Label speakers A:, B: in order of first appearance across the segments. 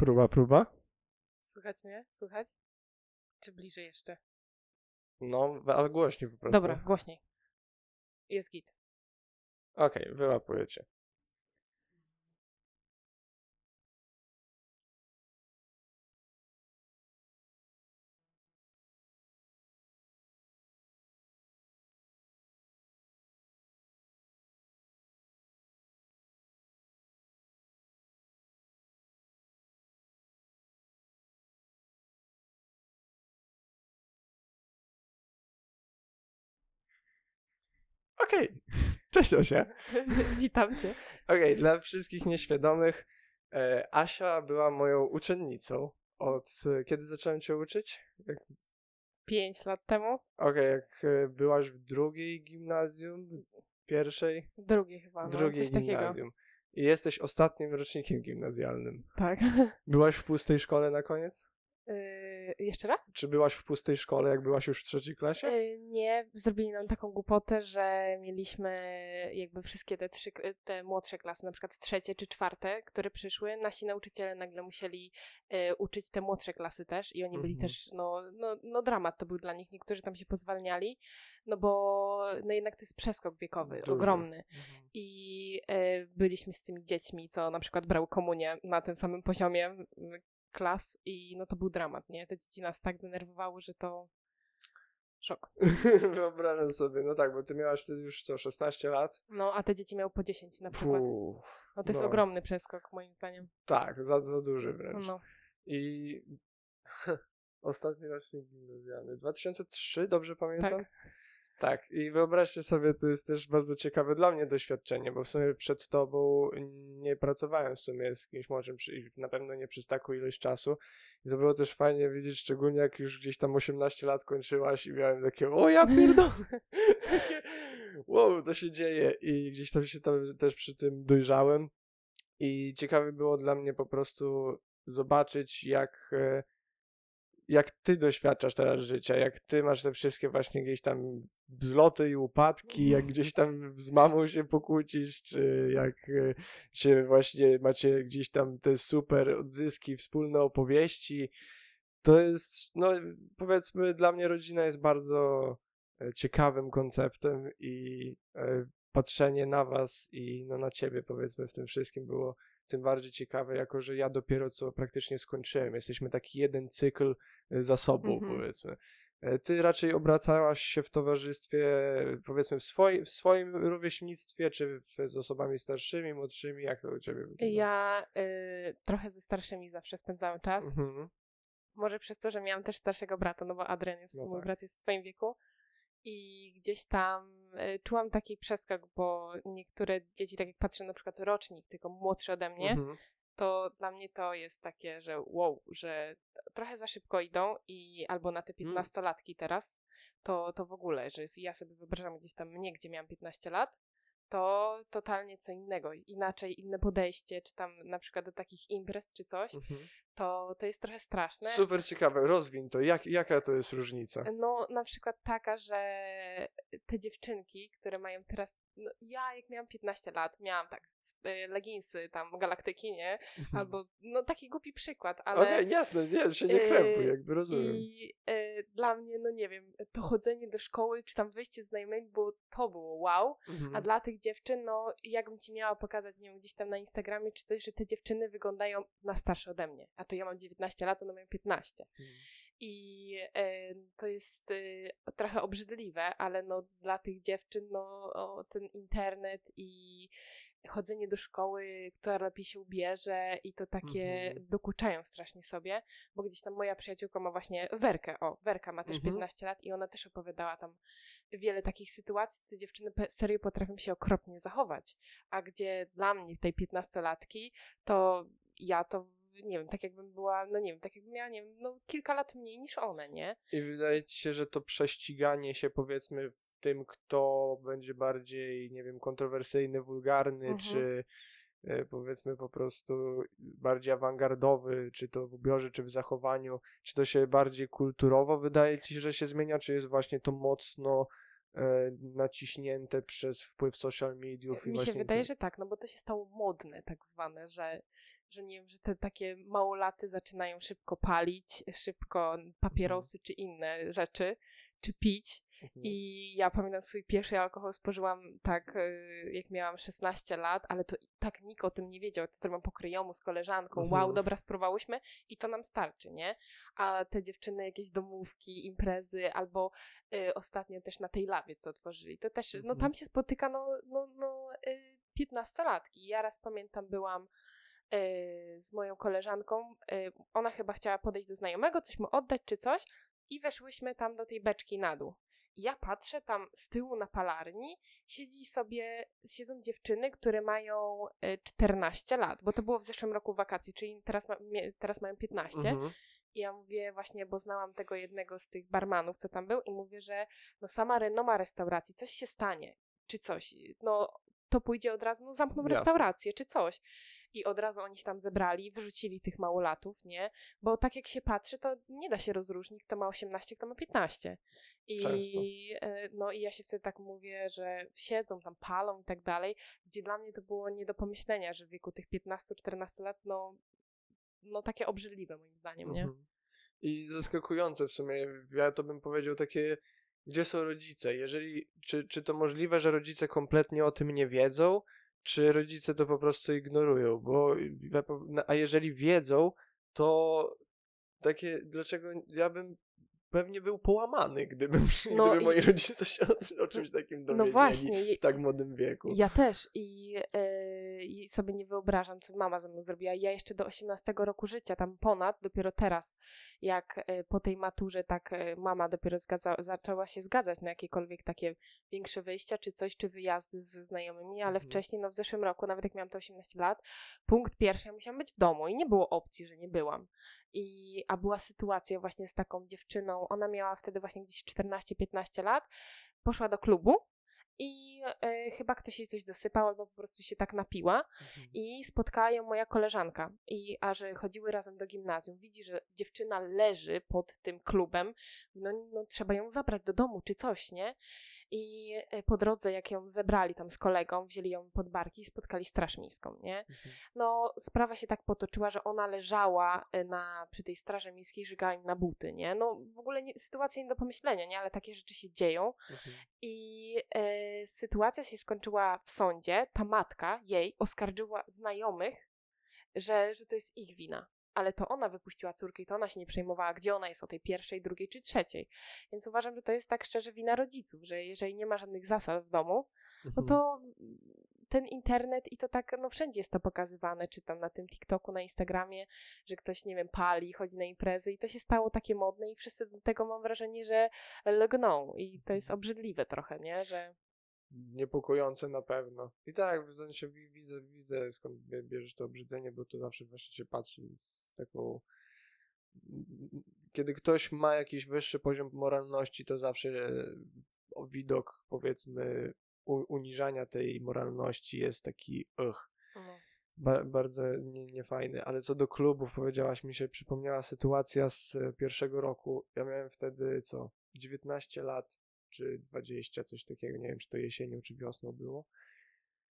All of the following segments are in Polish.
A: Próba, próba.
B: Słychać mnie? Słychać? Czy bliżej jeszcze?
A: No, ale głośniej po prostu.
B: Dobra, głośniej. Jest git.
A: Okej, wyłapuję cię. Okej, cześć Osia.
B: Witam cię.
A: Okej, dla wszystkich nieświadomych, e, Asia była moją uczennicą od kiedy zacząłem cię uczyć? Jak,
B: Pięć lat temu?
A: Okej, jak e, byłaś w drugiej gimnazjum, pierwszej,
B: Drugie chyba. No,
A: drugiej
B: coś takiego.
A: gimnazjum. I jesteś ostatnim rocznikiem gimnazjalnym.
B: Tak.
A: Byłaś w pustej szkole na koniec?
B: Yy, jeszcze raz?
A: Czy byłaś w pustej szkole, jak byłaś już w trzeciej klasie?
B: Yy, nie, zrobili nam taką głupotę, że mieliśmy jakby wszystkie te trzy, te młodsze klasy, na przykład trzecie czy czwarte, które przyszły, nasi nauczyciele nagle musieli yy, uczyć te młodsze klasy też i oni byli
A: Mhm.
B: też, no, no, no dramat to był dla nich, niektórzy tam się pozwalniali, no bo no jednak to jest przeskok wiekowy,
A: Duży.
B: ogromny.
A: Mhm.
B: I e, byliśmy z tymi dziećmi, co na przykład brały komunię na tym samym poziomie klas i no to był dramat, nie? Te dzieci nas tak denerwowały, że to szok.
A: Wyobrażam sobie, no tak, bo ty miałaś wtedy już co, 16 lat?
B: No, a te dzieci miały po 10 na przykład.
A: Fuh,
B: No to jest
A: no.
B: ogromny przeskok moim zdaniem.
A: Tak, za, za duży wręcz.
B: No,
A: I ostatni rocznik gimnazjalny. 2003, dobrze pamiętam?
B: tak.
A: Tak, i wyobraźcie sobie, to jest też bardzo ciekawe dla mnie doświadczenie, bo w sumie przed tobą nie pracowałem w sumie z kimś młodszym, na pewno nie przez taką ilość czasu. I to było też fajnie widzieć, szczególnie jak już gdzieś tam 18 lat kończyłaś i miałem takie, o ja pierdolę, takie, wow, to się dzieje. I gdzieś tam się tam też przy tym dojrzałem. I ciekawe było dla mnie po prostu zobaczyć, jak e, jak ty doświadczasz teraz życia, jak ty masz te wszystkie właśnie gdzieś tam wzloty i upadki, jak gdzieś tam z mamą się pokłócisz, czy jak e, się właśnie macie gdzieś tam te super odzyski, wspólne opowieści. To jest, no powiedzmy, dla mnie rodzina jest bardzo e, ciekawym konceptem i e, patrzenie na was i no, na ciebie powiedzmy w tym wszystkim było tym bardziej ciekawe, jako że ja dopiero co praktycznie skończyłem. Jesteśmy taki jeden cykl za sobą,
B: Mhm.
A: powiedzmy. E, Ty raczej obracałaś się w towarzystwie, powiedzmy, w, swoi, w swoim rówieśnictwie, czy w, z osobami starszymi, młodszymi? Jak to u ciebie wygląda?
B: Ja y, trochę ze starszymi zawsze spędzałem czas.
A: Mhm.
B: Może przez to, że miałam też starszego brata, no bo Adrian jest,
A: No
B: mój
A: tak.
B: brat jest w twoim wieku. I gdzieś tam y, czułam taki przeskok, bo niektóre dzieci, tak jak patrzę na przykład rocznik, tylko młodszy ode mnie,
A: Mhm.
B: To dla mnie to jest takie, że wow, że trochę za szybko idą i albo na te
A: Mm.
B: 15-latki teraz, to, to w ogóle, że jest- ja sobie wyobrażam gdzieś tam mnie, gdzie miałam 15 lat, to totalnie co innego, inaczej, inne podejście, czy tam na przykład do takich imprez czy coś,
A: Mhm.
B: to, to jest trochę straszne.
A: Super ciekawe, rozwin to. Jak, jaka to jest różnica?
B: No, na przykład taka, że te dziewczynki, które mają teraz. No, ja, jak miałam 15 lat, miałam tak, leginsy tam galaktyki, nie? Albo, no taki głupi przykład, ale.
A: Ale... Okej, jasne, nie, się nie
B: Yy,
A: krępuj, jakby rozumiem.
B: I e, dla mnie, no nie wiem, to chodzenie do szkoły, czy tam wyjście z znajomymi, było, to było wow.
A: Mhm.
B: A dla tych dziewczyn, no jakbym ci miała pokazać, nie wiem, gdzieś tam na Instagramie czy coś, że te dziewczyny wyglądają na starsze ode mnie. A to ja mam 19 lat, one mają 15.
A: Mhm.
B: I e, to jest e, trochę obrzydliwe, ale no dla tych dziewczyn, no o, ten internet i chodzenie do szkoły, kto lepiej się ubierze i to takie
A: Mhm.
B: dokuczają strasznie sobie, bo gdzieś tam moja przyjaciółka ma właśnie Werkę, o, Werka ma też
A: Mhm.
B: 15 lat i ona też opowiadała tam wiele takich sytuacji, gdzie dziewczyny serio potrafią się okropnie zachować, a gdzie dla mnie, tej 15-latki, to ja to nie wiem, tak jakbym była, no nie wiem, tak jakbym miała, nie wiem, no kilka lat mniej niż one, nie?
A: I wydaje ci się, że to prześciganie się powiedzmy tym, kto będzie bardziej, nie wiem, kontrowersyjny, wulgarny,
B: Mhm.
A: czy e, powiedzmy po prostu bardziej awangardowy, czy to w ubiorze, czy w zachowaniu, czy to się bardziej kulturowo wydaje ci się, że się zmienia, czy jest właśnie to mocno e, naciśnięte przez wpływ social mediów i
B: Mi się wydaje, że tak, no bo to się stało modne tak zwane, że że nie wiem, że te takie małolaty zaczynają szybko palić, szybko papierosy czy inne rzeczy, czy pić.
A: Mhm.
B: I ja pamiętam swój pierwszy alkohol spożyłam tak, y, jak miałam 16 lat, ale to tak nikt o tym nie wiedział. To zrobiłam po kryjomu z koleżanką.
A: Mhm.
B: Wow, dobra, spróbowałyśmy i to nam starczy, nie? A te dziewczyny jakieś domówki, imprezy, albo y, ostatnio też na tej lawie, co otworzyli, to też, no
A: Mhm.
B: tam się spotyka, no, no, no y, 15-latki. Ja raz pamiętam, byłam z moją koleżanką, ona chyba chciała podejść do znajomego, coś mu oddać czy coś i weszłyśmy tam do tej beczki na dół. Ja patrzę tam z tyłu na palarni, siedzi sobie, siedzą dziewczyny, które mają y, 14 lat, bo to było w zeszłym roku wakacji, czyli teraz, ma, teraz mają 15.
A: Mhm.
B: I ja mówię właśnie, bo znałam tego jednego z tych barmanów, co tam był i mówię, że no sama renoma restauracji, coś się stanie, czy coś, no to pójdzie od razu, no zamkną
A: Jasne.
B: restaurację, czy coś. I od razu oni się tam zebrali, wyrzucili tych małolatów, nie? Bo tak jak się patrzy, to nie da się rozróżnić, kto ma 18, kto ma 15. I,
A: Często.
B: e, no, i ja się wtedy tak mówię, że siedzą tam, palą i tak dalej, gdzie dla mnie to było nie do pomyślenia, że w wieku tych 15-14 lat, no, no takie obrzydliwe moim zdaniem, nie?
A: Mhm. I zaskakujące w sumie, ja to bym powiedział takie, gdzie są rodzice? Jeżeli, czy, czy to możliwe, że rodzice kompletnie o tym nie wiedzą, czy rodzice to po prostu ignorują? Bo, a jeżeli wiedzą, to takie, dlaczego ja bym pewnie był połamany, gdybym,
B: No
A: gdyby
B: i-
A: moi rodzice się o, o czymś takim dowiedzieli
B: No właśnie,
A: w tak młodym wieku.
B: Ja też i, i sobie nie wyobrażam, co mama ze mną zrobiła. Ja jeszcze do 18 roku życia, tam ponad, dopiero teraz, jak e, po tej maturze, tak e, mama dopiero zgadza, zaczęła się zgadzać na jakiekolwiek takie większe wyjścia, czy coś, czy wyjazdy ze znajomymi, ale
A: Mhm.
B: wcześniej, no w zeszłym roku, nawet jak miałam te 18 lat, punkt pierwszy, ja musiałam być w domu i nie było opcji, że nie byłam. I, a była sytuacja właśnie z taką dziewczyną, ona miała wtedy właśnie gdzieś 14-15 lat, poszła do klubu i e, chyba ktoś jej coś dosypał, albo po prostu się tak napiła
A: Mhm.
B: i spotkała ją moja koleżanka. I, a że chodziły razem do gimnazjum, widzi, że dziewczyna leży pod tym klubem, no, no trzeba ją zabrać do domu czy coś, nie? I e, po drodze, jak ją zebrali tam z kolegą, wzięli ją pod barki i spotkali straż miejską, nie?
A: Mhm.
B: No, sprawa się tak potoczyła, że ona leżała e, na, przy tej straży miejskiej, żygała im na buty, nie? No, w ogóle nie, sytuacja nie do pomyślenia, nie? Ale takie rzeczy się dzieją.
A: Mhm.
B: I e, sytuacja się skończyła w sądzie. Ta matka jej oskarżyła znajomych, że, że to jest ich wina. Ale to ona wypuściła córkę i to ona się nie przejmowała, gdzie ona jest o tej pierwszej, drugiej czy trzeciej. Więc uważam, że to jest tak szczerze wina rodziców, że jeżeli nie ma żadnych zasad w domu, no to ten internet i to tak, no wszędzie jest to pokazywane, czy tam na tym TikToku, na Instagramie, że ktoś, nie wiem, pali, chodzi na imprezy i to się stało takie modne i wszyscy do tego mam wrażenie, że lgną i to jest obrzydliwe trochę, nie, że
A: niepokojące na pewno. I tak, w sensie wi- widzę, widzę skąd bie- bierzesz to obrzydzenie, bo to zawsze właśnie się patrzy z taką... Kiedy ktoś ma jakiś wyższy poziom moralności, to zawsze e, widok, powiedzmy, uniżania tej moralności jest taki ugh,
B: no,
A: ba- bardzo nie- niefajny. Ale co do klubów, powiedziałaś mi się, przypomniała sytuacja z e, pierwszego roku. Ja miałem wtedy, co, 19 lat, czy 20, coś takiego, nie wiem, czy to jesienią, czy wiosną było.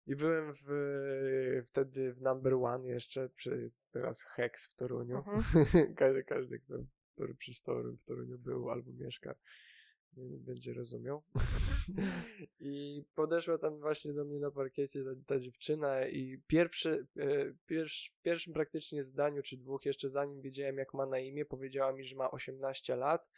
A: I byłem w, wtedy w number one jeszcze, czy teraz Hex w Toruniu.
B: Mhm.
A: każdy, każdy, kto, który przy Toru, w Toruniu był albo mieszka, będzie rozumiał. I podeszła tam właśnie do mnie na parkiecie ta, ta dziewczyna i pierwszy, e, pierwszy, w pierwszym praktycznie zdaniu, czy dwóch, jeszcze zanim wiedziałem jak ma na imię, powiedziała mi, że ma 18 lat.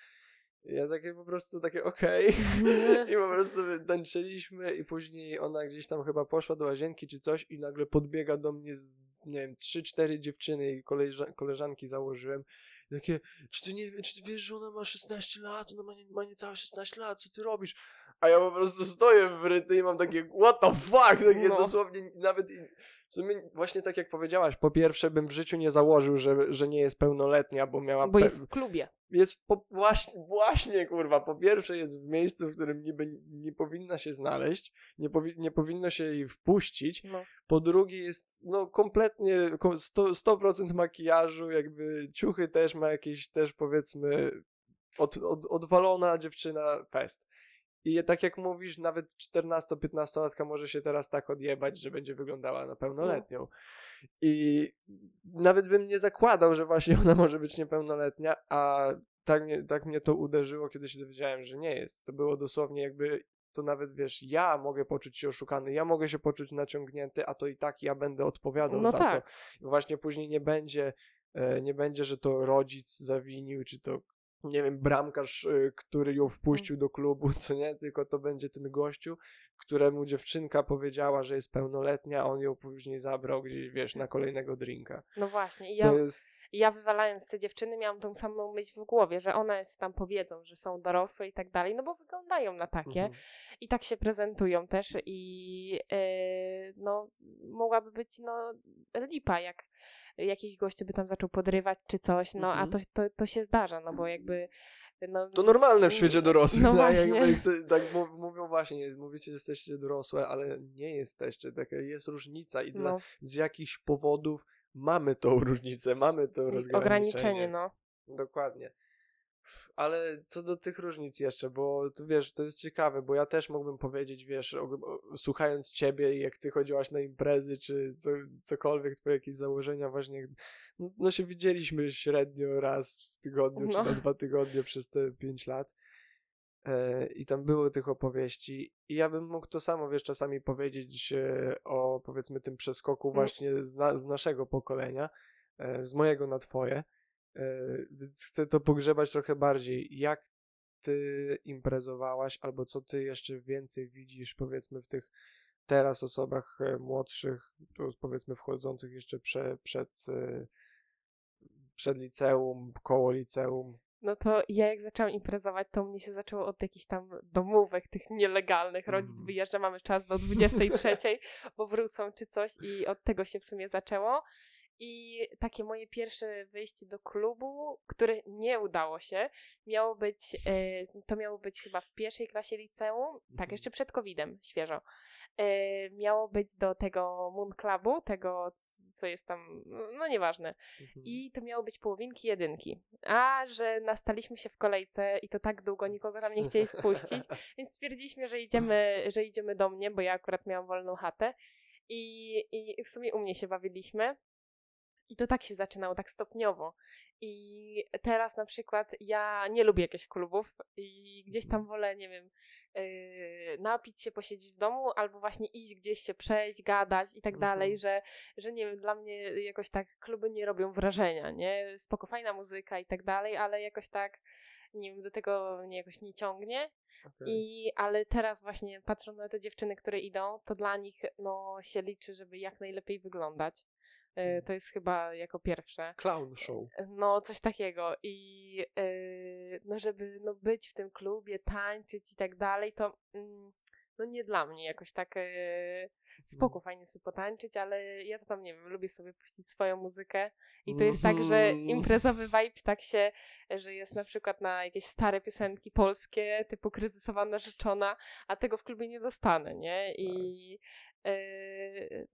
A: Ja takie po prostu takie okej. I po prostu tańczyliśmy i później ona gdzieś tam chyba poszła do łazienki czy coś i nagle podbiega do mnie z, nie wiem, trzy, cztery dziewczyny i koleża- koleżanki założyłem. I Takie, czy ty nie czy ty wiesz, że ona ma 16 lat? Ona ma, nie, ma niecałe 16 lat, co ty robisz? A ja po prostu stoję wryty i mam takie, what the fuck? Takie
B: No.
A: dosłownie nawet... sumie właśnie tak jak powiedziałaś, po pierwsze bym w życiu nie założył, że, że nie jest pełnoletnia, bo miała...
B: bo jest w klubie.
A: jest po, właśnie, właśnie, kurwa, po pierwsze jest w miejscu, w którym niby nie powinna się znaleźć, nie, powi, nie powinno się jej wpuścić,
B: No.
A: po drugie jest, no, kompletnie ko- 100%, 100% makijażu, jakby ciuchy też ma jakieś, też powiedzmy, od, od, odwalona dziewczyna fest. I tak jak mówisz, nawet 14-15-latka może się teraz tak odjebać, że będzie wyglądała na pełnoletnią. I nawet bym nie zakładał, że właśnie ona może być niepełnoletnia, a tak mnie, tak mnie to uderzyło, kiedy się dowiedziałem, że nie jest. To było dosłownie jakby to nawet wiesz, ja mogę poczuć się oszukany, ja mogę się poczuć naciągnięty, a to i tak ja będę odpowiadał
B: No
A: za
B: tak.
A: to. I właśnie później nie będzie, e, nie będzie, że to rodzic zawinił, czy to nie wiem, bramkarz, e, który ją wpuścił do klubu, co nie, tylko to będzie ten gościu, któremu dziewczynka powiedziała, że jest pełnoletnia, a on ją później zabrał gdzieś, wiesz, na kolejnego drinka.
B: No właśnie. I ja,
A: jest,
B: ja wywalając te dziewczyny miałam tą samą myśl w głowie, że one tam powiedzą, że są dorosłe i tak dalej, no bo wyglądają na takie
A: mhm.
B: i tak się prezentują też i yy, no mogłaby być no lipa, jak jakiś gościu by tam zaczął podrywać czy coś, no
A: Mhm.
B: a to, to, to się zdarza, no bo jakby no,
A: To normalne w świecie dorosłych.
B: No
A: tak, jakby tak mów- mówią właśnie, mówicie, że jesteście dorosłe, ale nie jesteście. Taka jest różnica i dla,
B: no,
A: z jakichś powodów mamy tą różnicę, mamy to rozgraniczenie.
B: ograniczenie, no.
A: Dokładnie. Ale co do tych różnic jeszcze, bo tu wiesz, to jest ciekawe, bo ja też mógłbym powiedzieć, wiesz, o, o, słuchając ciebie i jak ty chodziłaś na imprezy, czy co, cokolwiek, twoje jakieś założenia właśnie, no, no się widzieliśmy średnio raz w tygodniu,
B: No.
A: czy na dwa tygodnie przez te pięć lat. E, I tam było tych opowieści. I ja bym mógł to samo, wiesz, czasami powiedzieć e, o powiedzmy tym przeskoku właśnie z, na, z naszego pokolenia, e, z mojego na twoje. E, Więc chcę to pogrzebać trochę bardziej. Jak ty imprezowałaś, albo co ty jeszcze więcej widzisz, powiedzmy, w tych teraz osobach e, młodszych, powiedzmy wchodzących jeszcze prze, przed, e, przed liceum, koło liceum.
B: No to ja jak zaczęłam imprezować, to mnie się zaczęło od jakichś tam domówek tych nielegalnych. Rodzic
A: Mhm.
B: wyjeżdża, mamy czas do 23, bo wrócą czy coś i od tego się w sumie zaczęło. I takie moje pierwsze wyjście do klubu, które nie udało się, miało być, e, to miało być chyba w pierwszej klasie liceum, tak,
A: Mhm.
B: jeszcze przed COVID-em, świeżo. E, miało być do tego Moon Clubu, tego, co jest tam, no nieważne.
A: Mhm.
B: I to miało być połowinki jedynki. A że nastaliśmy się w kolejce i to tak długo nikogo tam nie chcieli wpuścić, więc stwierdziliśmy, że idziemy, że idziemy do mnie, bo ja akurat miałam wolną chatę. I, I w sumie u mnie się bawiliśmy. I to tak się zaczynało, tak stopniowo. I teraz na przykład ja nie lubię jakichś klubów i gdzieś tam wolę, nie wiem, yy, napić się, posiedzieć w domu, albo właśnie iść gdzieś się przejść, gadać i tak
A: Mhm.
B: dalej, że, że nie wiem, dla mnie jakoś tak kluby nie robią wrażenia, nie? Spoko, fajna muzyka i tak dalej, ale jakoś tak, nie wiem, do tego mnie jakoś nie ciągnie.
A: Okej.
B: I, ale teraz właśnie patrząc na te dziewczyny, które idą, to dla nich no, się liczy, żeby jak najlepiej wyglądać. E. To jest chyba jako pierwsze.
A: Clown show.
B: No, coś takiego. I yy, no, żeby no, być w tym klubie, tańczyć i tak dalej, to mm, no nie dla mnie jakoś tak spoko, fajnie sobie potańczyć, ale ja to tam, nie wiem, lubię sobie puścić swoją muzykę i to jest tak, że
A: Mhm.
B: imprezowy vibe tak się, że jest na przykład na jakieś stare piosenki polskie, typu kryzysowa narzeczona, a tego w klubie nie dostanę, nie? I yy,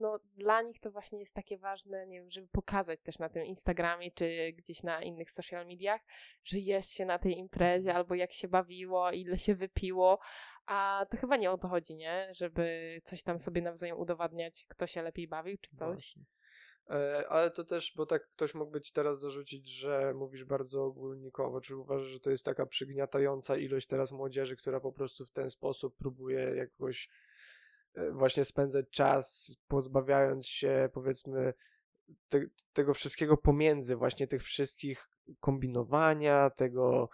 B: no, dla nich to właśnie jest takie ważne, nie wiem, żeby pokazać też na tym Instagramie czy gdzieś na innych social mediach, że jest się na tej imprezie, albo jak się bawiło, ile się wypiło, a to chyba nie o to chodzi, nie? Żeby coś tam sobie nawzajem udowadniać, kto się lepiej bawił, czy coś.
A: Właśnie. E, ale to też, bo tak ktoś mógłby ci teraz zarzucić, że mówisz bardzo ogólnikowo, czy uważasz, że to jest taka przygniatająca ilość teraz młodzieży, która po prostu w ten sposób próbuje jakoś właśnie spędzać czas, pozbawiając się powiedzmy te, tego wszystkiego pomiędzy, właśnie tych wszystkich kombinowania, tego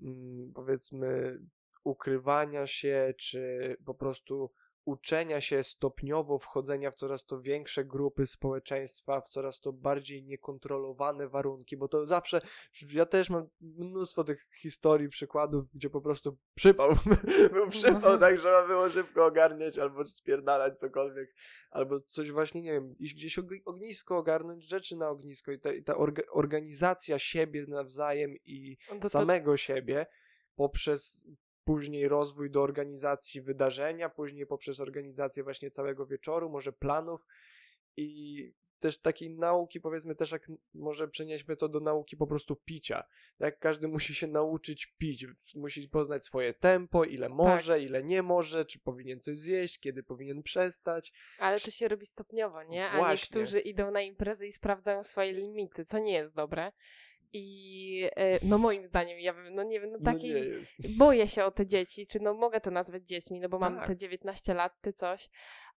A: mm, powiedzmy ukrywania się, czy po prostu uczenia się stopniowo wchodzenia w coraz to większe grupy społeczeństwa, w coraz to bardziej niekontrolowane warunki, bo to zawsze, ja też mam mnóstwo tych historii, przykładów, gdzie po prostu przypał, był przypał, tak, trzeba było szybko ogarniać, albo spierdalać cokolwiek, albo coś właśnie, nie wiem, iść gdzieś og- ognisko, ogarnąć rzeczy na ognisko i ta, i ta orga- organizacja siebie nawzajem i
B: No To, to,
A: samego siebie poprzez później rozwój do organizacji wydarzenia, później poprzez organizację właśnie całego wieczoru, może planów i też takiej nauki, powiedzmy też jak może przenieśmy to do nauki po prostu picia. Jak każdy musi się nauczyć pić, musi poznać swoje tempo, ile
B: Tak.
A: może, ile nie może, czy powinien coś zjeść, kiedy powinien przestać.
B: Ale to się robi stopniowo, nie? A
A: Właśnie.
B: niektórzy idą na imprezy i sprawdzają swoje limity, co nie jest dobre. I e, no moim zdaniem, ja no nie wiem, no
A: No
B: taki...
A: nie jest.
B: boję się o te dzieci, czy no mogę to nazwać dziećmi, no bo mam
A: Tak.
B: te 19 lat czy coś,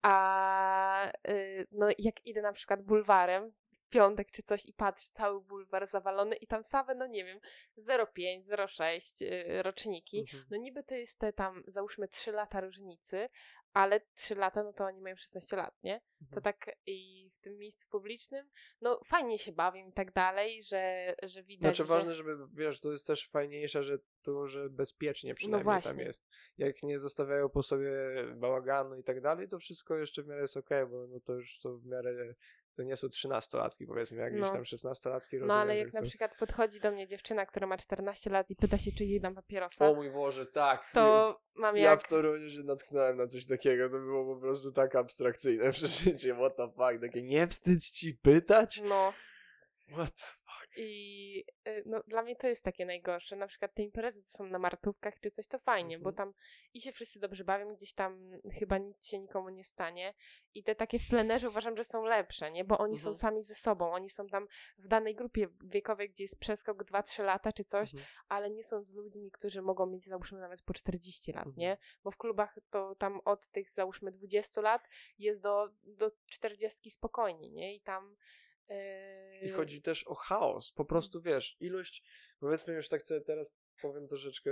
B: a y, no jak idę na przykład bulwarem piątek czy coś i patrzę, cały bulwar zawalony i tam same, no nie wiem, 0,5, 0,6 y, roczniki,
A: Mhm.
B: no niby to jest te tam, załóżmy 3 lata różnicy, ale 3 lata, no to oni mają 16 lat, nie? To
A: Mhm.
B: tak i w tym miejscu publicznym, no fajnie się bawią i tak dalej, że, że widać,
A: Znaczy
B: że...
A: ważne, żeby, wiesz, to jest też fajniejsze, że to, że bezpiecznie przynajmniej tam
B: No właśnie.
A: jest. Jak nie zostawiają po sobie bałaganu i tak dalej, to wszystko jeszcze w miarę jest okej, bo no to już są w miarę, to nie są trzynastolatki powiedzmy, jak gdzieś
B: No.
A: tam szesnastolatki
B: No ale jak na przykład podchodzi do mnie dziewczyna, która ma 14 lat i pyta się, czy jej dam papierosa,
A: O mój Boże, tak.
B: to mam
A: Ja
B: jak...
A: w Toruniu się natknąłem na coś takiego, to było po prostu tak abstrakcyjne przeżycie, what the fuck, takie nie wstydź ci pytać?
B: No
A: What?
B: I y, no, dla mnie to jest takie najgorsze. Na przykład te imprezy, co są na martówkach czy coś, to fajnie, bo
A: Mhm.
B: tam i się wszyscy dobrze bawią, gdzieś tam chyba nic się nikomu nie stanie. I te takie w plenerze uważam, że są lepsze, nie? Bo oni są
A: Mhm.
B: sami ze sobą, oni są tam w danej grupie wiekowej, gdzie jest przeskok 2-3 lata czy coś,
A: Mhm.
B: ale nie są z ludźmi, którzy mogą mieć załóżmy nawet po 40 lat,
A: Mhm.
B: nie? Bo w klubach to tam od tych załóżmy 20 lat jest do, do 40 spokojnie, nie? I tam
A: I
B: yy,
A: chodzi też o chaos. Po prostu wiesz, ilość, powiedzmy już tak teraz powiem troszeczkę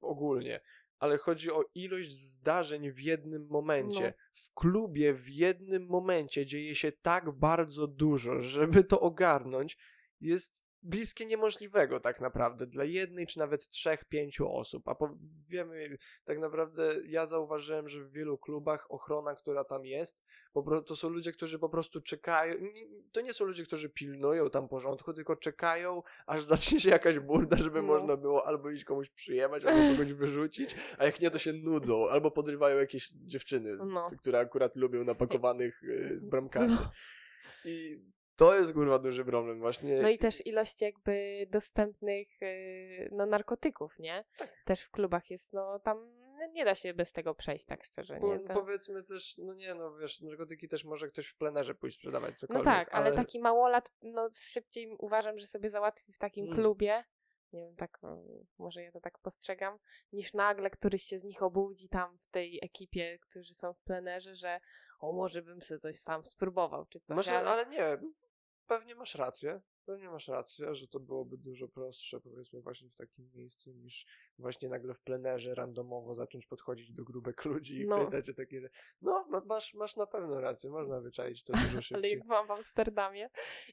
A: ogólnie, ale chodzi o ilość zdarzeń w jednym momencie.
B: No.
A: W klubie w jednym momencie dzieje się tak bardzo dużo, żeby to ogarnąć, jest bliskie niemożliwego tak naprawdę dla jednej czy nawet trzech, pięciu osób. A wiemy, tak naprawdę ja zauważyłem, że w wielu klubach ochrona, która tam jest, to są ludzie, którzy po prostu czekają. To nie są ludzie, którzy pilnują tam porządku, tylko czekają, aż zacznie się jakaś burda, żeby
B: No.
A: można było albo iść komuś przyjemać, albo kogoś wyrzucić, a jak nie, to się nudzą, albo podrywają jakieś dziewczyny,
B: No.
A: które akurat lubią napakowanych y, bramkarzy.
B: No.
A: I to jest kurwa duży problem właśnie.
B: No i też ilość jakby dostępnych yy, no, narkotyków, nie?
A: Tak.
B: Też w klubach jest, no tam no, nie da się bez tego przejść tak szczerze, nie? To...
A: Powiedzmy też, no nie no, wiesz, narkotyki też może ktoś w plenerze pójść sprzedawać
B: No
A: cokolwiek.
B: tak, ale, taki małolat, no szybciej uważam, że sobie załatwi w takim
A: Mm.
B: klubie, nie wiem, tak, no, może ja to tak postrzegam, niż nagle któryś się z nich obudzi tam w tej ekipie, którzy są w plenerze, że o, może bym sobie coś sam spróbował, czy coś,
A: Może,
B: ale...
A: ale nie, pewnie masz rację. Pewnie masz rację, że to byłoby dużo prostsze, powiedzmy, właśnie w takim miejscu, niż właśnie nagle w plenerze randomowo zacząć podchodzić do grubek ludzi i
B: No.
A: pytać o takie. No, ma- masz, masz na pewno rację, można wyczaić to dużo
B: Ale
A: szybciej.
B: jak byłam w Amsterdamie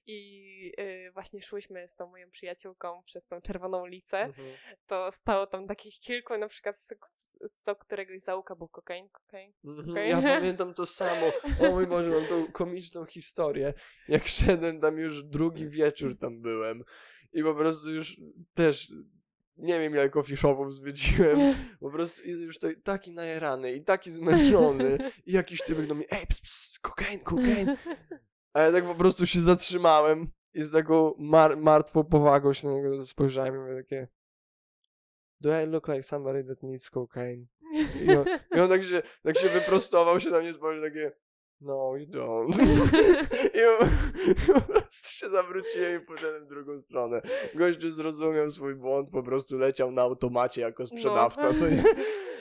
B: i y, właśnie szłyśmy z tą moją przyjaciółką przez tą czerwoną ulicę,
A: Mhm.
B: to stało tam takich kilku, na przykład z, z, z któregoś zaułka był kokain, kokain.
A: Mhm,
B: Okej.
A: Ja pamiętam to samo. O mój Boże, mam tą komiczną historię. Jak szedłem tam już drugi wieczór tam byłem i po prostu już też nie wiem ile coffee shopów zwiedziłem. Po prostu już taki najerany i taki zmęczony i jakiś typek do mnie, ej, ps, ps, kokain, kokain. A ja tak po prostu się zatrzymałem i z taką mar martwą powagą się na niego spojrzałem i mówię takie Do I look like somebody that needs cocaine? I on, i on tak, się, tak się wyprostował się na mnie spojrzał takie No, you don't. I po- prostu się zawróciłem i poszedłem w drugą stronę. Gościu zrozumiał swój błąd, po prostu leciał na automacie jako sprzedawca,
B: No.
A: co nie?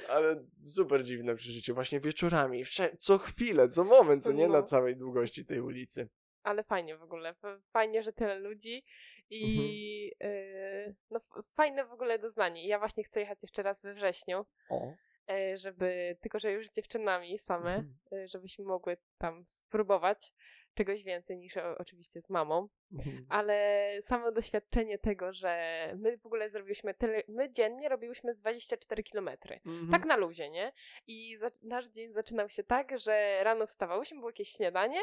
A: Ale super dziwne przeżycie, właśnie wieczorami, co chwilę, co moment, co nie
B: No.
A: na całej długości tej ulicy.
B: Ale fajnie w ogóle. Fajnie, że tyle ludzi i y, no, f- fajne w ogóle doznanie. Ja właśnie chcę jechać jeszcze raz we wrześniu,
A: O.
B: y, żeby, tylko że już z dziewczynami same,
A: Mhm.
B: y, żebyśmy mogły tam spróbować czegoś więcej niż oczywiście z mamą,
A: Mhm.
B: ale samo doświadczenie tego, że my w ogóle zrobiliśmy tyle, my dziennie robiłyśmy z 24 kilometry.
A: Mhm.
B: Tak na luzie, nie? I za, nasz dzień zaczynał się tak, że rano wstawałyśmy, było jakieś śniadanie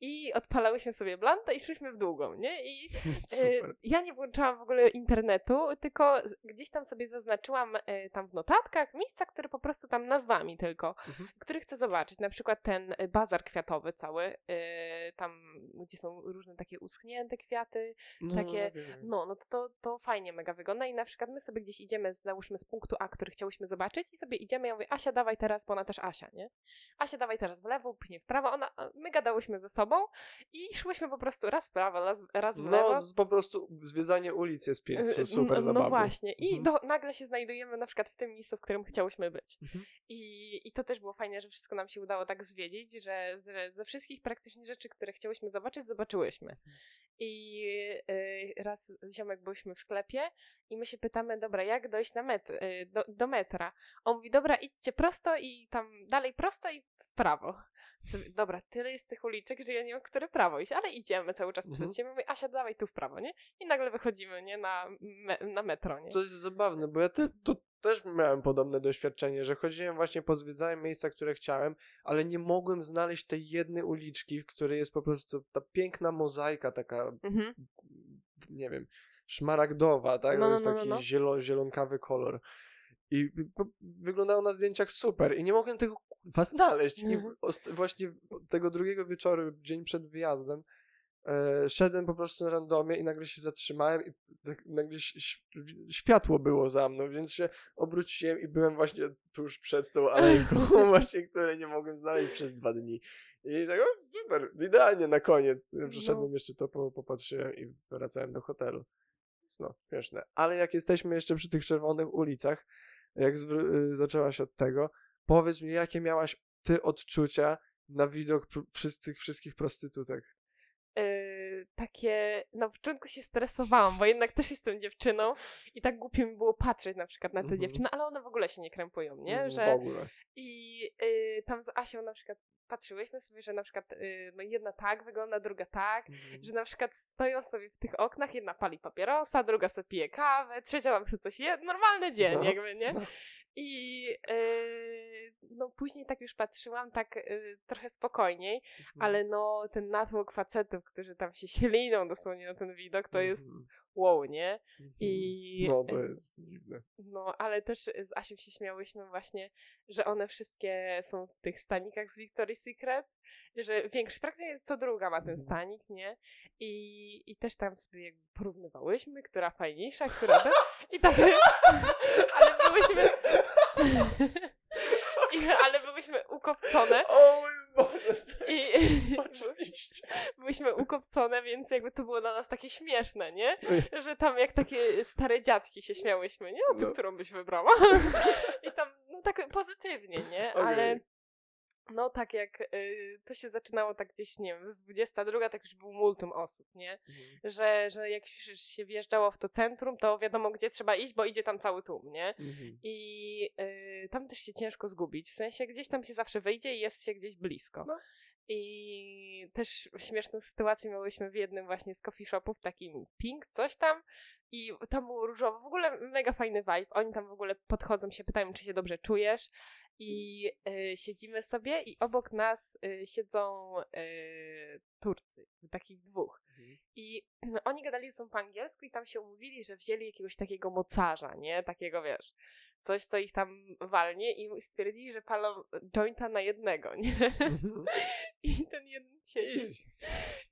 B: i odpalałyśmy sobie blanta i szliśmy w długą, nie? I e, ja nie włączałam w ogóle internetu, tylko gdzieś tam sobie zaznaczyłam e, tam w notatkach miejsca, które po prostu tam nazwami tylko,
A: Mhm.
B: które chcę zobaczyć. Na przykład ten bazar kwiatowy cały, e, tam gdzie są różne takie uschnięte kwiaty,
A: No,
B: takie- no, no to, to, to fajnie mega wygląda i na przykład my sobie gdzieś idziemy, załóżmy z punktu A, który chciałyśmy zobaczyć i sobie idziemy, ja mówię, Asia dawaj teraz, bo ona też Asia, nie? Asia dawaj teraz w lewo, później w prawo, ona, my gadałyśmy ze sobą i szłyśmy po prostu raz w prawo, raz, raz w lewo.
A: No, po prostu zwiedzanie ulic jest pie-
B: Y,
A: super
B: no,
A: zabawne.
B: no właśnie. I
A: Mhm.
B: do, nagle się znajdujemy na przykład w tym miejscu, w którym chciałyśmy być.
A: Mhm.
B: I, I to też było fajnie, że wszystko nam się udało tak zwiedzić, że, że ze wszystkich praktycznie rzeczy, które chciałyśmy zobaczyć, zobaczyłyśmy. I y, raz ziomek byliśmy w sklepie i my się pytamy, dobra, jak dojść na met, y, do, do metra? On mówi, dobra, idźcie prosto i tam dalej prosto i w prawo. Sobie, dobra, tyle jest tych uliczek, że ja nie wiem, które prawo iść, ale idziemy cały czas
A: Mhm.
B: przed siebie. Mówię, Asia, dawaj tu w prawo, nie? I nagle wychodzimy, nie? Na, me, na metro, nie?
A: To jest zabawne, bo ja te, to też miałem podobne doświadczenie, że chodziłem właśnie, pozwiedzałem miejsca, które chciałem, ale nie mogłem znaleźć tej jednej uliczki, w której jest po prostu ta piękna mozaika, taka,
B: Mhm.
A: nie wiem, szmaragdowa, tak?
B: No,
A: to
B: no,
A: jest
B: no, no,
A: taki
B: no.
A: Zielo, zielonkawy kolor. I wyglądało na zdjęciach super i nie mogłem tego kurwa znaleźć. I właśnie tego drugiego wieczoru, dzień przed wyjazdem, e, szedłem po prostu na randomie i nagle się zatrzymałem i tak nagle światło było za mną, więc się obróciłem i byłem właśnie tuż przed tą alejką właśnie, której nie mogłem znaleźć przez dwa dni. I tak, o, super, idealnie na koniec. Przeszedłem jeszcze to, po- popatrzyłem i wracałem do hotelu. No, śmieszne. Ale jak jesteśmy jeszcze przy tych czerwonych ulicach, jak y, zaczęłaś od tego, powiedz mi, jakie miałaś ty odczucia na widok wszystkich, wszystkich prostytutek?
B: Yy, takie, na początku się stresowałam, bo jednak też jestem dziewczyną i tak głupio mi było patrzeć na przykład na te
A: Mhm.
B: dziewczyny, ale one w ogóle się nie krępują, nie?
A: Mm, W
B: Że,
A: ogóle.
B: I yy, tam z Asią na przykład patrzyłyśmy sobie, że na przykład yy, no jedna tak wygląda, druga tak, że na przykład stoją sobie w tych oknach, jedna pali papierosa, druga sobie pije kawę, trzecia tam chce coś je, normalny dzień
A: No.
B: jakby, nie? I yy, no później tak już patrzyłam tak yy, trochę spokojniej,
A: Mhm.
B: ale no ten natłok facetów, którzy tam się sieliną dosłownie na ten widok, to jest
A: Mhm.
B: Wow, nie?
A: Mhm.
B: I
A: No, to jest dziwne.
B: no, ale też z Asią się śmiałyśmy właśnie, że one wszystkie są w tych stanikach z Victoria's Secret, że większość, praktycznie co druga ma ten
A: Mhm.
B: stanik, nie? I, i też tam sobie jakby porównywałyśmy, która fajniejsza, która i tak, ale byłyśmy, ale byłyśmy ukopcone
A: O mój Boże,
B: i
A: oczywiście.
B: byłyśmy ukopcone, więc jakby to było dla nas takie śmieszne, nie?
A: Oj,
B: że tam jak takie stare dziadki się śmiałyśmy, nie? O
A: No.
B: którą byś wybrała? I tam, no tak pozytywnie, nie?
A: Okej.
B: Ale no tak jak y, to się zaczynało tak gdzieś, nie wiem, z 22, tak już był multum osób, nie?
A: Mhm.
B: Że, że jak już się wjeżdżało w to centrum, to wiadomo gdzie trzeba iść, bo idzie tam cały tłum, nie?
A: Mhm.
B: I y, tam też się ciężko zgubić, w sensie gdzieś tam się zawsze wyjdzie i jest się gdzieś blisko.
A: No.
B: I też śmieszną sytuację miałyśmy w jednym właśnie z coffee shopów, takim pink, coś tam. I tam było różowo, w ogóle mega fajny vibe. Oni tam w ogóle podchodzą, się pytają, czy się dobrze czujesz. I y, siedzimy sobie i obok nas y, siedzą y, Turcy, takich dwóch.
A: Mhm.
B: I oni gadali sobą po angielsku i tam się umówili, że wzięli jakiegoś takiego mocarza, nie? Takiego, wiesz, coś, co ich tam walnie i stwierdzili, że palą jointa na jednego, nie?
A: Mhm.
B: I ten jeden siedzi,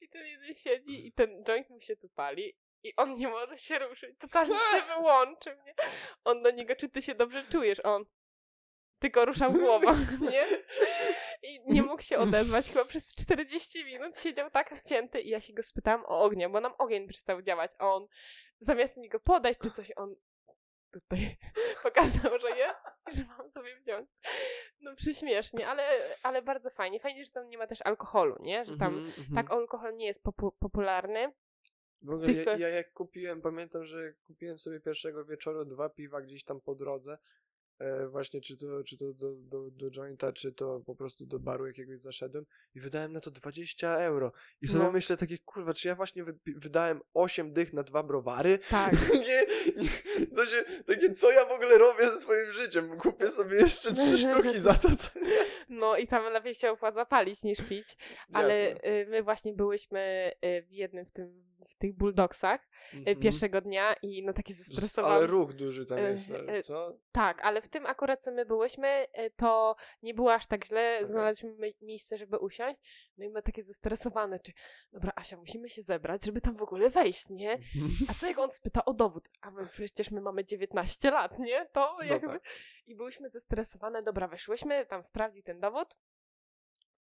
B: i ten jeden siedzi i ten joint mu się tu pali i on nie może się ruszyć, totalnie się wyłączył, nie? On do niego, czy ty się dobrze czujesz? On tylko ruszał głową, nie? I nie mógł się odezwać. Chyba przez 40 minut siedział tak wcięty i ja się go spytałam o ognia, bo nam ogień przestał działać, a on zamiast mi go podać czy coś, on tutaj pokazał, że je, że mam sobie wziąć. No prześmiesznie, ale, ale bardzo fajnie. Fajnie, że tam nie ma też alkoholu, nie? Że tam
A: Mhm, mhm.
B: tak alkohol nie jest popu- popularny.
A: W ogóle
B: Tylko-
A: ja, ja jak kupiłem, pamiętam, że kupiłem sobie pierwszego wieczoru dwa piwa gdzieś tam po drodze właśnie czy to, czy to do, do, do jointa, czy to po prostu do baru jakiegoś zaszedłem i wydałem na to 20 euro. I sobie
B: No.
A: myślę takie, kurwa, czy ja właśnie wy, wydałem 8 dych na dwa browary?
B: Tak.
A: nie, nie, to się, takie, co ja w ogóle robię ze swoim życiem? Kupię sobie jeszcze trzy sztuki za to, co...
B: No i tam lepiej się opłaca palić niż pić. Ale
A: Jasne.
B: y, my właśnie byłyśmy y, w jednym w tym w tych bulldogsach y,
A: Mhm.
B: pierwszego dnia i no taki
A: Ale
B: zestresowany.
A: ruch duży tam
B: E,
A: jest, ale
B: e,
A: co?
B: Tak, ale w tym akurat co my byłyśmy, y, to nie było aż tak źle.
A: Okej.
B: Znaleźliśmy mi- miejsce, żeby usiąść. No i my takie zestresowane, czy dobra, Asia, musimy się zebrać, żeby tam w ogóle wejść, nie? A co jak on spyta o dowód? A my przecież my mamy 19 lat, nie? To
A: No
B: jakby...
A: tak.
B: I byłyśmy zestresowane, dobra, weszłyśmy, tam sprawdził ten dowód.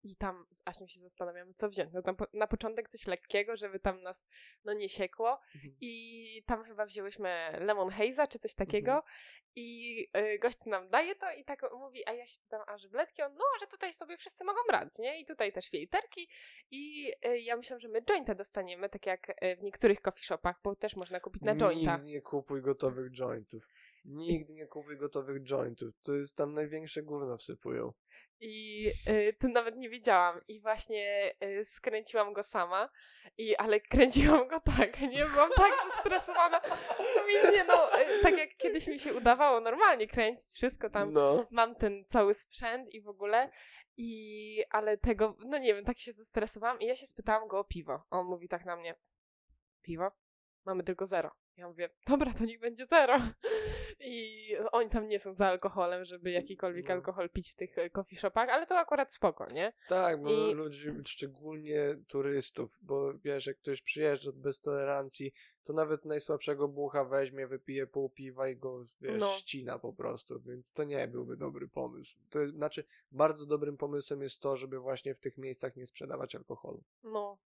B: I tam z Asią się zastanawiamy, co wziąć. No tam po, na początek coś lekkiego, żeby tam nas no nie siekło.
A: Mhm.
B: I tam chyba wzięłyśmy lemon haze'a czy coś takiego.
A: Mhm.
B: I y, gość nam daje to i tak mówi, a ja się pytam, a że bledki? On, no, że tutaj sobie wszyscy mogą brać, nie? I tutaj też filterki. I y, ja myślałam, że my jointa dostaniemy, tak jak y, w niektórych coffee shopach, bo też można kupić na jointa.
A: Nigdy nie kupuj gotowych jointów. Nigdy nie kupuj gotowych jointów. To jest tam największe gówno wsypują.
B: I y, to nawet nie wiedziałam. I właśnie y, skręciłam go sama. I, ale kręciłam go tak, nie? Byłam tak zestresowana. Mi nie, no, y, tak jak kiedyś mi się udawało normalnie kręcić wszystko tam.
A: No.
B: Mam ten cały sprzęt i w ogóle. I, ale tego, no nie wiem, tak się zestresowałam. I ja się spytałam go o piwo. On mówi tak na mnie, piwo? Mamy tylko zero. Ja mówię, dobra, to niech będzie zero. I oni tam nie są za alkoholem, żeby jakikolwiek
A: No.
B: alkohol pić w tych e, coffee shopach, ale to akurat spoko, nie?
A: Tak, bo
B: I-
A: ludzi, szczególnie turystów, bo wiesz, jak ktoś przyjeżdża bez tolerancji, to nawet najsłabszego bucha weźmie, wypije pół piwa i go, wiesz,
B: No.
A: ścina po prostu, więc to nie byłby dobry pomysł. To znaczy, bardzo dobrym pomysłem jest to, żeby właśnie w tych miejscach nie sprzedawać alkoholu.
B: No.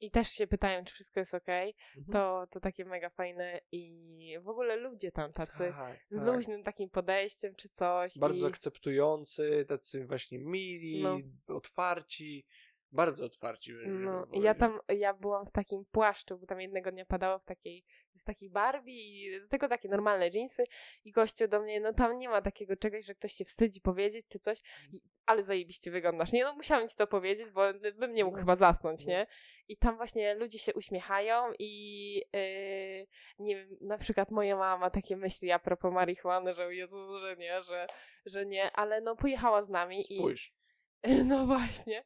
B: I też się pytają, czy wszystko jest okej.
A: Mhm.
B: To, to takie mega fajne i w ogóle ludzie tam tacy
A: tak,
B: z
A: tak.
B: luźnym takim podejściem czy coś.
A: Bardzo
B: i...
A: akceptujący, tacy właśnie mili,
B: No.
A: otwarci, bardzo otwarci.
B: No, i ja tam, ja byłam w takim płaszczu, bo tam jednego dnia padało w takiej, z takiej Barbie i tylko takie normalne jeansy i gościu do mnie, no tam nie ma takiego czegoś, że ktoś się wstydzi powiedzieć czy coś, I, ale zajebiście wyglądasz, nie? No musiałam ci to powiedzieć, bo bym nie mógł
A: No,
B: chyba zasnąć,
A: no.
B: nie? I tam właśnie ludzie się uśmiechają i yy, nie wiem, na przykład moja mama ma takie myśli a propos marihuany, że Jezu, że nie, że, że nie, ale no pojechała z nami i
A: Spójrz.
B: no właśnie.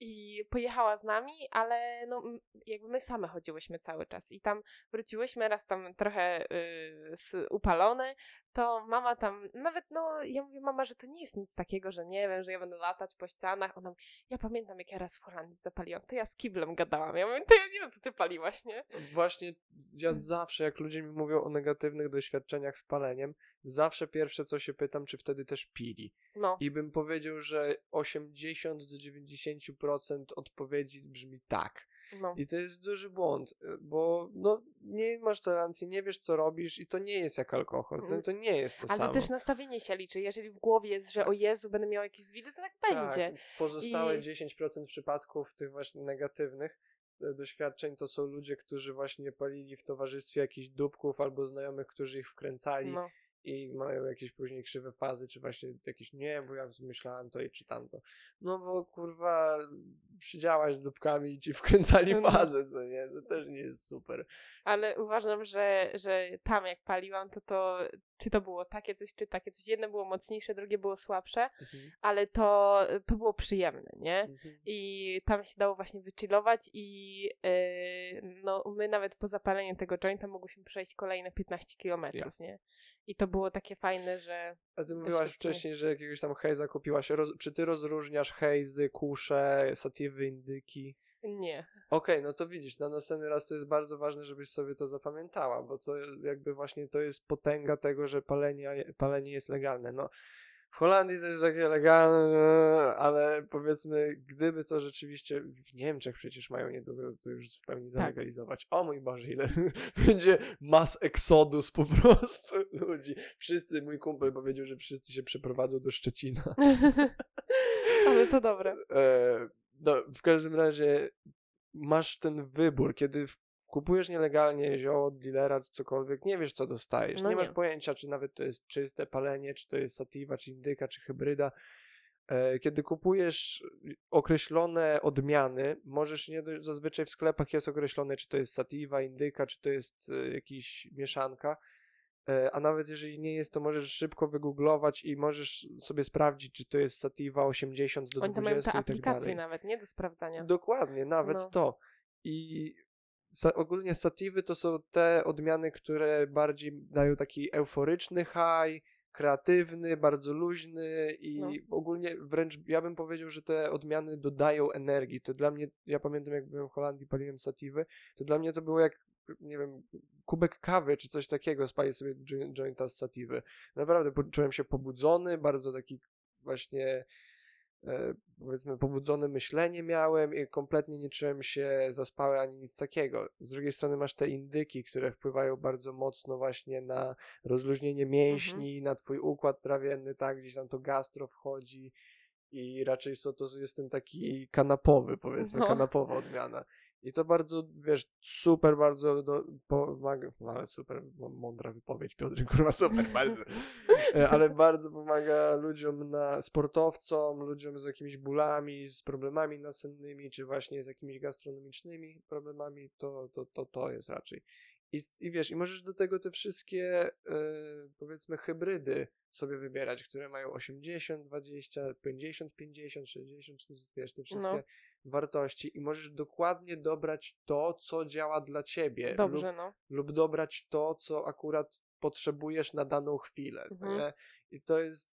B: I pojechała z nami, ale no, jakby my same chodziłyśmy cały czas. I tam wróciłyśmy raz tam trochę y, z, upalone, to mama tam, nawet no, ja mówię, mama, że to nie jest nic takiego, że nie wiem, że ja będę latać po ścianach. Ona mówi, ja pamiętam, jak ja raz w Holandii zapaliłam, to ja z kiblem gadałam. Ja mówię, to ja nie wiem, co ty paliłaś, nie?
A: Właśnie ja zawsze, jak ludzie mi mówią o negatywnych doświadczeniach z paleniem, zawsze pierwsze co się pytam, czy wtedy też pili.
B: No,
A: I bym powiedział, że 80 do 90% odpowiedzi brzmi tak.
B: no.
A: I to jest duży błąd, y, bo no, nie masz tolerancji, nie wiesz co robisz i to nie jest jak alkohol. To, to nie jest to
B: Ale
A: samo.
B: też nastawienie się liczy. Jeżeli w głowie jest, że o Jezu, będę miał jakieś zwidy, to tak będzie.
A: Tak, pozostałe
B: I-
A: 10% przypadków tych właśnie negatywnych e, doświadczeń to są ludzie, którzy właśnie palili w towarzystwie jakichś dupków albo znajomych, którzy ich wkręcali
B: No.
A: I mają jakieś później krzywe fazy, czy właśnie jakieś nie, bo ja myślałem to i czy tamto. No bo kurwa siedziałaś z dupkami i ci wkręcali
B: No.
A: fazę, co nie? To też nie jest super.
B: Ale uważam, że, że tam jak paliłam, to to, czy to było takie coś, czy takie coś. Jedno było mocniejsze, drugie było słabsze, ale to, to było przyjemne, nie?
A: Mhm.
B: I tam się dało właśnie wychillować i yy, no my nawet po zapaleniu tego jointa mogłyśmy przejść kolejne 15 kilometrów, nie? I to było takie fajne, że
A: A ty mówiłaś wcześniej, że jakiegoś tam hejza kupiłaś. Roz, czy ty rozróżniasz hejzy, kusze, satywy, indyki?
B: nie.
A: Okej, no to widzisz, na następny raz to jest bardzo ważne, żebyś sobie to zapamiętała, bo to jakby właśnie to jest potęga tego, że palenie, palenie jest legalne. No, w Holandii to jest takie legalne, ale powiedzmy, gdyby to rzeczywiście w Niemczech przecież mają niedługo to już w pełni zalegalizować. O mój Boże, ile będzie mas exodus po prostu ludzi. Wszyscy, mój kumpel powiedział, że wszyscy się przeprowadzą do Szczecina.
B: ale to dobre.
A: E, no, w każdym razie masz ten wybór, kiedy kupujesz nielegalnie zioło od dealera czy cokolwiek, nie wiesz co dostajesz.
B: No
A: nie masz
B: nie.
A: pojęcia, czy nawet to jest czyste palenie, czy to jest sativa, czy indyka, czy hybryda. E, Kiedy kupujesz określone odmiany, możesz nie zazwyczaj w sklepach jest określone, czy to jest sativa, indyka, czy to jest e, jakiś mieszanka. E, A nawet jeżeli nie jest, to możesz szybko wygooglować i możesz sobie sprawdzić, czy to jest sativa 80 do
B: Oni tam
A: 20
B: mają te
A: tak
B: aplikacje nawet, nie? Do sprawdzania.
A: Dokładnie, nawet
B: No.
A: to. I sa- ogólnie sativy to są te odmiany, które bardziej dają taki euforyczny high, kreatywny, bardzo luźny i
B: No.
A: ogólnie wręcz ja bym powiedział, że te odmiany dodają energii. To dla mnie, ja pamiętam jak byłem w Holandii, paliłem sativy, to dla mnie to było jak, nie wiem, kubek kawy czy coś takiego, spalić sobie jo- jointa z sativy. Naprawdę poczułem się pobudzony, bardzo taki właśnie e, powiedzmy pobudzone myślenie miałem i kompletnie nie czułem się zaspały ani nic takiego. Z drugiej strony masz te indyki, które wpływają bardzo mocno właśnie na rozluźnienie mięśni, na twój układ trawienny, tak, gdzieś tam to gastro wchodzi i raczej są, to jest ten taki kanapowy, powiedzmy,
B: No.
A: kanapowa odmiana. I to bardzo, wiesz, super bardzo do, pomaga, ale super, mądra wypowiedź, Piotr, kurwa, super, bardzo. E, ale bardzo pomaga ludziom, na, sportowcom, ludziom z jakimiś bólami, z problemami nasennymi, czy właśnie z jakimiś gastronomicznymi problemami, to to, to, to jest raczej. I, I wiesz, i możesz do tego te wszystkie, e, powiedzmy, hybrydy sobie wybierać, które mają 80, 20, 50, 50, 60, czy wiesz, te wszystkie
B: No.
A: Wartości i możesz dokładnie dobrać to, co działa dla ciebie. Lub
B: Dobrze, no.
A: lub dobrać to, co akurat potrzebujesz na daną chwilę,
B: Mhm.
A: I to jest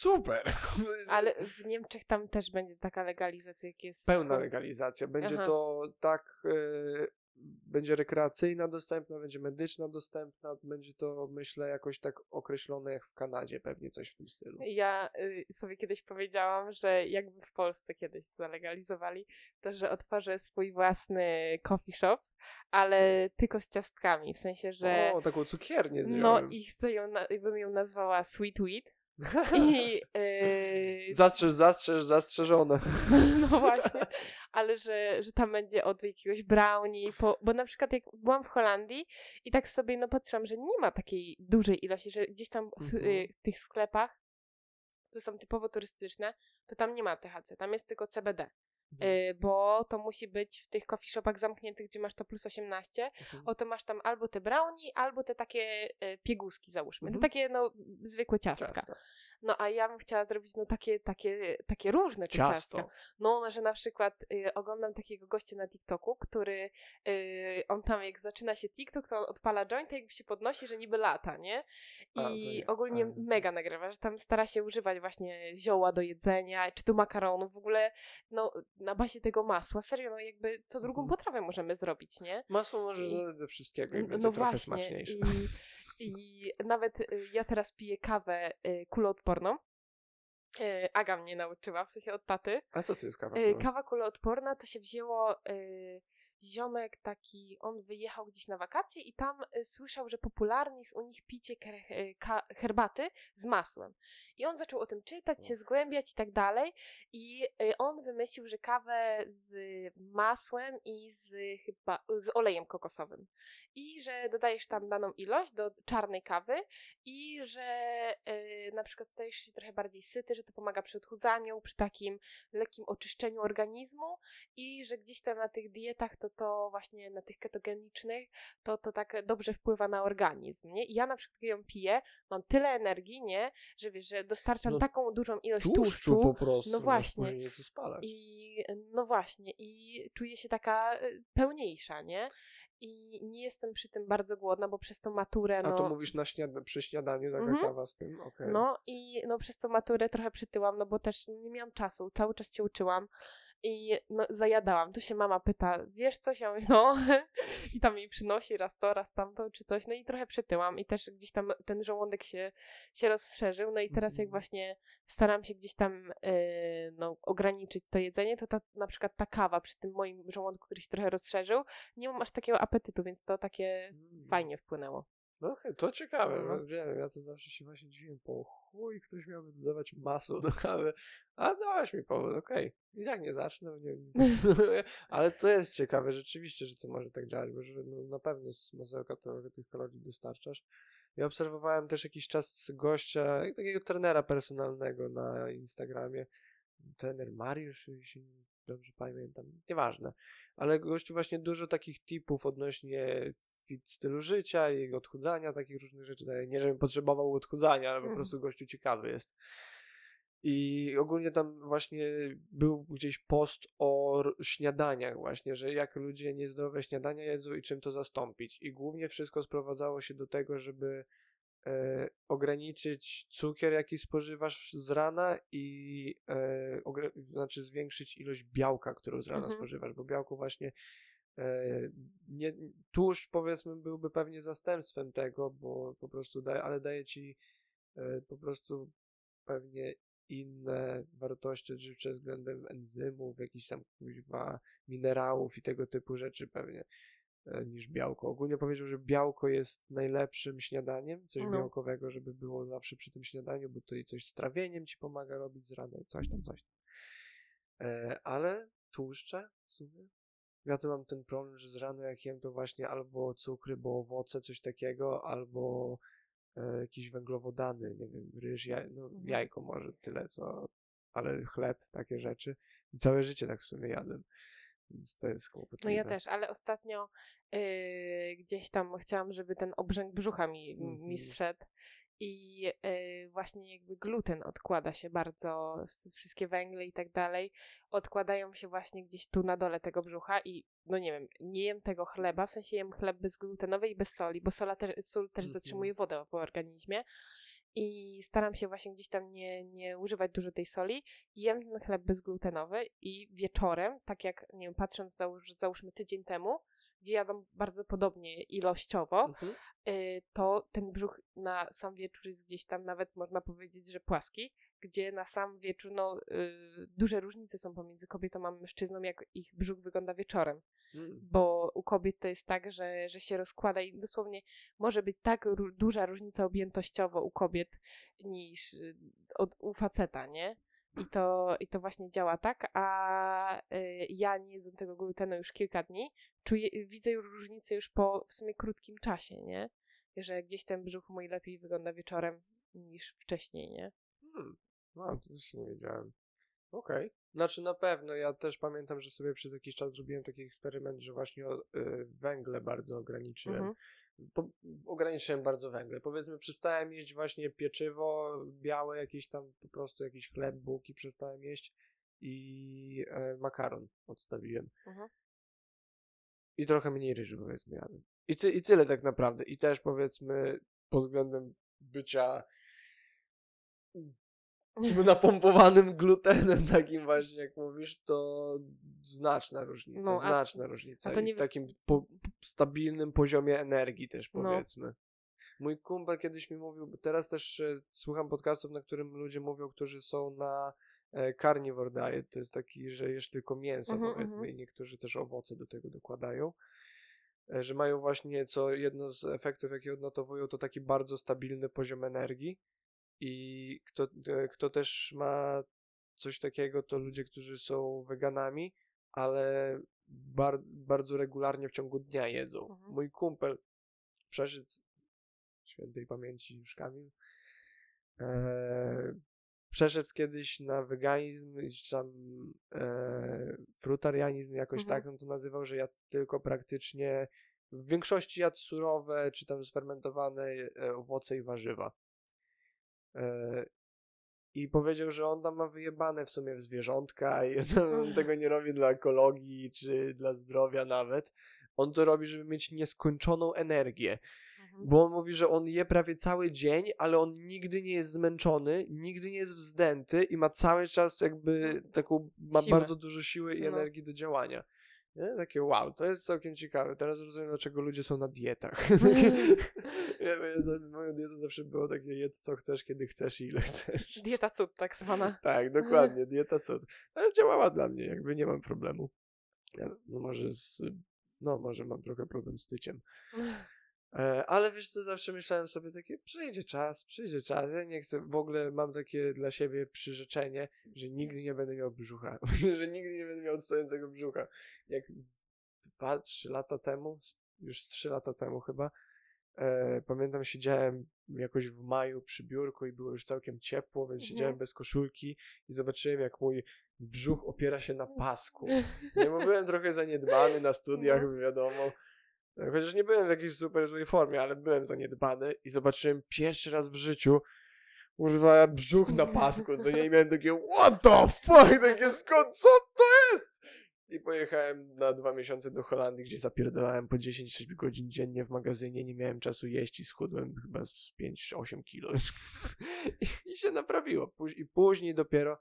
A: super.
B: Ale w Niemczech tam też będzie taka legalizacja, jak jest.
A: Pełna legalizacja. Będzie
B: Aha.
A: to tak, e, będzie rekreacyjna dostępna, będzie medyczna dostępna, będzie to myślę jakoś tak określone jak w Kanadzie, pewnie coś w tym stylu.
B: Ja y, sobie kiedyś powiedziałam, że jakby w Polsce kiedyś zalegalizowali, to że otworzę swój własny coffee shop, ale tylko z ciastkami. W sensie, że.
A: O, taką cukiernię z
B: No i chcę ją, bym ją nazwała Sweet Weed. I y,
A: Zastrzeż, zastrzeż, zastrzeżone.
B: no właśnie, ale że, że tam będzie od jakiegoś brownie, po, bo na przykład jak byłam w Holandii i tak sobie no patrzyłam, że nie ma takiej dużej ilości, że gdzieś tam w,
A: Mhm.
B: y, w tych sklepach, które są typowo turystyczne, to tam nie ma THC, tam jest tylko CBD.
A: Mhm.
B: Y, bo to musi być w tych coffee shopach zamkniętych, gdzie masz to plus 18,
A: Mhm.
B: oto masz tam albo te brownie, albo te takie y, pieguski załóżmy,
A: Mhm.
B: takie no zwykłe ciastka.
A: Ciasto.
B: No a ja bym chciała zrobić no takie, takie, takie różne te ciastka.
A: Ciasto.
B: No, że na przykład y, oglądam takiego gościa na TikToku, który y, on tam jak zaczyna się TikTok, to on odpala joint, jakby się podnosi, że niby lata, nie?
A: A,
B: I
A: nie,
B: ogólnie
A: ale-
B: mega nagrywa, że tam stara się używać właśnie zioła do jedzenia, czy tu makaronów, w ogóle no na bazie tego masła, serio, no jakby co drugą
A: Mhm.
B: potrawę możemy zrobić, nie?
A: Masło może
B: I-
A: do wszystkiego i
B: No
A: będzie trochę
B: właśnie.
A: smaczniejsze.
B: I, I nawet y, ja teraz piję kawę y, kuloodporną. Y, Aga mnie nauczyła, w sensie od taty.
A: A co to jest kawa?
B: Kawa kuloodporna to się wzięło ziomek taki, on wyjechał gdzieś na wakacje i tam y, słyszał, że popularne jest u nich picie y, herbaty z masłem. I on zaczął o tym czytać, się zgłębiać i tak dalej. I y, on wymyślił, że kawę z masłem i z chyba z olejem kokosowym. I że dodajesz tam daną ilość do czarnej kawy i że y, na przykład stajesz się trochę bardziej syty, że to pomaga przy odchudzaniu, przy takim lekkim oczyszczeniu organizmu i że gdzieś tam na tych dietach, to to właśnie na tych ketogenicznych, to to tak dobrze wpływa na organizm, nie? I ja na przykład jak ją piję, mam tyle energii, nie? Że wiesz, że dostarczam
A: No,
B: taką dużą ilość
A: Tłuszczu
B: tłuszczu,
A: po prostu.
B: no właśnie. i no właśnie, i czuję się taka y, pełniejsza, nie? I nie jestem przy tym bardzo głodna, bo przez tą maturę,
A: A
B: no...
A: to mówisz na śniad- przy śniadaniu taka
B: Mhm.
A: kawa z tym? Okej.
B: No i no przez tą maturę trochę przytyłam, no bo też nie miałam czasu, cały czas się uczyłam i no zajadałam. Tu się mama pyta, zjesz coś? Ja mówię, no i tam mi przynosi raz to, raz tamto czy coś, no i trochę przytyłam i też gdzieś tam ten żołądek się, się rozszerzył, no i teraz jak
A: Mhm.
B: właśnie staram się gdzieś tam yy, no, ograniczyć to jedzenie, to ta, na przykład ta kawa przy tym moim żołądku, który się trochę rozszerzył, nie mam aż takiego apetytu, więc to takie
A: Mm.
B: fajnie wpłynęło.
A: No okej, to ciekawe,
B: No.
A: wiem, ja to zawsze się właśnie dziwiłem, po chuj ktoś miałby dodawać masło do kawy, a dałeś mi powód, okej, i tak nie zacznę, bo nie, ale to jest ciekawe rzeczywiście, że to może tak działać, bo że, no, na pewno z masełka trochę tych kalorii dostarczasz. Ja obserwowałem też jakiś czas gościa, takiego trenera personalnego na Instagramie, trener Mariusz, jeśli dobrze pamiętam, nieważne, ale gościu właśnie dużo takich tipów odnośnie fit stylu życia i odchudzania, takich różnych rzeczy. Nie, żebym potrzebował odchudzania, ale po
B: Mhm.
A: prostu gościu ciekawy jest. I ogólnie tam właśnie był gdzieś post o śniadaniach właśnie, że jak ludzie niezdrowe śniadania jedzą i czym to zastąpić. I głównie wszystko sprowadzało się do tego, żeby e, ograniczyć cukier, jaki spożywasz z rana i e, znaczy zwiększyć ilość białka, którą z rana
B: Mhm.
A: spożywasz, bo białko właśnie nie, tłuszcz powiedzmy byłby pewnie zastępstwem tego, bo po prostu daje, ale daje ci e, po prostu pewnie inne wartości odżywcze względem enzymów, jakichś tam kuźwa, minerałów i tego typu rzeczy pewnie e, niż białko. Ogólnie powiedział, że białko jest najlepszym śniadaniem, coś
B: No.
A: białkowego, żeby było zawsze przy tym śniadaniu, bo to i coś z trawieniem ci pomaga robić z rana i coś tam, coś tam. E, ale tłuszcze w sumie ja tu mam ten problem, że z rana jak jem to właśnie albo cukry, bo owoce, coś takiego, albo e, jakieś węglowodany, nie wiem, ryż, jaj, no,
B: Mhm.
A: jajko może tyle, co, ale chleb, takie rzeczy. I całe życie tak w sumie jadłem. Więc to jest
B: No
A: kłopotliwe.
B: ja też, ale ostatnio yy, gdzieś tam chciałam, żeby ten obrzęk brzucha mi, mi
A: Mhm.
B: zszedł. I yy, właśnie jakby gluten odkłada się bardzo, wszystkie węgle i tak dalej, odkładają się właśnie gdzieś tu na dole tego brzucha i no nie wiem, nie jem tego chleba, w sensie jem chleb bezglutenowy i bez soli, bo sola te, sól też
A: Mhm.
B: zatrzymuje wodę w organizmie i staram się właśnie gdzieś tam nie, nie używać dużo tej soli i jem ten chleb bezglutenowy i wieczorem, tak jak, nie wiem, patrząc załóż, załóżmy tydzień temu, gdzie jadam bardzo podobnie ilościowo,
A: Mhm.
B: y, to ten brzuch na sam wieczór jest gdzieś tam nawet można powiedzieć, że płaski, gdzie na sam wieczór no, y, duże różnice są pomiędzy kobietą a mężczyzną, jak ich brzuch wygląda wieczorem
A: Mm.
B: bo u kobiet to jest tak, że, że się rozkłada i dosłownie może być tak duża różnica objętościowo u kobiet niż y, od, u faceta, nie? I to, I to właśnie działa tak, a y, ja nie jedzę tego glutenu już kilka dni, czuję, widzę już różnicę już po w sumie krótkim czasie, nie? Że gdzieś ten brzuch mój lepiej wygląda wieczorem niż wcześniej, nie?
A: Hmm. No, to też nie wiedziałem. Okej. Znaczy na pewno, ja też pamiętam, że sobie przez jakiś czas zrobiłem taki eksperyment, że właśnie o, y, węgle bardzo ograniczyłem.
B: Mhm.
A: Po, ograniczyłem bardzo węgle. Powiedzmy, przestałem jeść właśnie pieczywo białe, jakieś tam po prostu jakiś chleb, bułki przestałem jeść i e, makaron odstawiłem.
B: Mhm.
A: I trochę mniej ryżu powiedzmy jadłem. I, ty, I tyle tak naprawdę. I też powiedzmy pod względem bycia napompowanym glutenem takim właśnie, jak mówisz, to znaczna różnica,
B: No, a-
A: znaczna różnica.
B: a to
A: I
B: nie wys-
A: takim po, stabilnym poziomie energii też
B: No.
A: powiedzmy. Mój kumpel kiedyś mi mówił, bo teraz też e, słucham podcastów, na którym ludzie mówią, którzy są na e, carnivore diet, to jest taki, że jesz tylko mięso
B: Mhm,
A: powiedzmy
B: mhm.
A: i niektórzy też owoce do tego dokładają. E, Że mają właśnie, co jedno z efektów, jakie odnotowują, to taki bardzo stabilny poziom energii. I kto, e, kto też ma coś takiego, to ludzie, którzy są weganami, ale bar, bardzo regularnie w ciągu dnia jedzą.
B: Mhm.
A: Mój kumpel przeszedł świętej pamięci już Kamil, e, przeszedł kiedyś na weganizm, czy tam e, frutarianizm, jakoś
B: Mhm.
A: tak on to nazywał, że jadł tylko praktycznie w większości jadł surowe, czy tam sfermentowane e, owoce i warzywa. E, I powiedział, że on tam ma wyjebane w sumie w zwierzątka i on tego nie robi dla ekologii czy dla zdrowia nawet. On to robi, żeby mieć nieskończoną energię.
B: Mhm.
A: Bo on mówi, że on je prawie cały dzień, ale on nigdy nie jest zmęczony, nigdy nie jest wzdęty i ma cały czas jakby taką, ma bardzo dużo siły i
B: No.
A: energii do działania. Nie? Takie wow, to jest całkiem ciekawe. Teraz rozumiem, dlaczego ludzie są na dietach. ja, moją dietą zawsze było takie jedz co chcesz, kiedy chcesz i ile chcesz.
B: Dieta cud tak zwana.
A: Tak, dokładnie, dieta cud. Ale działała dla mnie, jakby nie mam problemu. Ja, no może z, no może mam trochę problem z tyciem. E, ale wiesz co, zawsze myślałem sobie takie, przyjdzie czas, przyjdzie czas, ja nie chcę, w ogóle mam takie dla siebie przyrzeczenie, że nigdy nie będę miał brzucha, że nigdy nie będę miał odstającego brzucha. Jak dwa, trzy lata temu, już trzy lata temu chyba, e, pamiętam siedziałem jakoś w maju przy biurku i było już całkiem ciepło, więc
B: Mhm.
A: siedziałem bez koszulki i zobaczyłem jak mój brzuch opiera się na pasku. Nie, bo byłem trochę zaniedbany na studiach,
B: No.
A: wiadomo. Chociaż nie byłem w jakiejś super złej formie, ale byłem zaniedbany i zobaczyłem pierwszy raz w życiu kurwa brzuch na pasku, co nie miałem takie what the fuck, takie skąd, co to jest? I pojechałem na dwa miesiące do Holandii, gdzie zapierdalałem po 10 godzin dziennie w magazynie, nie miałem czasu jeść i schudłem chyba z 5-8 kilo. I, I się naprawiło. I później dopiero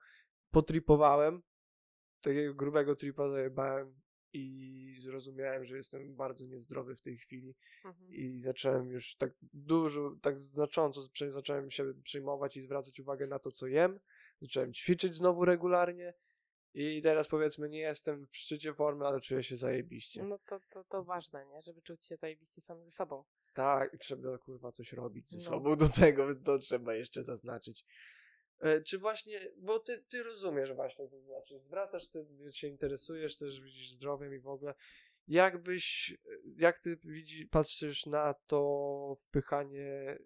A: potripowałem, takiego grubego tripa zajebałem i zrozumiałem, że jestem bardzo niezdrowy w tej chwili
B: Mhm.
A: i zacząłem już tak dużo, tak znacząco zacząłem się przejmować i zwracać uwagę na to, co jem. Zacząłem ćwiczyć znowu regularnie i teraz powiedzmy nie jestem w szczycie formy, ale czuję się zajebiście.
B: No to, to, to ważne, nie? Żeby czuć się zajebiście sam ze sobą.
A: Tak, trzeba kurwa coś robić ze
B: No.
A: sobą do tego, to trzeba jeszcze zaznaczyć. E, czy właśnie, bo ty, ty rozumiesz właśnie, co to znaczy, zwracasz, ty się interesujesz, też widzisz zdrowiem i w ogóle. Jakbyś, jak ty widzi, patrzysz na to wpychanie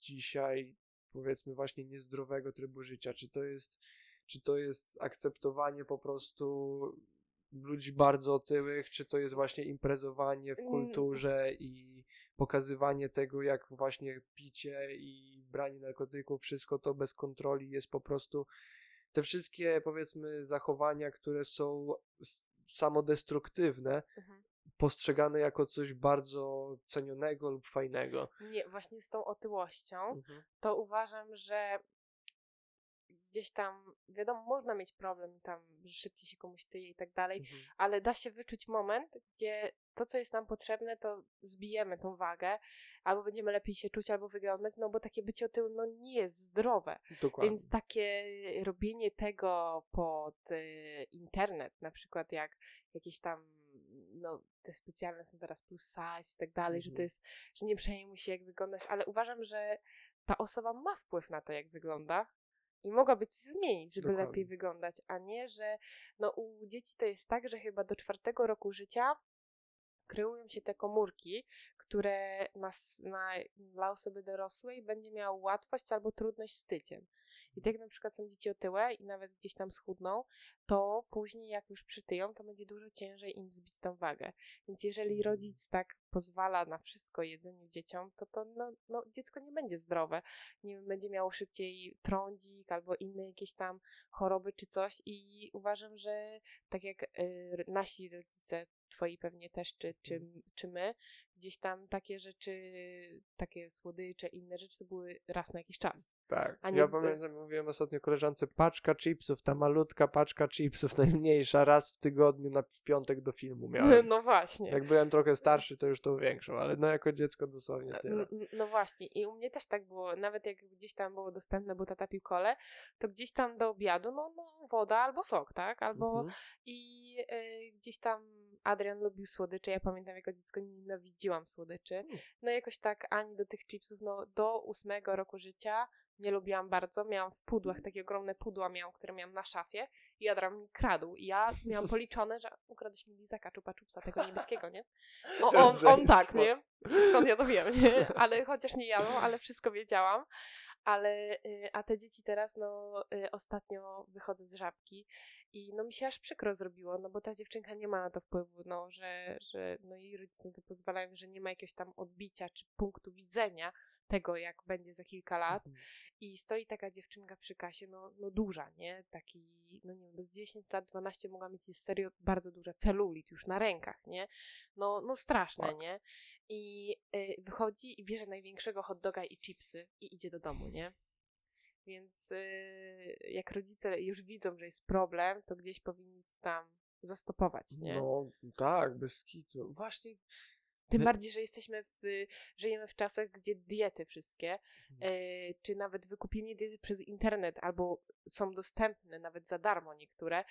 A: dzisiaj, powiedzmy właśnie niezdrowego trybu życia? Czy to jest, czy to jest akceptowanie po prostu ludzi bardzo otyłych, czy to jest właśnie imprezowanie w
B: Mm.
A: kulturze i pokazywanie tego, jak właśnie picie i branie narkotyków, wszystko to bez kontroli jest po prostu te wszystkie powiedzmy zachowania, które są samodestruktywne,
B: Mhm.
A: postrzegane jako coś bardzo cenionego lub fajnego.
B: Nie, właśnie z tą otyłością,
A: Mhm.
B: to uważam, że gdzieś tam, wiadomo, można mieć problem tam, że szybciej się komuś tyje i tak dalej,
A: Mhm.
B: ale da się wyczuć moment, gdzie to, co jest nam potrzebne, to zbijemy tą wagę, albo będziemy lepiej się czuć, albo wyglądać, no bo takie bycie otyłym, no nie jest zdrowe.
A: Dokładnie.
B: Więc takie robienie tego pod y, internet, na przykład jak jakieś tam, no te specjalne są teraz plus size i tak dalej, że to
A: Mhm.
B: jest, że nie przejmuj się jak wyglądasz, ale uważam, że ta osoba ma wpływ na to, jak wygląda i mogłaby coś zmienić, żeby
A: Dokładnie.
B: lepiej wyglądać, a nie, że no u dzieci to jest tak, że chyba do czwartego roku życia kreują się te komórki, które na, na, dla osoby dorosłej będzie miał łatwość albo trudność z tyciem. I tak jak na przykład są dzieci otyłe i nawet gdzieś tam schudną, to później jak już przytyją, to będzie dużo ciężej im zbić tą wagę. Więc jeżeli
A: Mhm.
B: rodzic tak pozwala na wszystko jedzenie dzieciom, to to no, no, dziecko nie będzie zdrowe. Nie wiem, będzie miało szybciej trądzik albo inne jakieś tam choroby czy coś i uważam, że tak jak y, nasi rodzice, twoi pewnie też, czy, czy, czy my, gdzieś tam takie rzeczy, takie słodycze, inne rzeczy to były raz na jakiś czas.
A: Tak.
B: A nie
A: ja
B: by-
A: pamiętam, mówiłem ostatnio koleżance, paczka chipsów, ta malutka paczka chipsów, najmniejsza, raz w tygodniu na w piątek do filmu miałem.
B: No właśnie.
A: Jak byłem trochę starszy, to już tą większą, ale no jako dziecko dosłownie tyle.
B: N- n- No właśnie, i u mnie też tak było, nawet jak gdzieś tam było dostępne, bo tata pił kole, to gdzieś tam do obiadu, no, no woda albo sok, tak? Albo
A: Mhm.
B: i y, gdzieś tam Adrian lubił słodycze, ja pamiętam jako dziecko nienawidziłam słodyczy,
A: Mm.
B: no jakoś tak ani do tych chipsów, no do ósmego roku życia nie lubiłam bardzo, miałam w pudłach, takie ogromne pudła miałam, które miałam na szafie i Adrian mi kradł i ja miałam policzone, że ukradłeś mi lizaka czupa czupsa, tego niebieskiego, nie? O, on, on tak, nie? Skąd ja to wiem, nie? Ale chociaż nie jadłam, ale wszystko wiedziałam. Ale, y, a te dzieci teraz, no, y, ostatnio wychodzę z żabki i no mi się aż przykro zrobiło, no bo ta dziewczynka nie ma na to wpływu, no, że, że no jej rodzice na to pozwalają, że nie ma jakiegoś tam odbicia czy punktu widzenia tego, jak będzie za kilka lat
A: Mhm.
B: i stoi taka dziewczynka przy kasie, no, no duża, nie? Taki, no nie wiem, z 10 lat, 12 mogła mieć serio bardzo duża celulit już na rękach, nie? No, no straszne,
A: Tak.
B: nie? I y, wychodzi i bierze największego hot doga i chipsy i idzie do domu, nie? Więc y, jak rodzice już widzą, że jest problem, to gdzieś powinni to tam zastopować, nie?
A: No tak, bez kitu. Właśnie
B: Tym
A: My-
B: bardziej, że jesteśmy w, żyjemy w czasach, gdzie diety wszystkie,
A: Mhm.
B: e, czy nawet wykupienie diety przez internet, albo są dostępne nawet za darmo niektóre,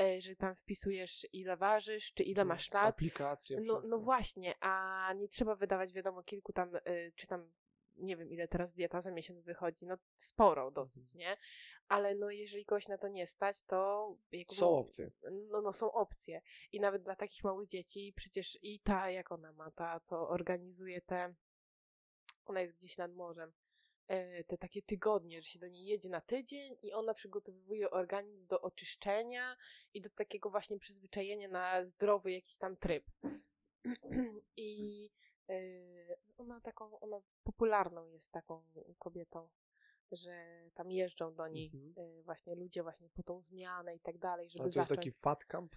B: e, że tam wpisujesz ile ważysz, czy ile masz lat.
A: Aplikacje.
B: No, no właśnie, a nie trzeba wydawać wiadomo kilku tam, y, czy tam, nie wiem ile teraz dieta za miesiąc wychodzi, no sporo dosyć,
A: Mhm.
B: nie? Ale no jeżeli kogoś na to nie stać, to jakby,
A: Są opcje.
B: No, no są opcje. I nawet dla takich małych dzieci przecież i ta, jak ona ma, ta co organizuje te, ona jest gdzieś nad morzem, e, te takie tygodnie, że się do niej jedzie na tydzień i ona przygotowuje organizm do oczyszczenia i do takiego właśnie przyzwyczajenia na zdrowy jakiś tam tryb. I ona taką, ona popularną jest taką kobietą, że tam jeżdżą do niej
A: Mhm.
B: e, właśnie ludzie właśnie po tą zmianę i tak dalej,
A: A
B: żeby
A: to jest
B: zacząć.
A: taki fat camp?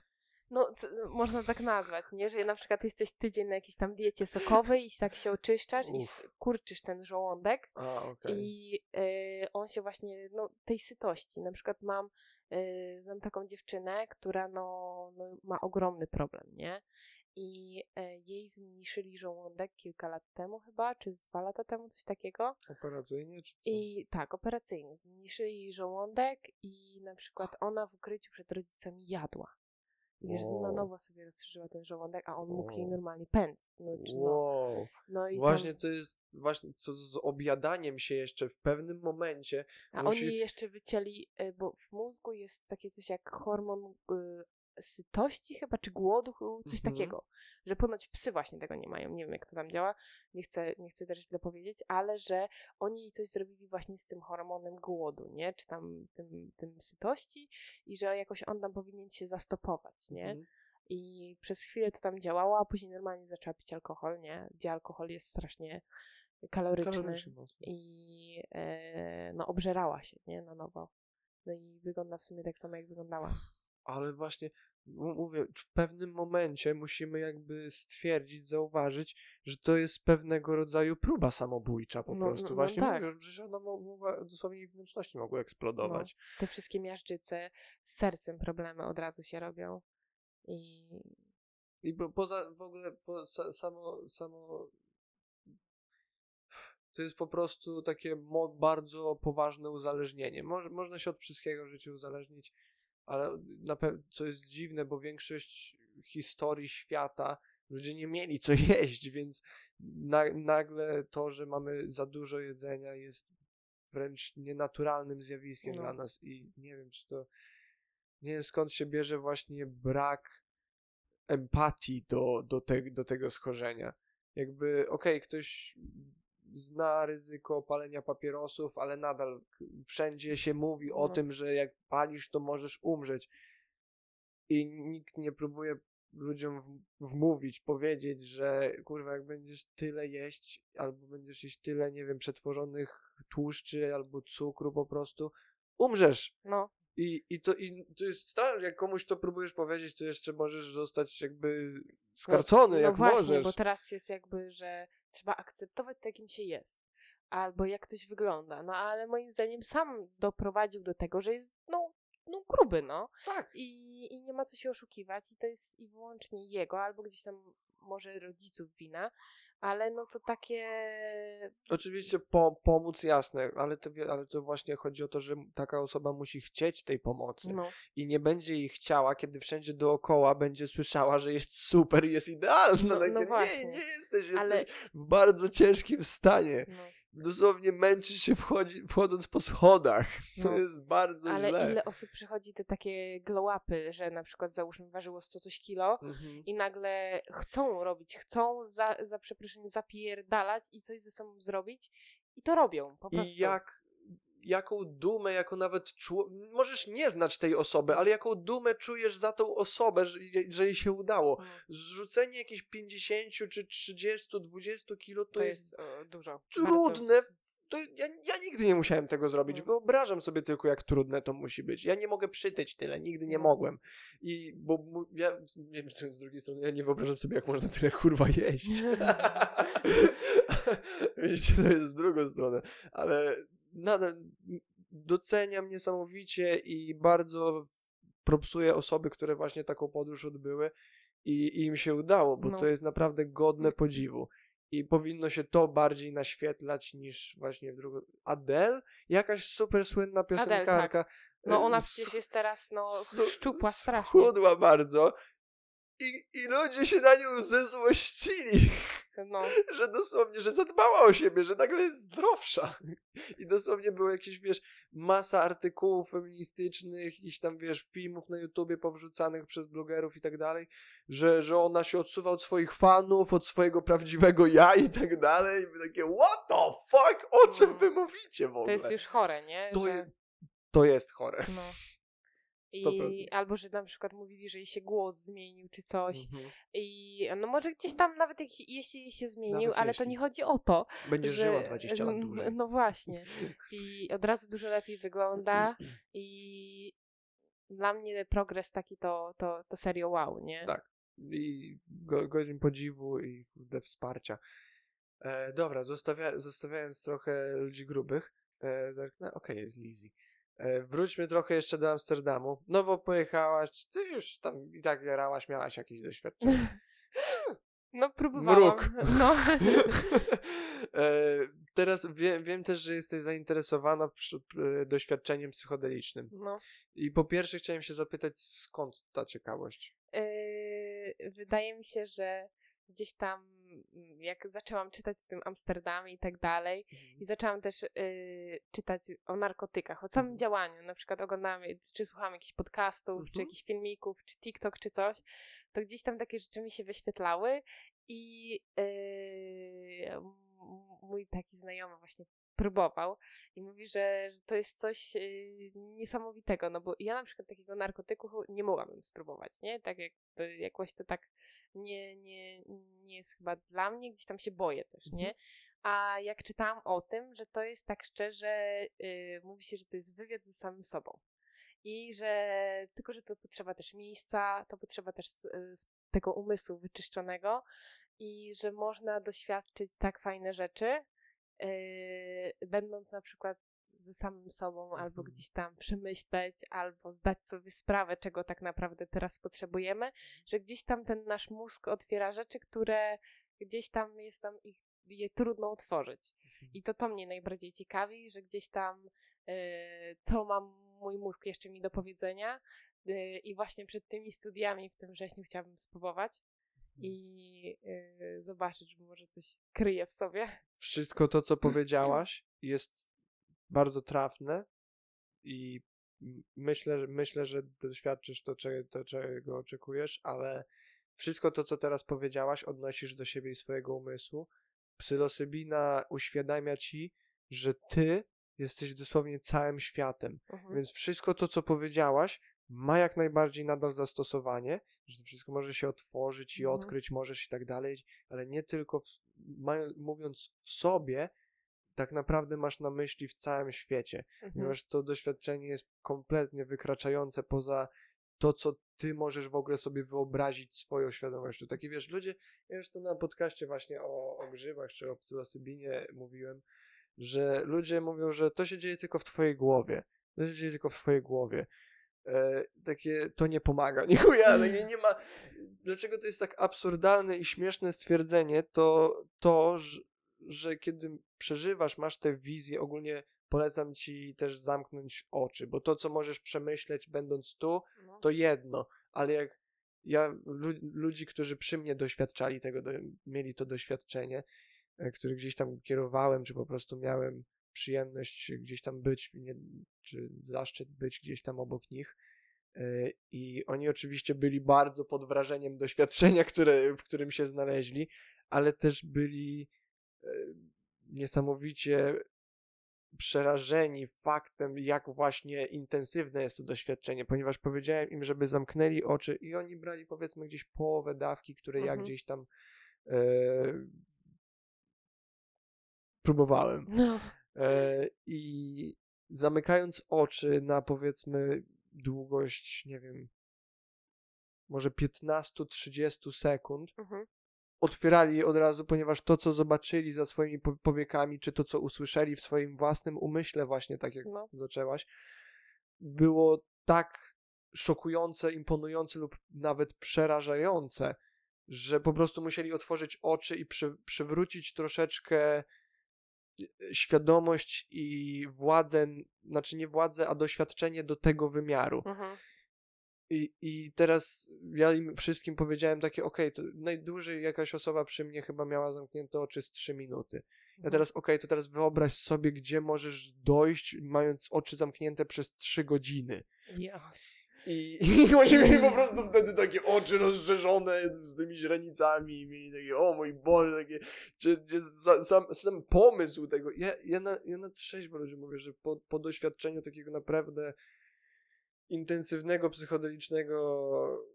B: No, można tak nazwać, nie? Że na przykład jesteś tydzień na jakiejś tam diecie sokowej i tak się oczyszczasz i
A: Uf.
B: kurczysz ten żołądek
A: A, okej.
B: i e, on się właśnie, no, tej sytości. Na przykład mam, e, znam taką dziewczynę, która no, no, ma ogromny problem, nie? I e, jej zmniejszyli żołądek kilka lat temu chyba, czy z dwa lata temu, coś takiego.
A: Operacyjnie, czy co?
B: I tak, operacyjnie. Zmniejszyli jej żołądek i na przykład ona w ukryciu przed rodzicami jadła. I Wiesz, na
A: Wow.
B: nowo sobie rozszerzyła ten żołądek, a on mógł jej normalnie pędzić. No, czy no,
A: Wow.
B: no i
A: Właśnie
B: tam,
A: to jest, właśnie co z objadaniem się jeszcze w pewnym momencie.
B: a
A: musi-
B: oni jeszcze wycięli, y, bo w mózgu jest takie coś jak hormon y, sytości chyba, czy głodu, coś
A: Mhm.
B: takiego. Że ponoć psy właśnie tego nie mają. Nie wiem, jak to tam działa. Nie chcę, nie chcę też źle powiedzieć, ale że oni jej coś zrobili właśnie z tym hormonem głodu, nie? Czy tam tym, tym sytości i że jakoś on tam powinien się zastopować, nie?
A: Mhm.
B: I przez chwilę to tam działało, a później normalnie zaczęła pić alkohol, nie? Gdzie alkohol jest strasznie kaloryczny.
A: Kaloryczny.
B: I e, no obżerała się, nie? Na nowo. No i wygląda w sumie tak samo, jak wyglądała.
A: Ale właśnie mówię, w pewnym momencie musimy jakby stwierdzić, zauważyć, że to jest pewnego rodzaju próba samobójcza po
B: No,
A: prostu.
B: no, no
A: właśnie
B: tak.
A: mówię, że ona mo- mogła, dosłownie wnętrzności mogły eksplodować.
B: Te wszystkie miażdżyce z sercem problemy od razu się robią. I
A: I bo, poza w ogóle po, sa, samo, samo to jest po prostu takie mo, bardzo poważne uzależnienie. Moż, można się od wszystkiego w życiu uzależnić, ale co jest dziwne, bo większość historii świata ludzie nie mieli co jeść, więc na, nagle to, że mamy za dużo jedzenia jest wręcz nienaturalnym zjawiskiem
B: No.
A: dla nas i nie wiem, czy to nie wiem skąd się bierze właśnie brak empatii do, do, te, do tego schorzenia. Jakby, okej, ktoś zna ryzyko palenia papierosów, ale nadal wszędzie się mówi o
B: No.
A: tym, że jak palisz, to możesz umrzeć. I nikt nie próbuje ludziom wmówić, powiedzieć, że kurwa, jak będziesz tyle jeść, albo będziesz jeść tyle, nie wiem, przetworzonych tłuszczy albo cukru po prostu, umrzesz.
B: no,
A: I, i, to, I to jest straszne, jak komuś to próbujesz powiedzieć, to jeszcze możesz zostać jakby skarcony,
B: no
A: jak
B: właśnie,
A: możesz.
B: bo teraz jest jakby, że trzeba akceptować to, jakim się jest. Albo jak ktoś wygląda. No ale moim zdaniem sam doprowadził do tego, że jest no, no gruby, no.
A: Tak.
B: I, I nie ma co się oszukiwać, i to jest i wyłącznie jego, albo gdzieś tam może rodziców wina, ale no to takie.
A: Oczywiście po, pomóc, jasne, ale to, ale to właśnie chodzi o to, że taka osoba musi chcieć tej pomocy
B: No,
A: i nie będzie jej chciała, kiedy wszędzie dookoła będzie słyszała, że jest super jest idealna.
B: No-
A: Takie,
B: no
A: nie, nie jesteś, jesteś
B: ale.
A: w bardzo ciężkim stanie.
B: No,
A: Dosłownie męczysz się wchodzi, wchodząc po schodach. To
B: No.
A: jest bardzo
B: ale
A: źle.
B: ile osób przychodzi te takie glow-upy, że na przykład załóżmy ważyło 100 coś kilo
A: Mhm.
B: i nagle chcą robić, chcą za, za przeproszeniem zapierdalać i coś ze sobą zrobić i to robią po prostu.
A: I jak, jaką dumę, jako nawet czło... możesz nie znać tej osoby, ale jaką dumę czujesz za tą osobę, że, że jej się udało.
B: No,
A: Zrzucenie jakichś 50 czy 30, 20 kilo to,
B: to
A: jest,
B: jest e, dużo.
A: Trudne. To ja, ja nigdy nie musiałem tego zrobić.
B: No.
A: Wyobrażam sobie tylko, jak trudne to musi być. Ja nie mogę przytyć tyle, nigdy nie
B: No.
A: mogłem. I bo mu- ja, nie wiem, co z drugiej strony, ja nie wyobrażam sobie, jak można tyle kurwa jeść. Widzicie, to jest z drugą stronę. Ale nadal doceniam niesamowicie i bardzo propsuję osoby, które właśnie taką podróż odbyły. I, i im się udało, bo
B: No.
A: to jest naprawdę godne podziwu. I powinno się to bardziej naświetlać niż właśnie w drugą. Adele? Jakaś super słynna piosenkarka.
B: No ona
A: e, s-
B: przecież jest teraz, no, szczupła strasznie.
A: Schudła bardzo. I, I ludzie się na nią zezłościli,
B: No,
A: że dosłownie, że zadbała o siebie, że nagle jest zdrowsza. I dosłownie było jakieś, wiesz, masa artykułów feministycznych, jakichś tam, wiesz, filmów na YouTubie powrzucanych przez blogerów i tak dalej, że, że ona się odsuwa od swoich fanów, od swojego prawdziwego ja i tak dalej. I my takie, what the fuck? O czym
B: No.
A: wy mówicie w
B: to
A: ogóle?
B: jest już chore, nie?
A: To
B: Że-
A: je- to jest chore.
B: No.
A: 100%.
B: I, albo, że na przykład mówili, że jej się głos zmienił czy coś.
A: Mhm.
B: I no może gdzieś tam nawet jak, jeśli jej się zmienił,
A: Nawet
B: ale to
A: jeśli.
B: nie chodzi o to.
A: Będziesz
B: że,
A: żyła 20 lat dłużej.
B: No właśnie. I od razu dużo lepiej wygląda i dla mnie progres taki to, to, to serio wow, nie?
A: Tak. I go, godzin podziwu i kurde wsparcia. E, dobra, zostawia, zostawiając trochę ludzi grubych, e, zerknę, okej, jest Lizzie. E, wróćmy trochę jeszcze do Amsterdamu, no bo pojechałaś, ty już tam i tak jarałaś, miałaś jakieś doświadczenie.
B: No próbowałam.
A: Mruk.
B: No.
A: e, teraz wie, wiem też, że jesteś zainteresowana e, doświadczeniem psychodelicznym.
B: no.
A: I po pierwsze chciałem się zapytać, skąd ta ciekawość?
B: Yy, wydaje mi się, że gdzieś tam, jak zaczęłam czytać o tym Amsterdamie i tak dalej, i zaczęłam też yy, czytać o narkotykach, o całym
A: Mhm.
B: działaniu. Na przykład oglądałam, czy słuchałam jakichś podcastów, czy
A: Mhm.
B: jakichś filmików, czy TikTok, czy coś, to gdzieś tam takie rzeczy mi się wyświetlały i m- mój taki znajomy właśnie próbował i mówi, że, że to jest coś yy, niesamowitego, no bo ja na przykład takiego narkotyku nie mogłabym spróbować, nie? Tak jakby jakoś to tak nie, nie, nie jest chyba dla mnie, gdzieś tam się boję też, nie? A jak czytałam o tym, że to jest tak szczerze, yy, mówi się, że to jest wywiad ze samym sobą. I że tylko, że to potrzeba też miejsca, to potrzeba też y, tego umysłu wyczyszczonego i że można doświadczyć tak fajne rzeczy, yy, będąc na przykład ze samym sobą, albo
A: Mhm.
B: gdzieś tam przemyśleć, albo zdać sobie sprawę, czego tak naprawdę teraz potrzebujemy, że gdzieś tam ten nasz mózg otwiera rzeczy, które gdzieś tam jest tam ich je trudno utworzyć. I to to mnie najbardziej ciekawi, że gdzieś tam yy, co ma mój mózg jeszcze mi do powiedzenia yy, i właśnie przed tymi studiami w tym wrześniu chciałabym spróbować i yy, zobaczyć, że może coś kryje w sobie.
A: wszystko to, co powiedziałaś, jest bardzo trafne i myślę, że- myślę, że doświadczysz to, to, czego oczekujesz, ale wszystko to, co teraz powiedziałaś, odnosisz do siebie i swojego umysłu. Psylosybina uświadamia ci, że ty jesteś dosłownie całym światem.
B: Mhm.
A: Więc wszystko to, co powiedziałaś, ma jak najbardziej nadal zastosowanie, że to wszystko może się otworzyć i
B: Mhm.
A: odkryć możesz i tak dalej, ale nie tylko w, mają, mówiąc w sobie, tak naprawdę masz na myśli w całym świecie,
B: Mhm.
A: ponieważ to doświadczenie jest kompletnie wykraczające poza to, co ty możesz w ogóle sobie wyobrazić swoją świadomością. Takie wiesz, ludzie, ja już to na podcaście właśnie o, o grzybach czy o psylosybinie mówiłem, że ludzie mówią, że to się dzieje tylko w twojej głowie. To się dzieje tylko w twojej głowie. E, takie, to nie pomaga. Nie chuja, takie nie ma... Dlaczego to jest tak absurdalne i śmieszne stwierdzenie, to to, że, że kiedy przeżywasz, masz te wizje, ogólnie polecam ci też zamknąć oczy, bo to, co możesz przemyśleć będąc tu,
B: No.
A: to jedno, ale jak ja, lu, ludzi, którzy przy mnie doświadczali tego, do, mieli to doświadczenie, e, który gdzieś tam kierowałem, czy po prostu miałem przyjemność gdzieś tam być, nie, czy zaszczyt być gdzieś tam obok nich. e, I oni oczywiście byli bardzo pod wrażeniem doświadczenia, które, w którym się znaleźli, ale też byli niesamowicie przerażeni faktem, jak właśnie intensywne jest to doświadczenie, ponieważ powiedziałem im, żeby zamknęli oczy i oni brali powiedzmy gdzieś połowę dawki, które ja
B: Mhm.
A: gdzieś tam e, próbowałem.
B: No.
A: E, I zamykając oczy na powiedzmy długość, nie wiem, może 15-30 sekund,
B: Mhm.
A: Otwierali od razu, ponieważ to, co zobaczyli za swoimi po- powiekami, czy to, co usłyszeli w swoim własnym umyśle, właśnie tak jak
B: No.
A: zaczęłaś, było tak szokujące, imponujące lub nawet przerażające, że po prostu musieli otworzyć oczy i przy, przywrócić troszeczkę y, świadomość i władzę, znaczy nie władzę, a doświadczenie do tego wymiaru.
B: Mhm.
A: I, I teraz ja im wszystkim powiedziałem takie, okej, to najdłużej jakaś osoba przy mnie chyba miała zamknięte oczy z 3 minuty. Ja
B: Mhm.
A: teraz, okej, to teraz wyobraź sobie, gdzie możesz dojść, mając oczy zamknięte przez 3 godziny.
B: Ja.
A: I, I oni mieli po prostu wtedy takie oczy rozszerzone z tymi źrenicami i mieli takie, o mój Boże, takie, czy, czy, sam, sam pomysł tego. Ja, ja, na, ja na trzeźwo ludzie mówię, że po, po doświadczeniu takiego naprawdę intensywnego, psychodelicznego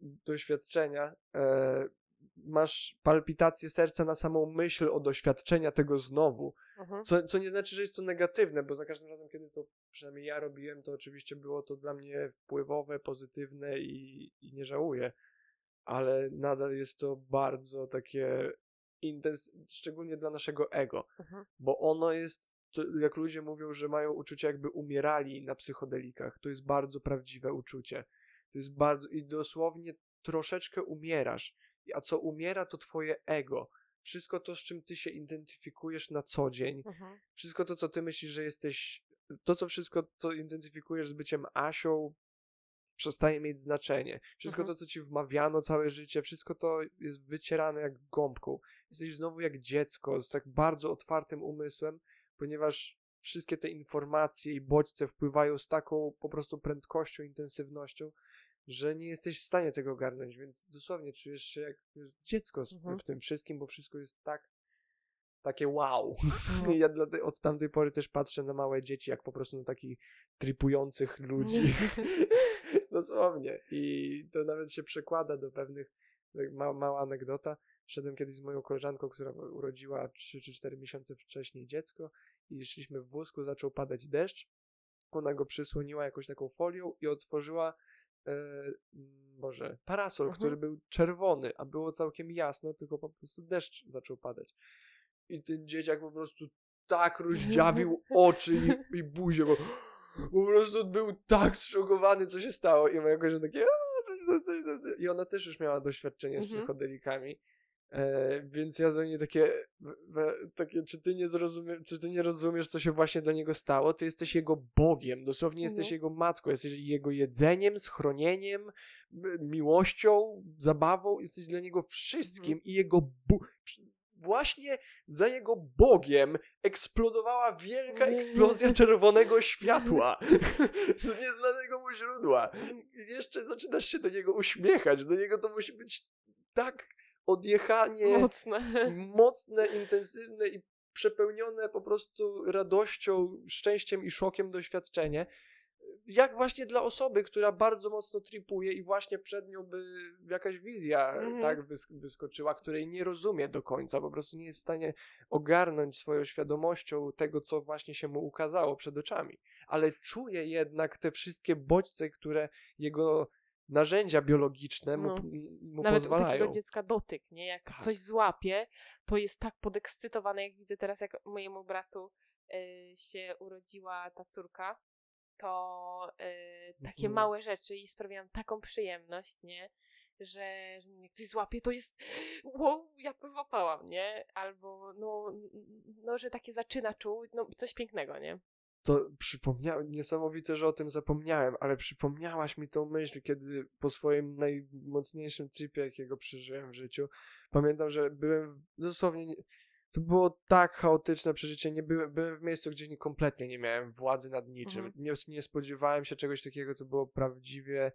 A: doświadczenia e, masz palpitację serca na samą myśl o doświadczenia tego znowu.
B: Mhm.
A: Co, co nie znaczy, że jest to negatywne, bo za każdym razem, kiedy to przynajmniej ja robiłem, to oczywiście było to dla mnie wpływowe, pozytywne i, i nie żałuję. Ale nadal jest to bardzo takie intens, szczególnie dla naszego ego,
B: Mhm.
A: bo ono jest, to, jak ludzie mówią, że mają uczucie jakby umierali na psychodelikach, to jest bardzo prawdziwe uczucie. To jest bardzo, i dosłownie troszeczkę umierasz. A co umiera, to twoje ego. Wszystko to, z czym ty się identyfikujesz na co dzień,
B: Mhm.
A: wszystko to, co ty myślisz, że jesteś, to co wszystko, co identyfikujesz z byciem Asią, przestaje mieć znaczenie. Wszystko
B: Mhm.
A: to, co ci wmawiano całe życie, wszystko to jest wycierane jak gąbką. Jesteś znowu jak dziecko, z tak bardzo otwartym umysłem, ponieważ wszystkie te informacje i bodźce wpływają z taką po prostu prędkością, intensywnością, że nie jesteś w stanie tego ogarnąć, więc dosłownie czujesz się jak dziecko
B: Mhm.
A: w tym wszystkim, bo wszystko jest tak takie wow. I ja te, od tamtej pory też patrzę na małe dzieci, jak po prostu na takich tripujących ludzi. Dosłownie. I to nawet się przekłada do pewnych, ma, mała anegdota. Szedłem kiedyś z moją koleżanką, która urodziła 3 czy 4 miesiące wcześniej dziecko i szliśmy w wózku, zaczął padać deszcz. Ona go przysłoniła jakąś taką folią i otworzyła e, Boże, parasol,
B: Mhm.
A: który był czerwony, a było całkiem jasno, tylko po prostu deszcz zaczął padać. I ten dzieciak po prostu tak rozdziawił oczy i, i buzię, bo po prostu był tak zszokowany, co się stało. I moja koleżanka takie, "A, coś tam, coś tam, coś tam". I ona też już miała doświadczenie z
B: Mhm.
A: psychodelikami. E, więc ja za nie takie, takie, czy ty nie czy ty nie rozumiesz, co się właśnie dla niego stało? Ty jesteś jego Bogiem, dosłownie jesteś
B: Mhm.
A: jego matką, jesteś jego jedzeniem, schronieniem, miłością, zabawą, jesteś dla niego wszystkim i jego bu- właśnie za jego Bogiem eksplodowała wielka eksplozja czerwonego światła z nieznanego mu źródła. I jeszcze zaczynasz się do niego uśmiechać. Do niego to musi być tak odjechanie
B: Mocne.
A: mocne, intensywne i przepełnione po prostu radością, szczęściem i szokiem doświadczenie. Jak właśnie dla osoby, która bardzo mocno tripuje i właśnie przed nią by jakaś wizja
B: Mhm.
A: tak wysk- wyskoczyła, której nie rozumie do końca, po prostu nie jest w stanie ogarnąć swoją świadomością tego, co właśnie się mu ukazało przed oczami. Ale czuje jednak te wszystkie bodźce, które jego narzędzia biologiczne mu,
B: No.
A: mu
B: Nawet u
A: pozwalają.
B: takiego dziecka dotyk, nie? Jak
A: Tak.
B: coś złapie, to jest tak podekscytowane, jak widzę teraz, jak mojemu bratu y, się urodziła ta córka, to y, takie
A: Mhm.
B: małe rzeczy i sprawiają taką przyjemność, nie? Że, że jak coś złapie, to jest wow, ja to złapałam, nie? Albo no, no że takie zaczyna czuć, no coś pięknego, nie?
A: to przypomniałem, niesamowite, że o tym zapomniałem, ale przypomniałaś mi tą myśl, kiedy po swoim najmocniejszym tripie, jakiego przeżyłem w życiu, pamiętam, że byłem dosłownie, nie, to było tak chaotyczne przeżycie, nie byłem, byłem w miejscu, gdzie nie, kompletnie nie miałem władzy nad niczym,
B: Mhm.
A: nie, nie spodziewałem się czegoś takiego, to było prawdziwie,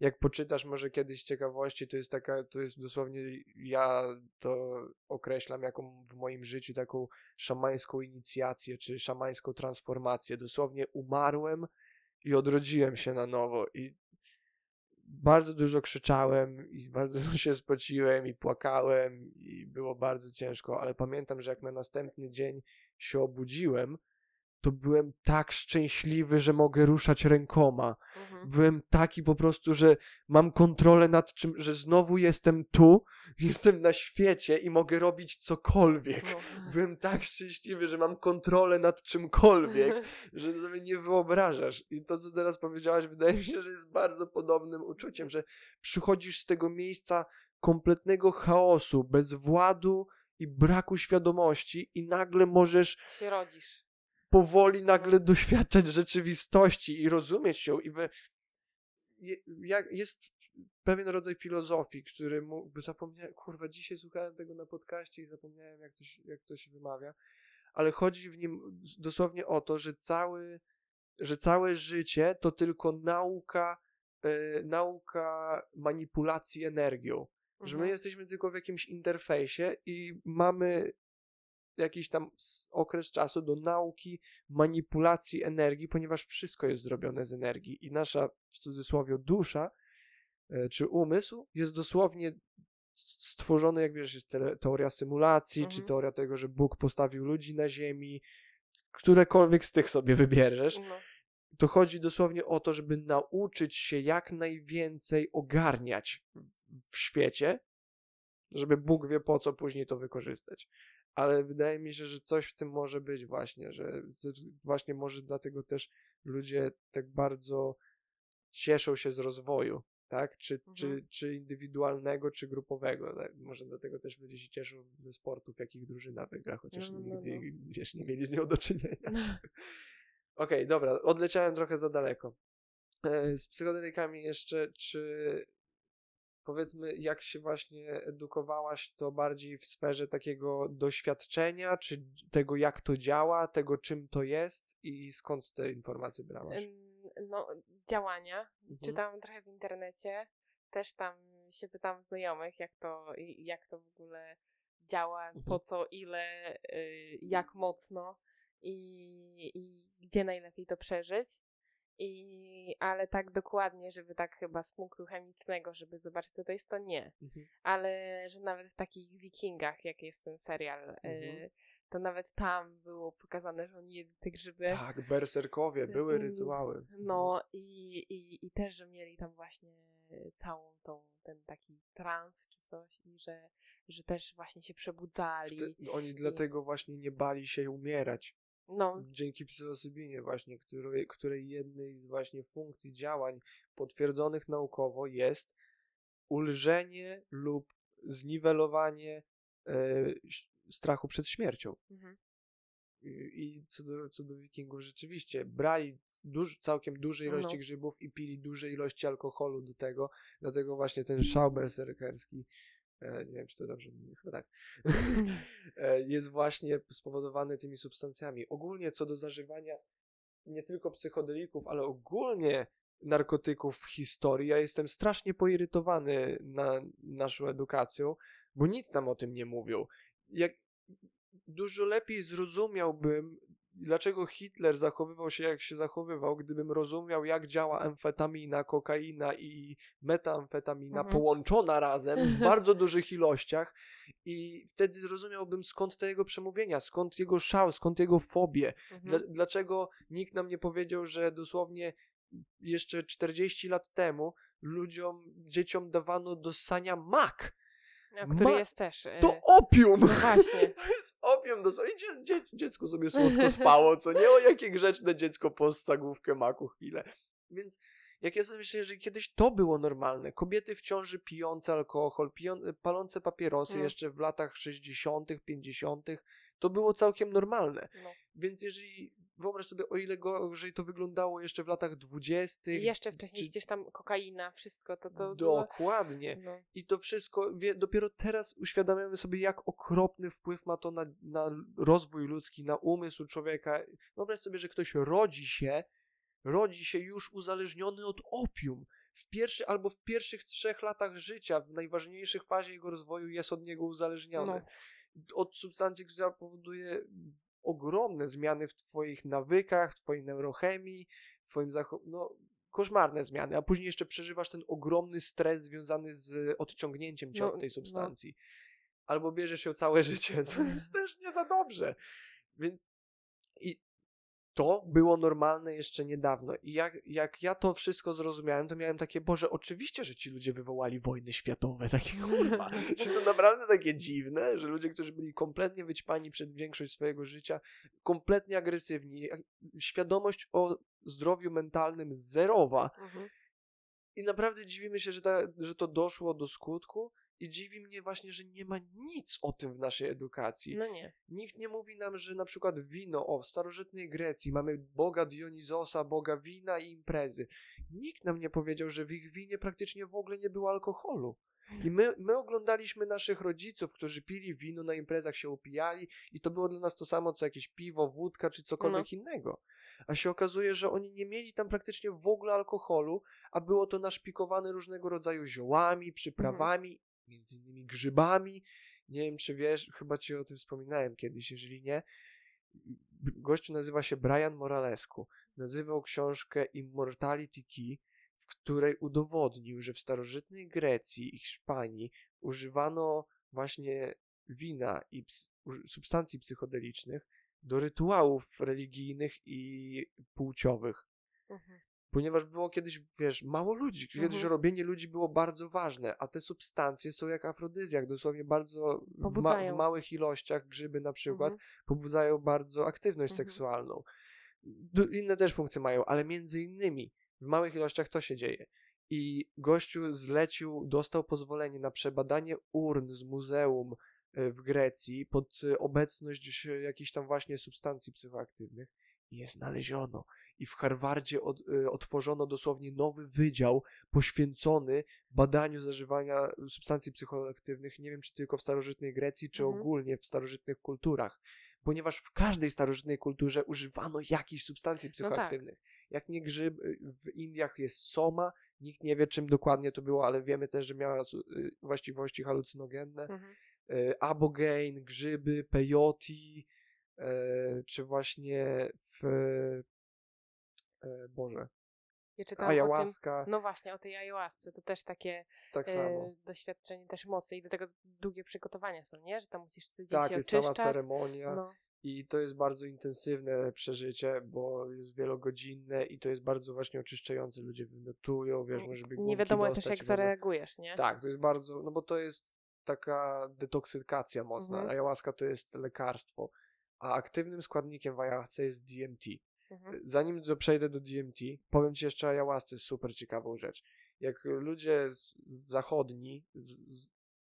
A: jak poczytasz może kiedyś ciekawości, to jest taka, to jest dosłownie, ja to określam jaką w moim życiu taką szamańską inicjację, czy szamańską transformację. Dosłownie umarłem i odrodziłem się na nowo i bardzo dużo krzyczałem i bardzo dużo się spociłem i płakałem i było bardzo ciężko, ale pamiętam, że jak na następny dzień się obudziłem, to byłem tak szczęśliwy, że mogę ruszać rękoma.
B: Mhm.
A: Byłem taki po prostu, że mam kontrolę nad czym, że znowu jestem tu, jestem na świecie i mogę robić cokolwiek.
B: No.
A: Byłem tak szczęśliwy, że mam kontrolę nad czymkolwiek, że sobie nie wyobrażasz. I to, co teraz powiedziałaś, wydaje mi się, że jest bardzo podobnym uczuciem, że przychodzisz z tego miejsca kompletnego chaosu, bez władu i braku świadomości i nagle możesz
B: się rodzisz.
A: Powoli nagle doświadczać rzeczywistości i rozumieć ją i we, je, jak, jest pewien rodzaj filozofii, który mu, zapomniałem, kurwa, dzisiaj słuchałem tego na podcaście i zapomniałem jak to, się- jak to się wymawia, ale chodzi w nim dosłownie o to, że cały, że całe życie to tylko nauka, e, nauka manipulacji energią. Że my
B: Mhm.
A: jesteśmy tylko w jakimś interfejsie i mamy jakiś tam okres czasu do nauki manipulacji energii, ponieważ wszystko jest zrobione z energii i nasza, w cudzysłowie, dusza e, czy umysł jest dosłownie stworzony, jak wiesz, jest te- teoria symulacji, czy
B: Mhm.
A: teoria tego, że Bóg postawił ludzi na ziemi, którekolwiek z tych sobie wybierzesz,
B: No.
A: to chodzi dosłownie o to, żeby nauczyć się jak najwięcej ogarniać w świecie, żeby Bóg wie po co później to wykorzystać. Ale wydaje mi się, że coś w tym może być właśnie, że właśnie może dlatego też ludzie tak bardzo cieszą się z rozwoju, tak? Czy, czy,
B: Mhm.
A: czy indywidualnego, czy grupowego. Tak? Może dlatego też ludzie się cieszą ze sportów, jakich drużyna wygra, chociaż
B: No, no,
A: nigdy
B: no.
A: wiesz, nie mieli z nią do czynienia. Okej, dobra, odleciałem trochę za daleko. E, Z psychodelikami jeszcze, czy powiedzmy, jak się właśnie edukowałaś, to bardziej w sferze takiego doświadczenia, czy tego, jak to działa, tego, czym to jest i skąd te informacje brałaś?
B: No, działania.
A: Mhm.
B: Czytałam trochę w internecie. Też tam się pytam znajomych, jak to, jak to w ogóle działa,
A: Mhm.
B: po co, ile, y, jak mocno i, i gdzie najlepiej to przeżyć. I, ale tak dokładnie, żeby tak chyba z punktu chemicznego, żeby zobaczyć, co to jest, to nie.
A: Mhm.
B: Ale że nawet w takich wikingach, jak jest ten serial, y,
A: Mhm.
B: to nawet tam było pokazane, że oni jedli te grzyby.
A: Tak, berserkowie, były
B: Mm,
A: rytuały.
B: No i, i, i też, że mieli tam właśnie całą tą, ten taki trans czy coś i że, że też właśnie się przebudzali.
A: Wte- Oni dlatego właśnie nie bali się umierać.
B: No,
A: Dzięki psylocybinie właśnie, której, której jednej z właśnie funkcji działań potwierdzonych naukowo jest ulżenie lub zniwelowanie e, strachu przed śmiercią.
B: mhm.
A: I, i co, do, co do wikingów rzeczywiście brali duż, całkiem duże ilości
B: No.
A: grzybów i pili duże ilości alkoholu do tego, dlatego właśnie ten szał berserkerski nie wiem czy to dobrze mówię, chyba tak e, jest właśnie spowodowany tymi substancjami. Ogólnie co do zażywania nie tylko psychodelików, ale ogólnie narkotyków w historii, ja jestem strasznie poirytowany na naszą edukacją, bo nic nam o tym nie mówią. Jak dużo lepiej zrozumiałbym, dlaczego Hitler zachowywał się jak się zachowywał, gdybym rozumiał, jak działa amfetamina, kokaina i metamfetamina
B: Mhm.
A: połączona razem w bardzo dużych ilościach i wtedy zrozumiałbym skąd te jego przemówienia, skąd jego szał, skąd jego fobie.
B: Mhm.
A: dlaczego nikt nam nie powiedział, że dosłownie jeszcze 40 lat temu ludziom, dzieciom dawano do ssania mak.
B: A który
A: ma-
B: jest też.
A: To opium!
B: no właśnie.
A: To jest opium dosłownie. Dzie, dzie, dziecko sobie słodko spało, co nie? O jakie grzeczne dziecko possa główkę maku chwilę. Więc jak ja sobie myślę, że kiedyś to było normalne. Kobiety w ciąży pijące alkohol, piją, palące papierosy
B: Mm.
A: jeszcze w latach 60., 50., to było całkiem normalne.
B: No.
A: Więc jeżeli wyobraź sobie, o ile gorzej to wyglądało jeszcze w latach 20.
B: I jeszcze wcześniej
A: czy-
B: gdzieś tam kokaina, wszystko to. to, to
A: Dokładnie.
B: no.
A: I to wszystko, wie, dopiero teraz uświadamiamy sobie, jak okropny wpływ ma to na, na rozwój ludzki, na umysł człowieka. Wyobraź sobie, że ktoś rodzi się, rodzi się już uzależniony od opium. W pierwszy, albo w pierwszych trzech latach życia, w najważniejszych fazie jego rozwoju jest od niego uzależniony.
B: No.
A: Od substancji, która powoduje ogromne zmiany w twoich nawykach, w twojej neurochemii, w twoim zachowaniu. No, koszmarne zmiany, a później jeszcze przeżywasz ten ogromny stres związany z odciągnięciem cię
B: No,
A: od tej
B: no.
A: substancji. Albo bierzesz ją całe życie, co jest też nie za dobrze. Więc to było normalne jeszcze niedawno. I jak, jak ja to wszystko zrozumiałem, to miałem takie, Boże, oczywiście, że ci ludzie wywołali wojny światowe. Takie kurwa. Czy to naprawdę takie dziwne, że ludzie, którzy byli kompletnie wyćpani przed większość swojego życia, kompletnie agresywni, świadomość o zdrowiu mentalnym zerowa.
B: Mhm.
A: I naprawdę dziwimy się, że, ta, że to doszło do skutku. I dziwi mnie właśnie, że nie ma nic o tym w naszej edukacji.
B: No nie.
A: Nikt nie mówi nam, że na przykład wino, o, w starożytnej Grecji mamy boga Dionizosa, boga wina i imprezy. Nikt nam nie powiedział, że w ich winie praktycznie w ogóle nie było alkoholu. I my, my oglądaliśmy naszych rodziców, którzy pili wino na imprezach, się upijali i to było dla nas to samo, co jakieś piwo, wódka czy cokolwiek innego. A się okazuje, że oni nie mieli tam praktycznie w ogóle alkoholu, a było to naszpikowane różnego rodzaju ziołami, przyprawami, między innymi grzybami. Nie wiem, czy wiesz, chyba ci o tym wspominałem kiedyś, jeżeli nie. Gościu nazywa się Brian Moralescu. Nazywał książkę Immortality Key, w której udowodnił, że w starożytnej Grecji i Hiszpanii używano właśnie wina i substancji psychodelicznych do rytuałów religijnych i płciowych.
B: Mhm.
A: Ponieważ było kiedyś, wiesz, mało ludzi. Kiedyś
B: Mhm.
A: robienie ludzi było bardzo ważne, a te substancje są jak afrodyzjak, dosłownie bardzo w, ma- w małych ilościach, grzyby na przykład,
B: Mhm.
A: pobudzają bardzo aktywność
B: Mhm.
A: seksualną. Du- Inne też funkcje mają, ale między innymi w małych ilościach to się dzieje. I gościu zlecił, dostał pozwolenie na przebadanie urn z muzeum e, w Grecji pod e, obecność jakichś tam właśnie substancji psychoaktywnych i je znaleziono. I w Harvardzie od, e, otworzono dosłownie nowy wydział poświęcony badaniu zażywania substancji psychoaktywnych, nie wiem czy tylko w starożytnej Grecji, czy
B: Mhm.
A: ogólnie w starożytnych kulturach. Ponieważ w każdej starożytnej kulturze używano jakichś substancji
B: tak.
A: psychoaktywnych. Jak nie grzyb, y, w Indiach jest soma, nikt nie wie czym dokładnie to było, ale wiemy też, że miała y, właściwości halucynogenne.
B: Mhm.
A: Y, Abogain, grzyby, peyote, y, czy właśnie w... y, Boże,
B: Ja czytałam o tym, no właśnie, o tej ayahuasce, to też takie
A: tak
B: e, doświadczenie też mocne i do tego długie przygotowania są, nie? Że tam musisz codziennie
A: Tak,
B: się
A: jest
B: oczyszczać.
A: cała ceremonia.
B: No,
A: I to jest bardzo intensywne przeżycie, bo jest wielogodzinne i to jest bardzo właśnie oczyszczające. Ludzie wymiotują, wiesz, może by
B: nie wiadomo też jak zareagujesz, nie?
A: Tak, to jest bardzo, no bo to jest taka detoksykacja mocna.
B: Mhm.
A: Ayahuasca to jest lekarstwo, a aktywnym składnikiem w ayahuasce jest DMT.
B: Mhm.
A: Zanim do, przejdę do DMT, powiem Ci jeszcze o ayahuasce, super ciekawą rzecz. Jak ludzie z, z zachodni z, z,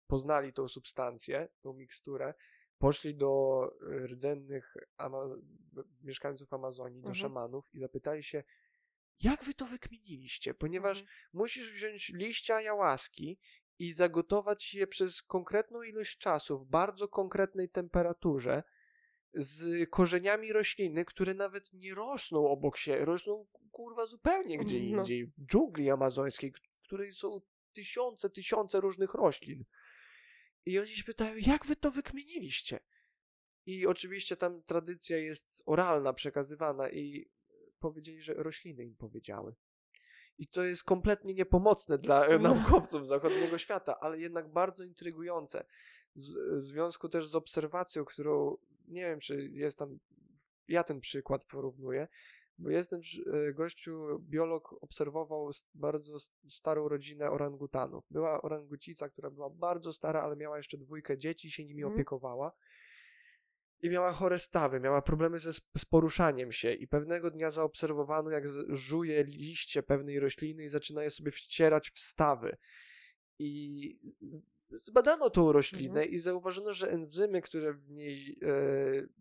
A: poznali tą substancję, tą miksturę, poszli do rdzennych ama- mieszkańców Amazonii, do
B: Mhm.
A: szamanów i zapytali się, jak wy to wykminiliście? Ponieważ
B: Mhm.
A: musisz wziąć liście ayahuaski i zagotować je przez konkretną ilość czasu w bardzo konkretnej temperaturze z korzeniami rośliny, które nawet nie rosną obok siebie, rosną kurwa zupełnie gdzie
B: No.
A: indziej, w dżungli amazońskiej, w której są tysiące, tysiące różnych roślin. I oni się pytają, jak wy to wykminiliście? I oczywiście tam tradycja jest oralna, przekazywana i powiedzieli, że rośliny im powiedziały. I to jest kompletnie niepomocne dla e, naukowców zachodniego świata, ale jednak bardzo intrygujące. Z, w związku też z obserwacją, którą nie wiem, czy jest tam. Ja ten przykład porównuję, bo jest ten e, gościu, biolog, obserwował bardzo starą rodzinę orangutanów. Była orangucica, która była bardzo stara, ale miała jeszcze dwójkę dzieci, się nimi
B: Mhm.
A: opiekowała. I miała chore stawy, miała problemy ze, z poruszaniem się i pewnego dnia zaobserwowano, jak żuje liście pewnej rośliny i zaczyna je sobie wcierać w stawy. I zbadano tą roślinę
B: Mhm.
A: i zauważono, że enzymy, które w niej e,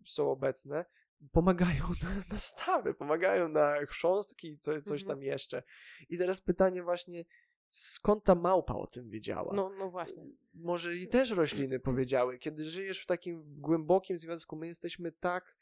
A: są obecne, pomagają na, na stawy, pomagają na chrząstki i co, coś
B: Mhm.
A: tam jeszcze. I teraz pytanie właśnie, skąd ta małpa o tym wiedziała?
B: No, no właśnie.
A: może i też rośliny powiedziały, kiedy żyjesz w takim głębokim związku, my jesteśmy tak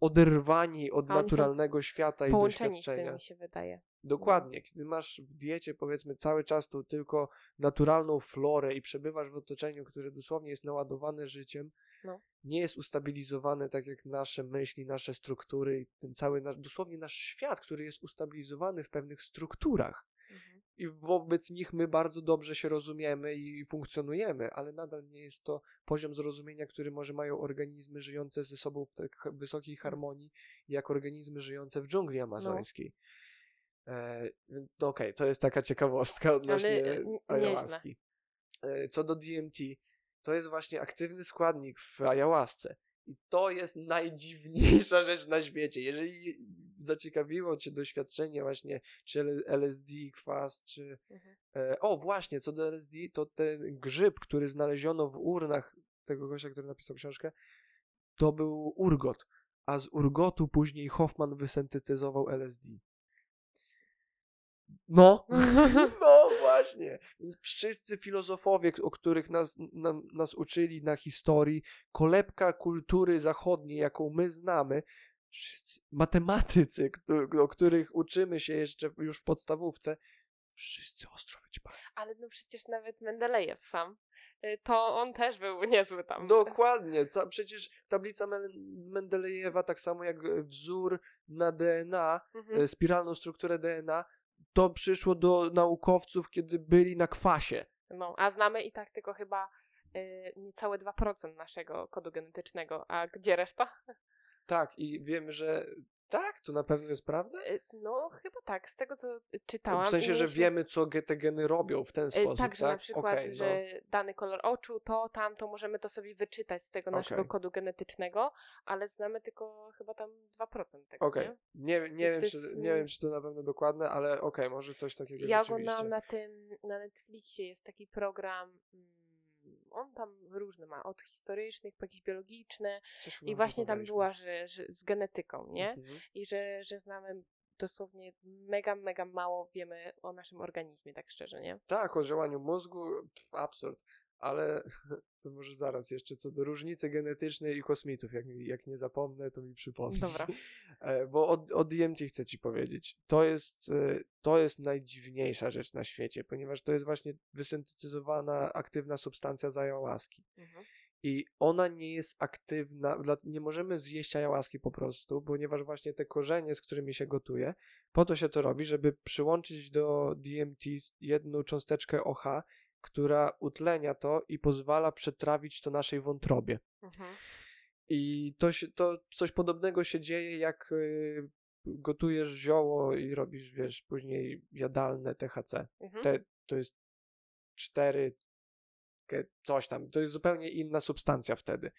A: oderwani od naturalnego świata i
B: z
A: doświadczenia.
B: tym mi się wydaje.
A: Dokładnie, kiedy masz w diecie powiedzmy cały czas tu tylko naturalną florę i przebywasz w otoczeniu, które dosłownie jest naładowane życiem,
B: No.
A: nie jest ustabilizowane tak jak nasze myśli, nasze struktury i ten cały nasz, dosłownie nasz świat, który jest ustabilizowany w pewnych strukturach. I wobec nich my bardzo dobrze się rozumiemy i funkcjonujemy, ale nadal nie jest to poziom zrozumienia, który może mają organizmy żyjące ze sobą w tak wysokiej harmonii, jak organizmy żyjące w dżungli amazońskiej. E, więc to okej, to jest taka ciekawostka odnośnie
B: e,
A: ayahuaski. E, co do DMT, to jest właśnie aktywny składnik w ayahuasce. I to jest najdziwniejsza rzecz na świecie. Jeżeli zaciekawiło Cię doświadczenie właśnie czy LSD, kwas, czy...
B: Mhm.
A: E, o, właśnie, co do LSD, to ten grzyb, który znaleziono w urnach tego gościa, który napisał książkę, to był urgot. A z urgotu później Hoffman wysyntetyzował LSD. No, no właśnie. Więc wszyscy filozofowie, o których nas, nas uczyli na historii, kolebka kultury zachodniej, jaką my znamy, matematycy, o których uczymy się jeszcze już w podstawówce, wszyscy ostro wyćpani.
B: Ale no przecież nawet Mendelejew sam, y, to on też był niezły tam.
A: Dokładnie. Ca- przecież tablica Men- Mendelejewa, tak samo jak wzór na DNA,
B: Mhm.
A: e, spiralną strukturę DNA, to przyszło do naukowców, kiedy byli na kwasie.
B: No, a znamy i tak tylko chyba y, niecałe 2% naszego kodu genetycznego. A gdzie reszta?
A: Tak, i wiemy, że tak, to na pewno jest prawda.
B: Y, no, chyba tak, z tego co czytałam.
A: W sensie, że
B: mieliśmy-
A: wiemy, co te geny robią w ten
B: y,
A: sposób,
B: Tak,
A: tak?
B: że na przykład,
A: no.
B: że dany kolor oczu, to, tamto, możemy to sobie wyczytać z tego naszego
A: Okej.
B: kodu genetycznego, ale znamy tylko chyba tam 2% tego,
A: Okej,
B: nie?
A: nie, nie,
B: Więc
A: wiem,
B: to
A: czy,
B: jest,
A: nie
B: mm,
A: wiem, czy to na pewno dokładne, ale okej, może coś takiego
B: Ja oglądałam na tym, na Netflixie jest taki program, mm, on tam różne ma, od historycznych po jakieś biologiczne i właśnie tam była, że, że z genetyką, nie?
A: Mhm.
B: I że, że znamy dosłownie mega, mega mało wiemy o naszym organizmie, tak szczerze, nie?
A: Tak, o działaniu mózgu, pf, absurd. Ale to może zaraz jeszcze co do różnicy genetycznej i kosmitów. Jak, jak nie zapomnę, to mi przypomnij.
B: Dobra.
A: E, Bo o, o DMT chcę ci powiedzieć. To jest, e, to jest najdziwniejsza rzecz na świecie, ponieważ to jest właśnie wysyntetyzowana aktywna substancja z ayahuaski.
B: Mhm.
A: I ona nie jest aktywna, nie możemy zjeść ayahuaski po prostu, ponieważ właśnie te korzenie, z którymi się gotuje, po to się to robi, żeby przyłączyć do DMT jedną cząsteczkę OH, która utlenia to i pozwala przetrawić to naszej wątrobie.
B: Mhm.
A: I to, się, to coś podobnego się dzieje, jak y, gotujesz zioło i robisz, wiesz, później jadalne THC.
B: Mhm.
A: Te, to jest cztery coś tam. To jest zupełnie inna substancja wtedy.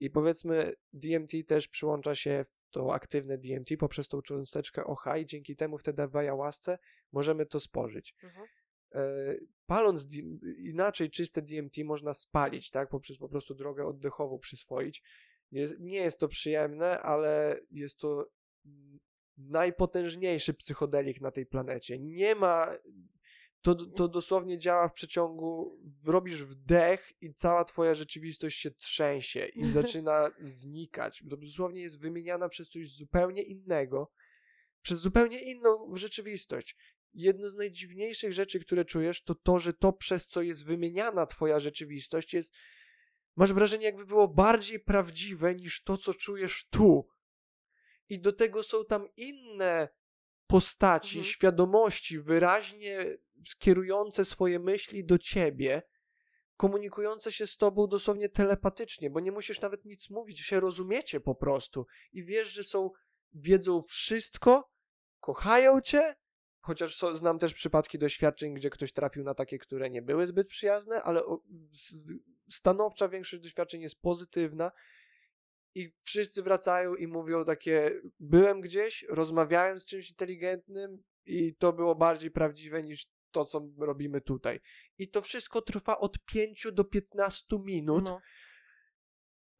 A: I powiedzmy, DMT też przyłącza się w to aktywne DMT poprzez tą cząsteczkę OH i dzięki temu wtedy w ayahuasce możemy to spożyć.
B: Mhm.
A: E, paląc inaczej czyste DMT można spalić, tak? Poprzez po prostu drogę oddechową przyswoić. Jest, nie jest to przyjemne, ale jest to najpotężniejszy psychodelik na tej planecie. Nie ma. To, to dosłownie działa w przeciągu. Robisz wdech i cała twoja rzeczywistość się trzęsie i zaczyna znikać. To dosłownie jest wymieniana przez coś zupełnie innego, przez zupełnie inną rzeczywistość. Jedno z najdziwniejszych rzeczy, które czujesz, to to, że to, przez co jest wymieniana twoja rzeczywistość, jest. Masz wrażenie, jakby było bardziej prawdziwe niż to, co czujesz tu. I do tego są tam inne postaci,
B: Mhm.
A: świadomości, wyraźnie skierujące swoje myśli do ciebie, komunikujące się z tobą dosłownie telepatycznie, bo nie musisz nawet nic mówić, się rozumiecie po prostu i wiesz, że są, wiedzą wszystko, kochają cię, chociaż znam też przypadki doświadczeń, gdzie ktoś trafił na takie, które nie były zbyt przyjazne, ale stanowcza większość doświadczeń jest pozytywna i wszyscy wracają i mówią takie, byłem gdzieś, rozmawiałem z czymś inteligentnym i to było bardziej prawdziwe niż to, co robimy tutaj. I to wszystko trwa od 5 do 15 minut.
B: No.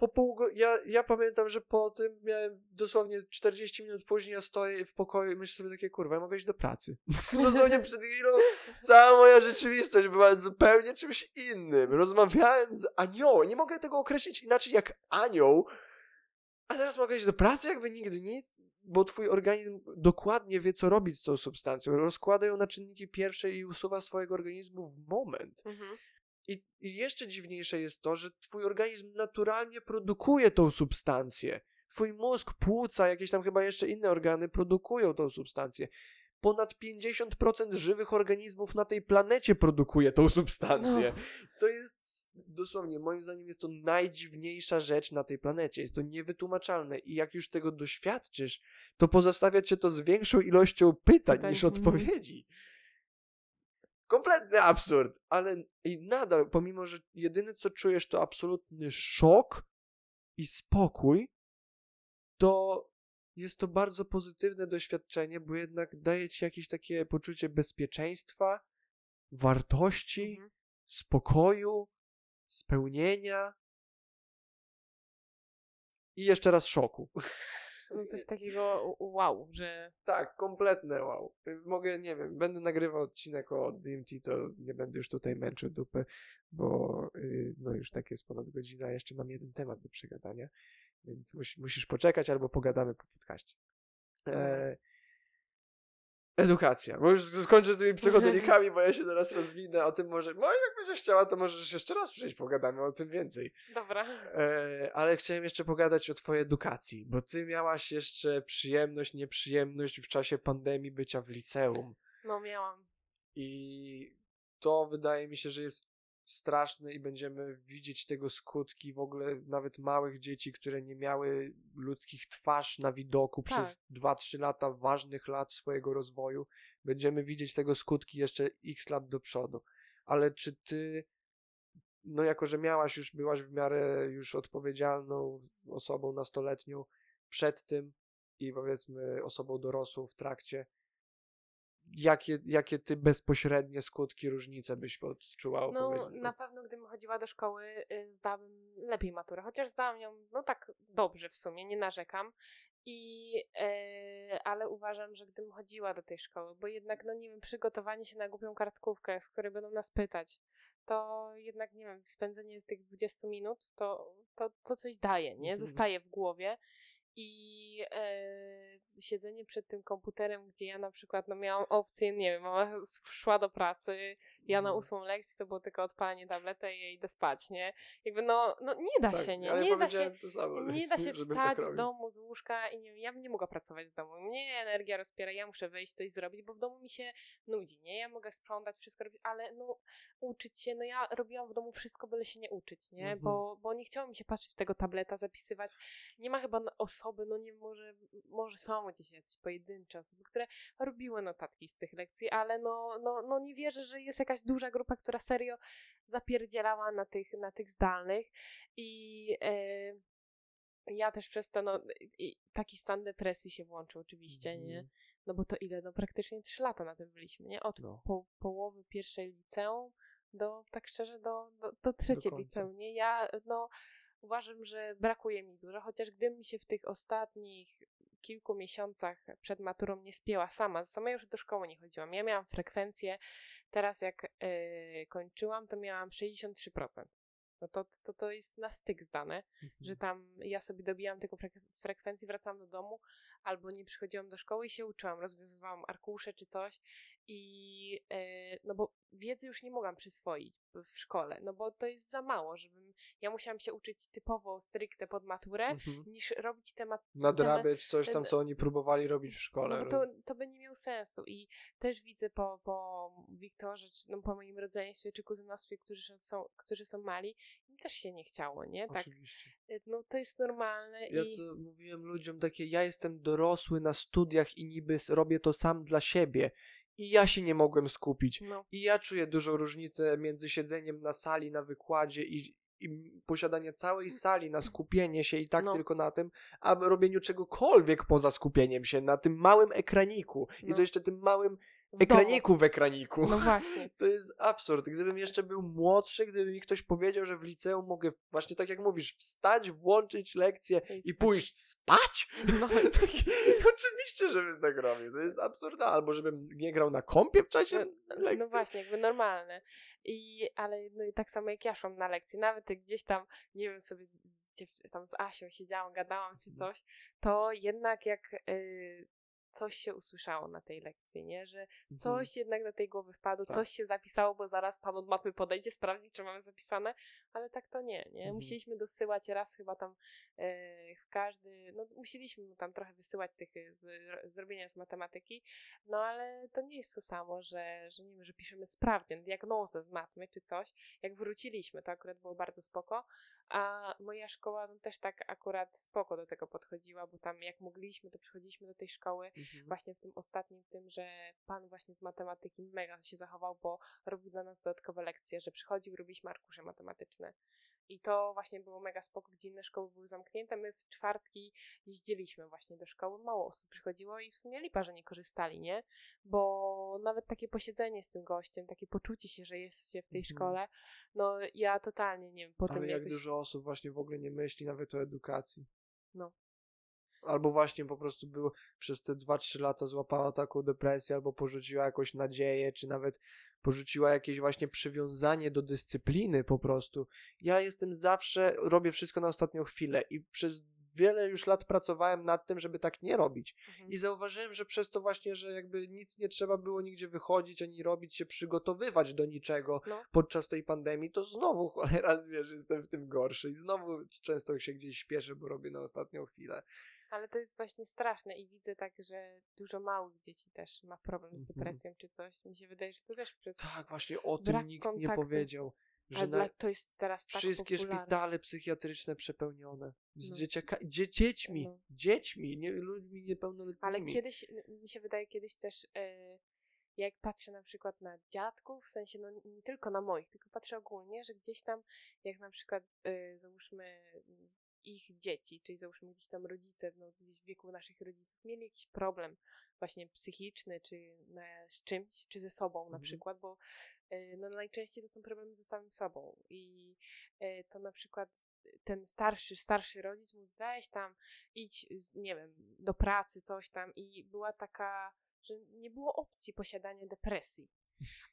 A: Po pół go- ja, ja pamiętam, że po tym miałem dosłownie 40 minut później, ja stoję w pokoju i myślę sobie takie, kurwa, ja mogę iść do pracy. dosłownie przed chwilą cała moja rzeczywistość była zupełnie czymś innym. Rozmawiałem z aniołem, nie mogę tego określić inaczej jak anioł, a teraz mogę iść do pracy jakby nigdy nic, bo twój organizm dokładnie wie, co robić z tą substancją. Rozkłada ją na czynniki pierwsze i usuwa swojego organizmu w moment.
B: Mhm.
A: I, I jeszcze dziwniejsze jest to, że twój organizm naturalnie produkuje tą substancję. Twój mózg, płuca, jakieś tam chyba jeszcze inne organy produkują tą substancję. ponad 50% żywych organizmów na tej planecie produkuje tą substancję.
B: No.
A: To jest dosłownie, moim zdaniem, jest to najdziwniejsza rzecz na tej planecie. Jest to niewytłumaczalne i jak już tego doświadczysz, to pozostawia cię to z większą ilością pytań
B: Pytań,
A: niż
B: mhm.
A: odpowiedzi. Kompletny absurd, ale i nadal, pomimo, że jedyne co czujesz to absolutny szok i spokój, to jest to bardzo pozytywne doświadczenie, bo jednak daje ci jakieś takie poczucie bezpieczeństwa, wartości,
B: Mhm.
A: spokoju, spełnienia i jeszcze raz szoku.
B: No coś takiego wow, że
A: Tak, kompletne wow. Mogę, nie wiem, będę nagrywał odcinek o DMT, to nie będę już tutaj męczył dupy, bo y, no już tak jest ponad godzina, a jeszcze mam jeden temat do przegadania, więc mus, musisz poczekać albo pogadamy po podcaście. E, edukacja, bo już skończę z tymi psychodelikami, bo ja się teraz rozwinę o tym może, no jak będziesz chciała, to możesz jeszcze raz przyjść, pogadamy o tym więcej.
B: dobra.
A: E, ale chciałem jeszcze pogadać o twojej edukacji, bo ty miałaś jeszcze przyjemność, nieprzyjemność w czasie pandemii bycia w liceum.
B: No miałam.
A: I to wydaje mi się, że jest straszne i będziemy widzieć tego skutki w ogóle nawet małych dzieci, które nie miały ludzkich twarz na widoku
B: Tak.
A: przez 2-3 lata ważnych lat swojego rozwoju. Będziemy widzieć tego skutki jeszcze x lat do przodu. Ale czy ty, no jako że miałaś już, byłaś w miarę już odpowiedzialną osobą nastoletnią przed tym i powiedzmy osobą dorosłą w trakcie, jakie, jakie ty bezpośrednie skutki, różnice byś odczuła?
B: No na pewno gdybym chodziła do szkoły, y, zdałabym lepiej maturę, chociaż zdałam ją no tak dobrze w sumie, nie narzekam. I, e, ale uważam, że gdybym chodziła do tej szkoły, bo jednak, no nie wiem, przygotowanie się na głupią kartkówkę, z której będą nas pytać, to jednak, nie wiem, spędzenie tych 20 minut, to, to, to coś daje, nie?
A: Mhm.
B: Zostaje w głowie. I e, siedzenie przed tym komputerem, gdzie ja na przykład no, miałam opcję, nie wiem, mama szła do pracy, ja na
A: Mhm.
B: ósmą lekcji to było tylko odpalanie tablety i ja idę spać, nie? Jakby no, no nie da
A: Tak,
B: się, nie?
A: ja
B: Nie da się,
A: samo,
B: nie da się
A: żebym
B: wstać
A: tak
B: w domu z łóżka i nie ja bym nie mogła pracować w domu. Mnie energia rozpiera, ja muszę wyjść, coś zrobić, bo w domu mi się nudzi, nie? Ja mogę sprzątać, wszystko robić, ale no uczyć się, no ja robiłam w domu wszystko, byle się nie uczyć, nie?
A: Mhm.
B: Bo, bo nie chciało mi się patrzeć w tego tableta, zapisywać. Nie ma chyba n- osoby, no nie może, może są gdzieś jakieś pojedyncze osoby, które robiły notatki z tych lekcji, ale no, no, no nie wierzę, że jest jakaś duża grupa, która serio zapierdzielała na tych, na tych zdalnych i e, ja też przez to, no taki stan depresji się włączył oczywiście, nie?
A: Mhm.
B: No bo to ile? No praktycznie trzy lata na tym byliśmy, nie? Od
A: No.
B: po, połowy pierwszej liceum do, tak szczerze, do, do, do trzeciej
A: końca.
B: liceum, nie? Ja, no, uważam, że brakuje mi dużo, chociaż gdybym mi się w tych ostatnich kilku miesiącach przed maturą nie spięła sama, sama już do szkoły nie chodziłam. Ja miałam frekwencję, teraz jak yy, kończyłam, to miałam 63%. No to, to, to jest na styk zdane, że tam ja sobie dobijałam tylko frek- frekwencji, wracałam do domu, albo nie przychodziłam do szkoły i się uczyłam, rozwiązywałam arkusze czy coś i e, no bo wiedzy już nie mogłam przyswoić w szkole, no bo to jest za mało, żebym, ja musiałam się uczyć typowo stricte pod maturę,
A: Mhm.
B: niż robić temat
A: Nadrabiać coś tam,
B: ten-
A: co oni próbowali robić w szkole.
B: no to, to by nie miało sensu i też widzę po, po Wiktorze, czy, no po moim rodzeństwie, czy kuzynostwie, którzy są, którzy są mali, im też się nie chciało, nie? Tak,
A: Oczywiście.
B: no to jest normalne
A: Ja
B: i...
A: to mówiłem ludziom takie, ja jestem dorosły na studiach i niby robię to sam dla siebie. I ja się nie mogłem skupić.
B: No,
A: I ja czuję dużą różnicę między siedzeniem na sali, na wykładzie i, i posiadanie całej sali na skupienie się i tak
B: No.
A: tylko na tym, a robieniu czegokolwiek poza skupieniem się na tym małym ekraniku. I
B: No.
A: to jeszcze tym małym
B: w
A: ekraniku w ekraniku.
B: No właśnie.
A: To jest absurd. Gdybym jeszcze był młodszy, gdyby mi ktoś powiedział, że w liceum mogę, właśnie tak jak mówisz, wstać, włączyć lekcję
B: I spać.
A: pójść spać?
B: No.
A: Oczywiście, żebym tak robił. To jest absurdalne. Albo żebym nie grał na kompie w czasie
B: No,
A: lekcji.
B: no właśnie, jakby normalne. I, ale no i tak samo jak ja szłam na lekcji, nawet jak gdzieś tam, nie wiem, sobie z, tam z Asią siedziałam, gadałam czy
A: Mhm.
B: coś, to jednak jak y, coś się usłyszało na tej lekcji, nie? Że
A: Mhm.
B: coś jednak do tej głowy wpadło,
A: Tak.
B: coś się zapisało, bo zaraz pan od mapy podejdzie, sprawdzi, czy mamy zapisane, ale tak to nie, nie?
A: Mhm.
B: Musieliśmy dosyłać raz chyba tam e, w każdy, no musieliśmy mu tam trochę wysyłać tych e, z, zrobienia z matematyki, no ale to nie jest to samo, że, że nie wiem, że piszemy sprawdzian, diagnozę z matmy czy coś. Jak wróciliśmy, to akurat było bardzo spoko, a moja szkoła no, też tak akurat spoko do tego podchodziła, bo tam jak mogliśmy, to przychodziliśmy do tej szkoły
A: Mhm.
B: właśnie w tym ostatnim, w tym, że pan właśnie z matematyki mega się zachował, bo robił dla nas dodatkowe lekcje, że przychodził, robiliśmy arkusze matematyczne. I to właśnie było mega spoko, gdzie inne szkoły były zamknięte. My w czwartki jeździliśmy właśnie do szkoły, mało osób przychodziło i w sumie lipa, że nie korzystali, nie? Bo nawet takie posiedzenie z tym gościem, takie poczucie się, że jest się w tej
A: Mhm.
B: szkole, no ja totalnie nie wiem, po tym
A: Ale jak
B: jakoś...
A: dużo osób właśnie w ogóle nie myśli nawet o edukacji.
B: No.
A: Albo właśnie po prostu był przez te 2-3 lata złapała taką depresję, albo porzuciła jakąś nadzieję, czy nawet porzuciła jakieś właśnie przywiązanie do dyscypliny po prostu. Ja jestem zawsze, robię wszystko na ostatnią chwilę i przez wiele już lat pracowałem nad tym, żeby tak nie robić.
B: Mhm.
A: I zauważyłem, że przez to właśnie, że jakby nic nie trzeba było nigdzie wychodzić, ani robić się, przygotowywać do niczego
B: No.
A: podczas tej pandemii, to znowu cholera, wiesz, jestem w tym gorszy i znowu często się gdzieś śpieszę, bo robię na ostatnią chwilę.
B: Ale to jest właśnie straszne i widzę tak, że dużo małych dzieci też ma problem z
A: Mhm.
B: depresją czy coś. Mi się wydaje, że to też przez...
A: Tak, właśnie o tym nikt nie
B: kontaktu.
A: powiedział, że
B: Ale
A: na
B: to jest teraz tak
A: wszystkie
B: popularne.
A: szpitale psychiatryczne przepełnione z
B: No.
A: dzieciaka, dzie, dziećmi,
B: No.
A: dziećmi, nie, ludźmi niepełnoletnimi.
B: Ale kiedyś, mi się wydaje kiedyś też, e, jak patrzę na przykład na dziadków, w sensie no nie tylko na moich, tylko patrzę ogólnie, że gdzieś tam, jak na przykład e, załóżmy mm, ich dzieci, czyli załóżmy gdzieś tam rodzice, no gdzieś w wieku naszych rodziców, mieli jakiś problem właśnie psychiczny, czy na, z czymś, czy ze sobą na
A: Mhm.
B: przykład, bo e, no najczęściej to są problemy ze samym sobą i e, to na przykład ten starszy, starszy rodzic mówi weź tam, idź, nie wiem, do pracy, coś tam i była taka, że nie było opcji posiadania depresji.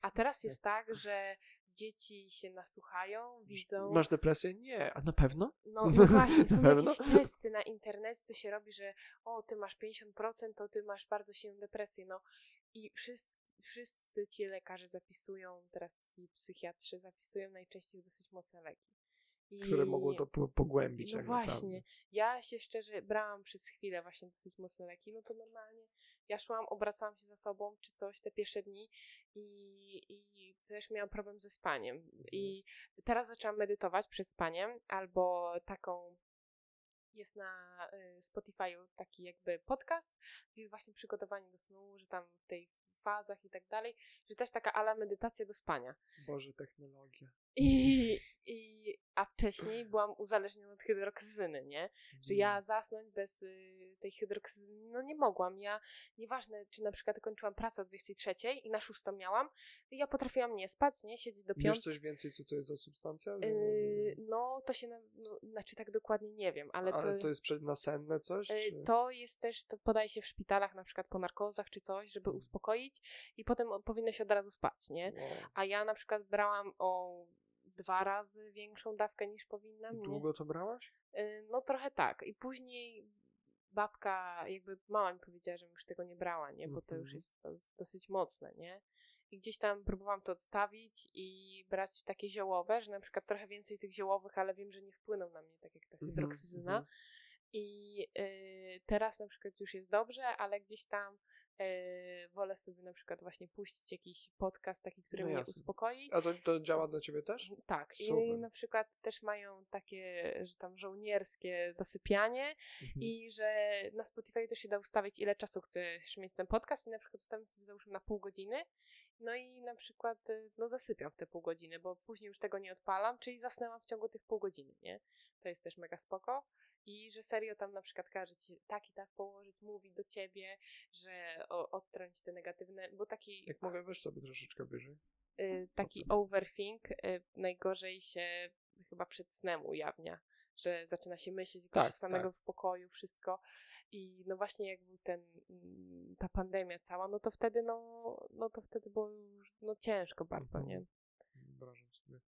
B: A teraz jest tak, że dzieci się nasłuchają, widzą.
A: Masz depresję? Nie, a na pewno?
B: No, no właśnie, są
A: Na pewno?
B: jakieś testy na internecie, to się robi, że o, ty masz 50%, to ty masz bardzo silną depresję, no. I wszyscy, wszyscy ci lekarze zapisują, teraz ci psychiatrzy zapisują najczęściej dosyć mocne leki. I
A: Które mogło to po, pogłębić
B: no
A: tak
B: właśnie,
A: naprawdę.
B: ja się szczerze brałam przez chwilę właśnie dosyć mocne leki, no to normalnie ja szłam, obracałam się za sobą czy coś te pierwsze dni i, i też miałam problem ze spaniem. I teraz zaczęłam medytować przed spaniem albo taką jest na y, Spotify'u taki jakby podcast, gdzie jest właśnie przygotowanie do snu, że tam w tej fazach i tak dalej, że też taka ala medytacja do spania.
A: Boże, technologia.
B: I, i, a wcześniej byłam uzależniona od hydroksyzyny, nie? Że ja zasnąć bez y, tej hydroksyzyny, no nie mogłam. Ja, nieważne, czy na przykład kończyłam pracę o 23 i na 6 miałam, ja potrafiłam nie spać, nie? Siedzieć do
A: Wiesz
B: piątej.
A: coś więcej, co to jest za substancja?
B: Yy, no, to się, na, no, znaczy tak dokładnie nie wiem, ale,
A: Ale
B: to,
A: to jest przednasenne coś?
B: yy, to jest też, to podaje się w szpitalach, na przykład po narkozach czy coś, żeby
A: Mhm.
B: uspokoić i potem powinno się od razu spać, nie?
A: Wow.
B: A ja na przykład brałam o dwa razy większą dawkę niż powinnam,
A: I długo to brałaś?
B: Y, No trochę tak. I później babka, jakby mama mi powiedziała, żebym już tego nie brała, nie? Bo to już
A: Mhm.
B: jest dosyć mocne, nie? I gdzieś tam próbowałam to odstawić i brać takie ziołowe, że na przykład trochę więcej tych ziołowych, ale wiem, że nie wpłyną na mnie tak jak ta
A: Mhm,
B: hydroksyzyna.
A: mhm.
B: I y, teraz na przykład już jest dobrze, ale gdzieś tam wolę sobie na przykład właśnie puścić jakiś podcast taki, który
A: No
B: mnie
A: jasne.
B: uspokoi.
A: A to, to działa dla ciebie też?
B: Tak,
A: Super.
B: i na przykład też mają takie, że tam żołnierskie zasypianie
A: Mhm.
B: i że na Spotify też się da ustawić, ile czasu chcesz mieć ten podcast i na przykład ustawiam sobie załóżmy na pół godziny, no i na przykład y, no zasypiam w te pół godziny, bo później już tego nie odpalam, czyli zasnęłam w ciągu tych pół godziny, nie? To jest też mega spoko. I że serio tam na przykład każe ci tak i tak położyć, mówi do ciebie, że o, odtrąć te negatywne, bo taki
A: Jak mogę, weź sobie troszeczkę wyżej.
B: y, taki overthink y, najgorzej się chyba przed snem ujawnia, że zaczyna się myśleć
A: Tak,
B: samego
A: tak.
B: w pokoju, wszystko. I no właśnie jak był ten, mm, ta pandemia cała, no to wtedy, no, no to wtedy było już no ciężko bardzo,
A: Mhm.
B: nie?
A: Wyobrażam sobie.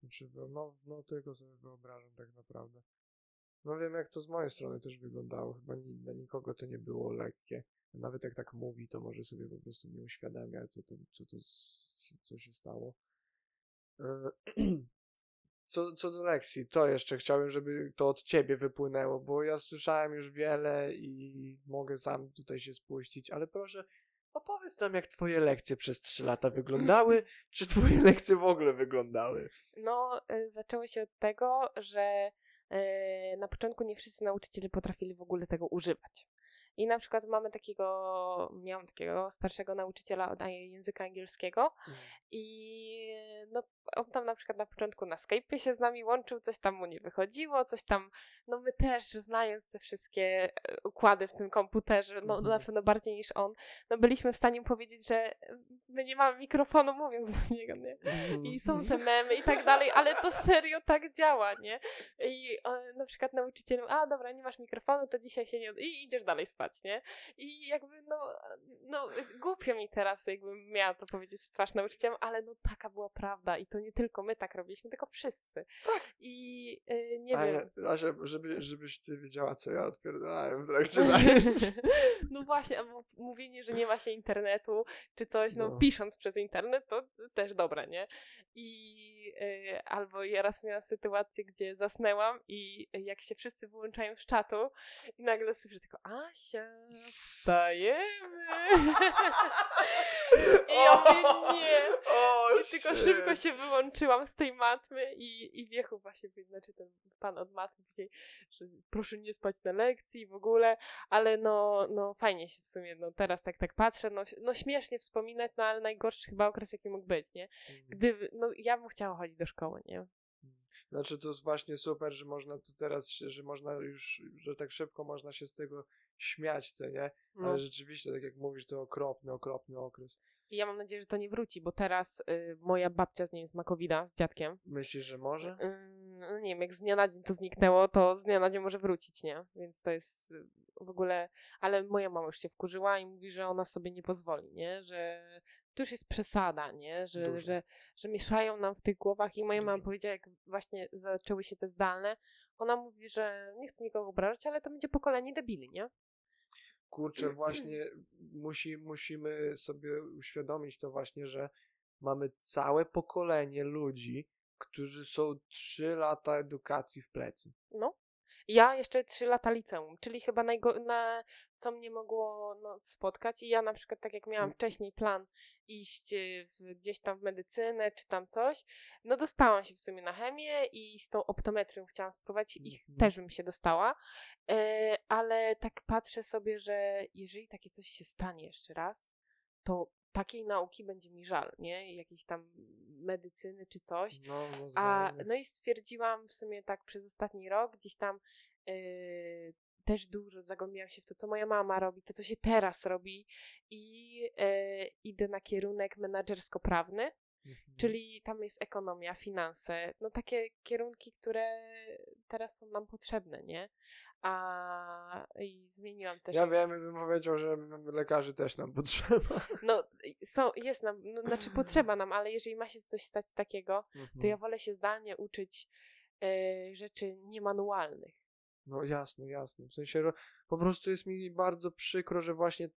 A: Znaczy, no, no tylko sobie wyobrażam tak naprawdę. No wiem, jak to z mojej strony też wyglądało. Chyba ni- dla nikogo to nie było lekkie. Nawet jak tak mówi, to może sobie po prostu nie uświadamia, co to, co to co się stało. E, co, co do lekcji, to jeszcze chciałbym, żeby to od ciebie wypłynęło, bo ja słyszałem już wiele i mogę sam tutaj się spuścić, ale proszę, opowiedz nam, jak twoje lekcje przez trzy lata wyglądały, czy twoje lekcje w ogóle wyglądały?
B: No, y, zaczęło się od tego, że na początku nie wszyscy nauczyciele potrafili w ogóle tego używać. I na przykład mamy takiego, miałam takiego starszego nauczyciela od języka angielskiego i no, on tam na przykład na początku na Skype'ie się z nami łączył, coś tam mu nie wychodziło, coś tam, no my też znając te wszystkie e, układy w tym komputerze, no
A: Mhm.
B: na pewno bardziej niż on, no byliśmy w stanie mu powiedzieć, że my nie mamy mikrofonu mówiąc do niego, nie? I są te memy i tak dalej, ale to serio tak działa, nie? I e, na przykład nauczyciel, a dobra, nie masz mikrofonu, to dzisiaj się nie... od- I idziesz dalej spać, nie? I jakby, no, no głupio mi teraz, jakbym miała to powiedzieć w twarz nauczycielom, ale no taka była prawda i to nie tylko my tak robiliśmy, tylko wszyscy. I e, nie
A: a,
B: wiem...
A: a żeby, żeby, żebyś ty wiedziała, co ja odpierdalałem w trakcie zajęć.
B: No właśnie, albo mówienie, że nie ma się internetu, czy coś, no,
A: No.
B: pisząc przez internet, to też dobre, nie? I y, albo ja raz miałam sytuację, gdzie zasnęłam i jak się wszyscy wyłączają z czatu i nagle słyszę tylko Asia, wstajemy. I ja mówię, nie. I tylko szybko się wyłączyłam z tej matmy i, i wjechał właśnie, znaczy ten pan od matmy później, że proszę nie spać na lekcji w ogóle, ale no, no fajnie się w sumie, no teraz jak tak patrzę, no, no śmiesznie wspominać, no ale najgorszy chyba okres jaki mógł być, nie? Gdy, no ja bym chciała chodzić do szkoły, nie?
A: Znaczy to jest właśnie super, że można tu teraz, że można już, że tak szybko można się z tego śmiać, co nie?
B: No.
A: Ale rzeczywiście, tak jak mówisz, to okropny, okropny okres.
B: I ja mam nadzieję, że to nie wróci, bo teraz y, moja babcia z niej z Makowida, z dziadkiem,
A: Myślisz, że może?
B: Ym, no nie wiem, jak z dnia na dzień to zniknęło, to z dnia na dzień może wrócić, nie? Więc to jest y, w ogóle... Ale moja mama już się wkurzyła i mówi, że ona sobie nie pozwoli, nie? Że to już jest przesada, nie? Że,
A: Dużo.
B: że, że mieszają nam w tych głowach i moja mama powiedziała, jak właśnie zaczęły się te zdalne, ona mówi, że nie chce nikogo obrażać, ale to będzie pokolenie debili, nie?
A: Kurczę, właśnie musi, musimy sobie uświadomić to właśnie, że mamy całe pokolenie ludzi, którzy są trzy lata edukacji w plecy.
B: No. Ja jeszcze trzy lata liceum, czyli chyba najgo- na co mnie mogło no, spotkać. I ja na przykład, tak jak miałam wcześniej plan iść y, w, gdzieś tam w medycynę czy tam coś, no dostałam się w sumie na chemię i z tą optometrią chciałam spróbować i
A: Mhm.
B: też bym się dostała. E, ale tak patrzę sobie, że jeżeli takie coś się stanie jeszcze raz, to takiej nauki będzie mi żal, nie? Jakiejś tam medycyny czy coś.
A: No, no,
B: A, no i stwierdziłam w sumie tak przez ostatni rok, gdzieś tam yy, też dużo zagłębiałam się w to, co moja mama robi, to, co się teraz robi i yy, idę na kierunek menadżersko-prawny,
A: Mhm.
B: czyli tam jest ekonomia, finanse, no takie kierunki, które teraz są nam potrzebne, nie? A i zmieniłam też.
A: Ja wiem, bym powiedział, że lekarzy też nam potrzeba.
B: No, są, jest nam, no, znaczy potrzeba nam, ale jeżeli ma się coś stać takiego, to ja wolę się zdalnie uczyć yy, rzeczy niemanualnych.
A: No jasne, jasne. W sensie po prostu jest mi bardzo przykro, że właśnie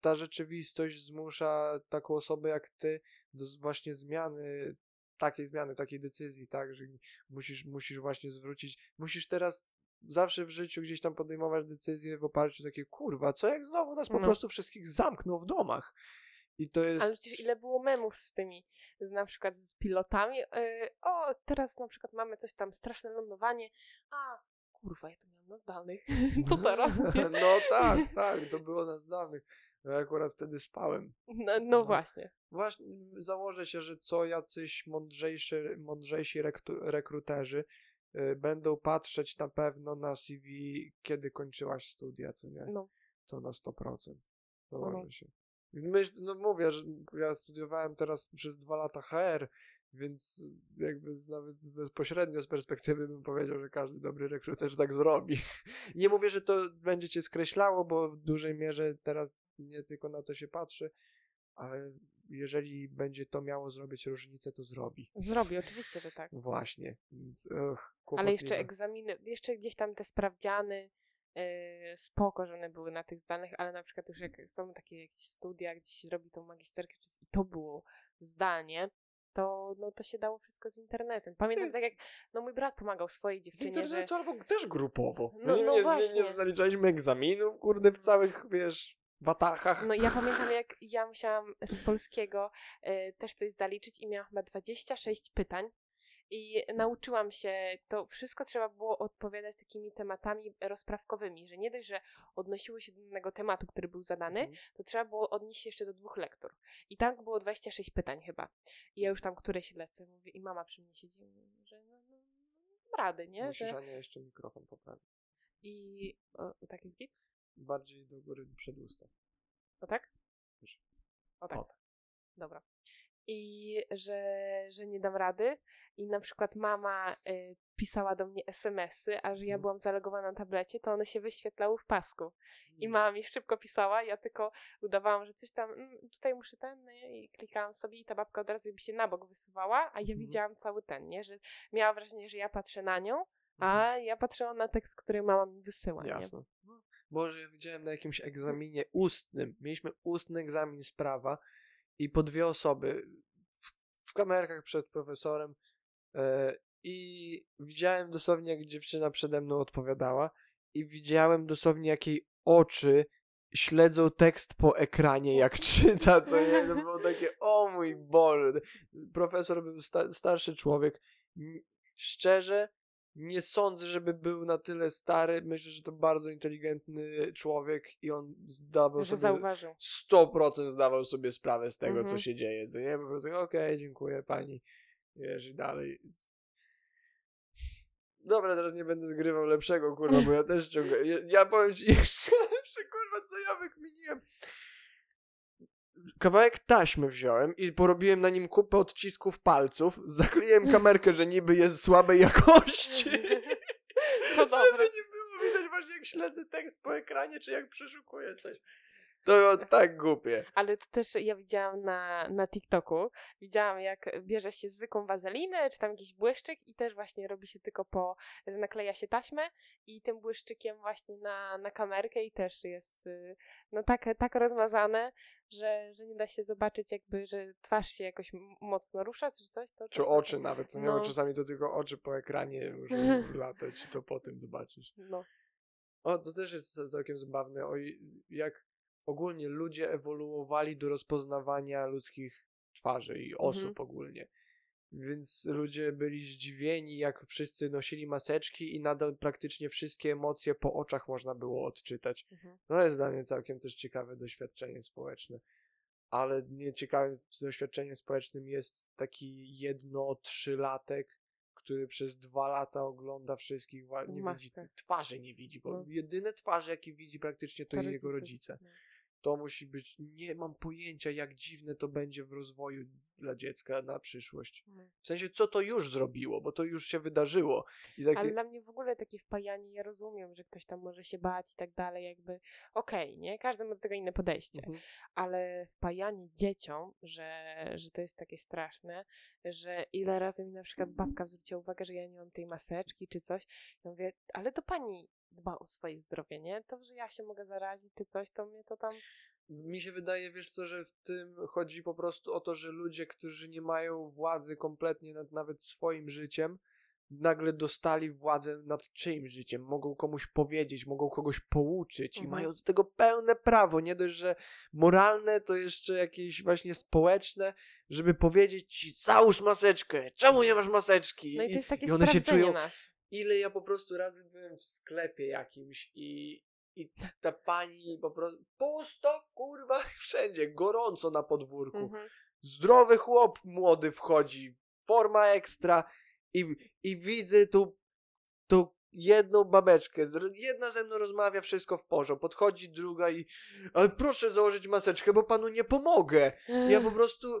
A: ta rzeczywistość zmusza taką osobę jak ty do właśnie zmiany, takiej zmiany, takiej decyzji, tak, że musisz, musisz właśnie zwrócić, musisz teraz zawsze w życiu gdzieś tam podejmować decyzje w oparciu o takie, kurwa, co jak znowu nas po
B: No.
A: prostu wszystkich zamkną w domach. I to jest...
B: Ale przecież ile było memów z tymi, z, na przykład z pilotami. Yy, o, teraz na przykład mamy coś tam, straszne lądowanie. A, kurwa, ja to miałam na zdalnych. Co teraz?
A: No tak, tak, to było na zdalnych. Ja akurat wtedy spałem.
B: No, no
A: No.
B: właśnie.
A: Właśnie założę się, że co jacyś mądrzejszy, mądrzejsi rektu, rekruterzy będą patrzeć na pewno na CV, kiedy kończyłaś studia, co nie?
B: No.
A: To na 100%. Założę
B: Mhm.
A: się. Myśl, no mówię, że ja studiowałem teraz przez dwa lata HR, więc jakby nawet bezpośrednio z perspektywy bym powiedział, że każdy dobry rekruter tak zrobi. Nie mówię, że to będzie cię skreślało, bo w dużej mierze teraz nie tylko na to się patrzy, ale jeżeli będzie to miało zrobić różnicę, to zrobi.
B: Zrobi, oczywiście, że tak.
A: Właśnie. Więc, ugh,
B: Ale jeszcze egzaminy, jeszcze gdzieś tam te sprawdziany, yy, spoko, że one były na tych zdalnych, ale na przykład już jak są takie jakieś studia, gdzie się robi tą magisterkę, czy- i to było zdalnie, to, no, to się dało wszystko z internetem. Pamiętam
A: Ty-
B: tak jak no, mój brat pomagał swojej
A: Z
B: dziewczynie, że
A: internetu albo też grupowo.
B: No-
A: nie,
B: no
A: nie, nie,
B: właśnie.
A: nie zaliczaliśmy egzaminów, kurde, w całych, wiesz, watachach.
B: No ja pamiętam, jak ja musiałam z polskiego e, też coś zaliczyć i miałam chyba 26 pytań. I nauczyłam się, to wszystko trzeba było odpowiadać takimi tematami rozprawkowymi, że nie dość, że odnosiło się do danego tematu, który był zadany,
A: Mhm.
B: to trzeba było odnieść się jeszcze do dwóch lektur. I tak było 26 pytań chyba. I ja już tam któreś lecę, mówię, i mama przy mnie siedzi, mówi, że no, no, no rady, nie?
A: Musisz,
B: Że...
A: Ania, jeszcze mikrofon poprawić.
B: I o, tak jest git?
A: Bardziej do góry przed usta.
B: O tak? O tak.
A: O.
B: Dobra. I że, że nie dam rady. I na przykład mama y, pisała do mnie SMS-y, a że ja
A: Mhm.
B: byłam zalogowana na tablecie, to one się wyświetlały w pasku. I
A: Mm.
B: mama mi szybko pisała, ja tylko udawałam, że coś tam, mm, tutaj muszę ten, nie? i klikałam sobie i ta babka od razu jakby się na bok wysuwała, a ja
A: Mhm.
B: widziałam cały ten, nie? Że miała wrażenie, że ja patrzę na nią,
A: Mhm.
B: a ja patrzyłam na tekst, który mama mi wysyła, nie?
A: Jasne. No, Boże, ja widziałem na jakimś egzaminie ustnym. Mieliśmy ustny egzamin z prawa i po dwie osoby w, w kamerkach przed profesorem e, i widziałem dosłownie, jak dziewczyna przede mną odpowiadała i widziałem dosłownie, jak jej oczy śledzą tekst po ekranie, jak czyta, co nie? To było takie, o mój Boże. Profesor był sta- starszy człowiek. Szczerze, nie sądzę, żeby był na tyle stary. Myślę, że to bardzo inteligentny człowiek i on zdawał
B: Że
A: sobie...
B: zauważył.
A: 100% zdawał sobie sprawę z tego, co
B: Mhm.
A: się dzieje, co nie? Po prostu, okej, dziękuję pani, wiesz, i dalej. Dobra, teraz nie będę zgrywał lepszego, kurwa, bo ja też ciągle... Ja, ja powiem ci jeszcze lepsze, kurwa, co ja wykminiłem. Kawałek taśmy wziąłem i porobiłem na nim kupę odcisków palców, zakleiłem kamerkę, że niby jest słabej jakości.
B: No
A: Żeby
B: dobra.
A: nie było widać właśnie jak śledzę tekst po ekranie, czy jak przeszukuję coś. To było tak głupie.
B: Ale to też ja widziałam na, na TikToku, widziałam jak bierze się zwykłą wazelinę, czy tam jakiś błyszczyk i też właśnie robi się tylko po, że nakleja się taśmę i tym błyszczykiem właśnie na, na kamerkę i też jest y, no tak, tak rozmazane, że, że nie da się zobaczyć jakby, że twarz się jakoś mocno rusza, czy coś. To, to,
A: Czy
B: to,
A: oczy nawet, co
B: No.
A: czasami to tylko oczy po ekranie muszą latać, to po tym zobaczysz.
B: No.
A: O, to też jest całkiem zabawne, o, jak ogólnie ludzie ewoluowali do rozpoznawania ludzkich twarzy i osób
B: Mhm.
A: ogólnie. Więc ludzie byli zdziwieni, jak wszyscy nosili maseczki i nadal praktycznie wszystkie emocje po oczach można było odczytać.
B: Mhm.
A: To jest dla mnie całkiem też ciekawe doświadczenie społeczne. Ale nieciekawym doświadczeniem społecznym jest taki jedno trzylatek, który przez dwa lata ogląda wszystkich, nie widzi, twarzy nie widzi, bo
B: No.
A: jedyne twarze, jakie widzi praktycznie to, jego
B: rodzice.
A: rodzice. To musi być, nie mam pojęcia jak dziwne to będzie w rozwoju dla dziecka na przyszłość.
B: Mhm.
A: W sensie, co to już zrobiło, bo to już się wydarzyło. Takie,
B: Ale dla mnie w ogóle takie wpajanie, ja rozumiem, że ktoś tam może się bać i tak dalej, jakby okej, nie? Każdy ma do tego inne podejście.
A: Mhm.
B: ale wpajanie dzieciom, że, że to jest takie straszne, że ile razy mi na przykład babka zwróciła uwagę, że ja nie mam tej maseczki czy coś, ja mówię, ale to pani dba o swoje zdrowie, nie? To, że ja się mogę zarazić czy coś, to mnie to tam...
A: Mi się wydaje, wiesz co, że w tym chodzi po prostu o to, że ludzie, którzy nie mają władzy kompletnie nad nawet swoim życiem, nagle dostali władzę nad czyimś życiem. Mogą komuś powiedzieć, mogą kogoś pouczyć i
B: Mhm.
A: mają do tego pełne prawo. Nie dość, że moralne, to jeszcze jakieś właśnie społeczne, żeby powiedzieć ci, załóż maseczkę, czemu nie masz maseczki?
B: No i to jest takie
A: i one się czują
B: nas.
A: Ile ja po prostu razy byłem w sklepie jakimś i, i ta pani po prostu pusto, kurwa, wszędzie, gorąco na podwórku.
B: Mhm.
A: Zdrowy chłop młody wchodzi, forma ekstra i, i widzę tu, tu jedną babeczkę, jedna ze mną rozmawia, wszystko w porządku, podchodzi druga i ale proszę założyć maseczkę, bo panu nie pomogę. Ja po prostu.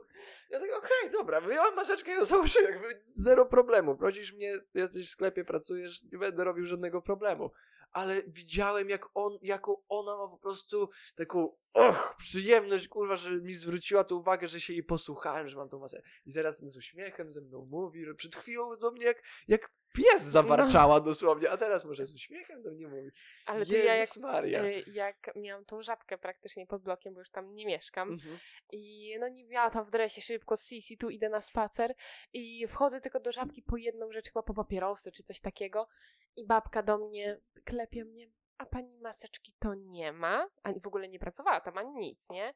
A: Ja tak, okej, dobra, wyjąłem maseczkę i ją założyłem, jakby zero problemu. Prosisz mnie, jesteś w sklepie, pracujesz, nie będę robił żadnego problemu. Ale widziałem, jak on, jaką ona ma po prostu taką och, przyjemność, kurwa, że mi zwróciła tu uwagę, że się jej posłuchałem, że mam tą masę. I zaraz z uśmiechem ze mną mówi, że przed chwilą do mnie jak, jak pies zawarczała dosłownie, a teraz może z uśmiechem do mnie mówi.
B: Ale to ja jak,
A: Maria.
B: y, jak miałam tą żabkę praktycznie pod blokiem, bo już tam nie mieszkam.
A: Mhm.
B: I no nie miała tam w dresie szybko z Sisi, tu idę na spacer i wchodzę tylko do żabki po jedną rzecz, chyba po papierosy czy coś takiego i babka do mnie klepie mnie, a pani maseczki to nie ma, ani w ogóle nie pracowała tam, ani nic, nie?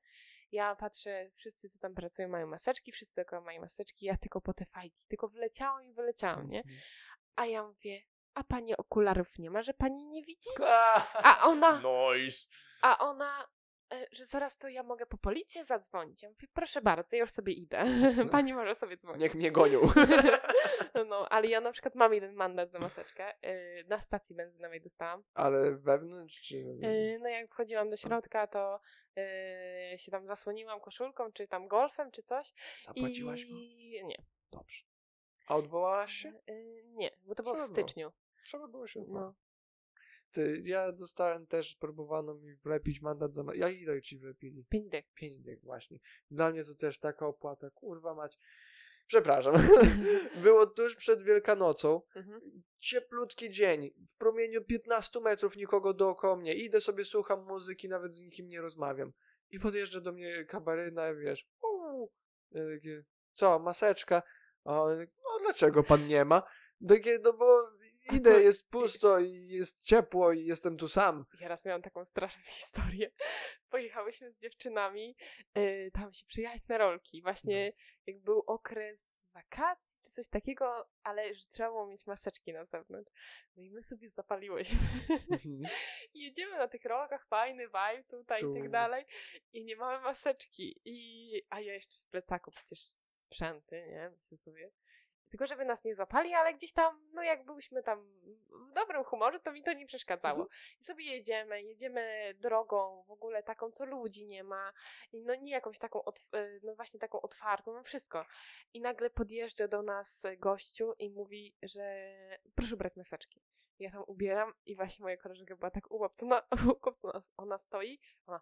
B: Ja patrzę, wszyscy co tam pracują mają maseczki, wszyscy tylko mają maseczki, ja tylko po te fajki, tylko wleciałam i wyleciałam, nie? A ja mówię, a pani okularów nie ma, że pani nie widzi?
A: A
B: ona,
A: Noise.
B: a ona, e, że zaraz to ja mogę po policję zadzwonić. Ja mówię, proszę bardzo, ja już sobie idę. Pani może sobie dzwonić.
A: Niech mnie gonią.
B: No, ale ja na przykład mam jeden mandat za maseczkę. e, Na stacji benzynowej dostałam.
A: Ale wewnątrz czy...
B: E, No jak wchodziłam do środka, to się tam zasłoniłam koszulką, czy tam golfem, czy coś.
A: Zapłaciłaś go?
B: I nie.
A: Dobrze. A odwołałaś się?
B: E, Nie, bo to było w
A: Trzeba było.
B: styczniu.
A: Trzeba było się odwołać.
B: No.
A: Ty, ja dostałem też, próbowano mi wlepić mandat za... Ja ile ci wlepili?
B: Pięć dych.
A: Pięć dych właśnie. Dla mnie to też taka opłata, kurwa mać. Przepraszam. Było tuż przed Wielkanocą.
B: Mhm.
A: Cieplutki dzień. W promieniu 15 metrów nikogo dookoła mnie. Idę sobie, słucham muzyki, nawet z nikim nie rozmawiam. I podjeżdża do mnie kabaryna, wiesz, uuu. Ja takie, co, maseczka? A on, no dlaczego pan nie ma? Takie, no bo idę, jest pusto i jest ciepło i jestem tu sam.
B: Ja raz miałam taką straszną historię. Pojechałyśmy z dziewczynami y, tam się przyjechać na rolki. Właśnie jak był okres wakacji czy coś takiego, ale że trzeba było mieć maseczki na zewnątrz. No i my sobie zapaliłyśmy. I jedziemy na tych rolkach, fajny vibe tutaj i
A: Czuł.
B: tak dalej. I nie mamy maseczki. I, a ja jeszcze w plecaku przecież sprzęty, nie? Myślę sobie. Tylko żeby nas nie złapali, ale gdzieś tam, no jak byliśmy tam w dobrym humorze, to mi to nie przeszkadzało. I sobie jedziemy, jedziemy drogą w ogóle taką, co ludzi nie ma. I no nie jakąś taką, e, no właśnie taką otwartą, no wszystko. I nagle podjeżdża do nas gościu i mówi, że proszę brać maseczki. Ja tam ubieram i właśnie moja koleżanka była tak ułapcona, ułapcona, ona stoi, ona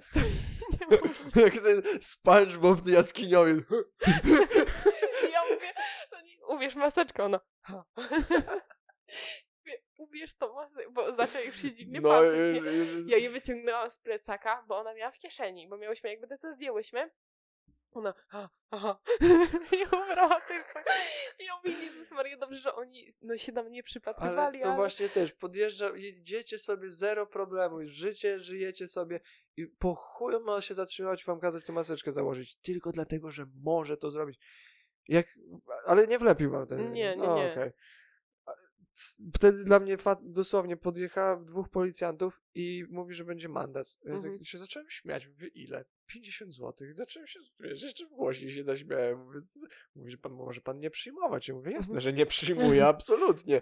B: stoi, nie.
A: Jak ten SpongeBob jaskiniowy.
B: I ja mówię, no nie, ubierz maseczkę, ona ha. Mówię, ubierz tą maseczkę, bo zaczęła już się dziwnie
A: No,
B: patrzeć, nie?
A: już- już-
B: Ja je wyciągnęłam z plecaka, bo ona miała w kieszeni, bo miałyśmy jakby to co zdjęłyśmy. Ona, ha, aha, i ubrała tylko. I ja mówię, Jezus Maria, dobrze, że oni no, się nam nie przypatrywali,
A: Ale
B: ale...
A: to właśnie też, podjeżdża, jedziecie sobie zero problemu, życie, żyjecie sobie i po chuju ma się zatrzymać wam kazać tę maseczkę założyć, tylko dlatego, że może to zrobić. Jak, ale nie wlepił wam ten.
B: Nie, nie,
A: O,
B: nie.
A: okej. A, s- Wtedy dla mnie dosłownie podjechała dwóch policjantów i mówi, że będzie mandat. Ja
B: Mhm.
A: tak się zacząłem śmiać. Mówię, ile? 50 zł. Zacząłem się, wiesz, jeszcze głośniej się zaśmiałem. Mówię, mówi, że pan może pan nie przyjmować. Ja mówię, jasne,
B: Mhm.
A: że nie przyjmuję, absolutnie.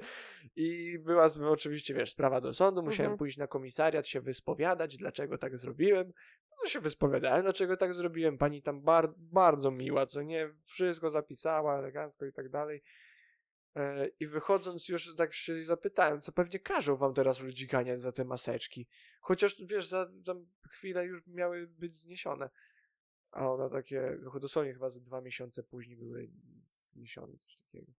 A: I była oczywiście, wiesz, sprawa do sądu. Musiałem
B: Mhm.
A: pójść na komisariat, się wyspowiadać, dlaczego tak zrobiłem. No się wyspowiadałem, dlaczego tak zrobiłem. Pani tam bar- bardzo miła, co nie, wszystko zapisała elegancko i tak dalej. E, I wychodząc już tak się zapytałem, co pewnie każą wam teraz ludzi ganiać za te maseczki. Chociaż, wiesz, za tam chwilę już miały być zniesione. A ona takie, no dosłownie chyba ze dwa miesiące później były zniesione, coś takiego.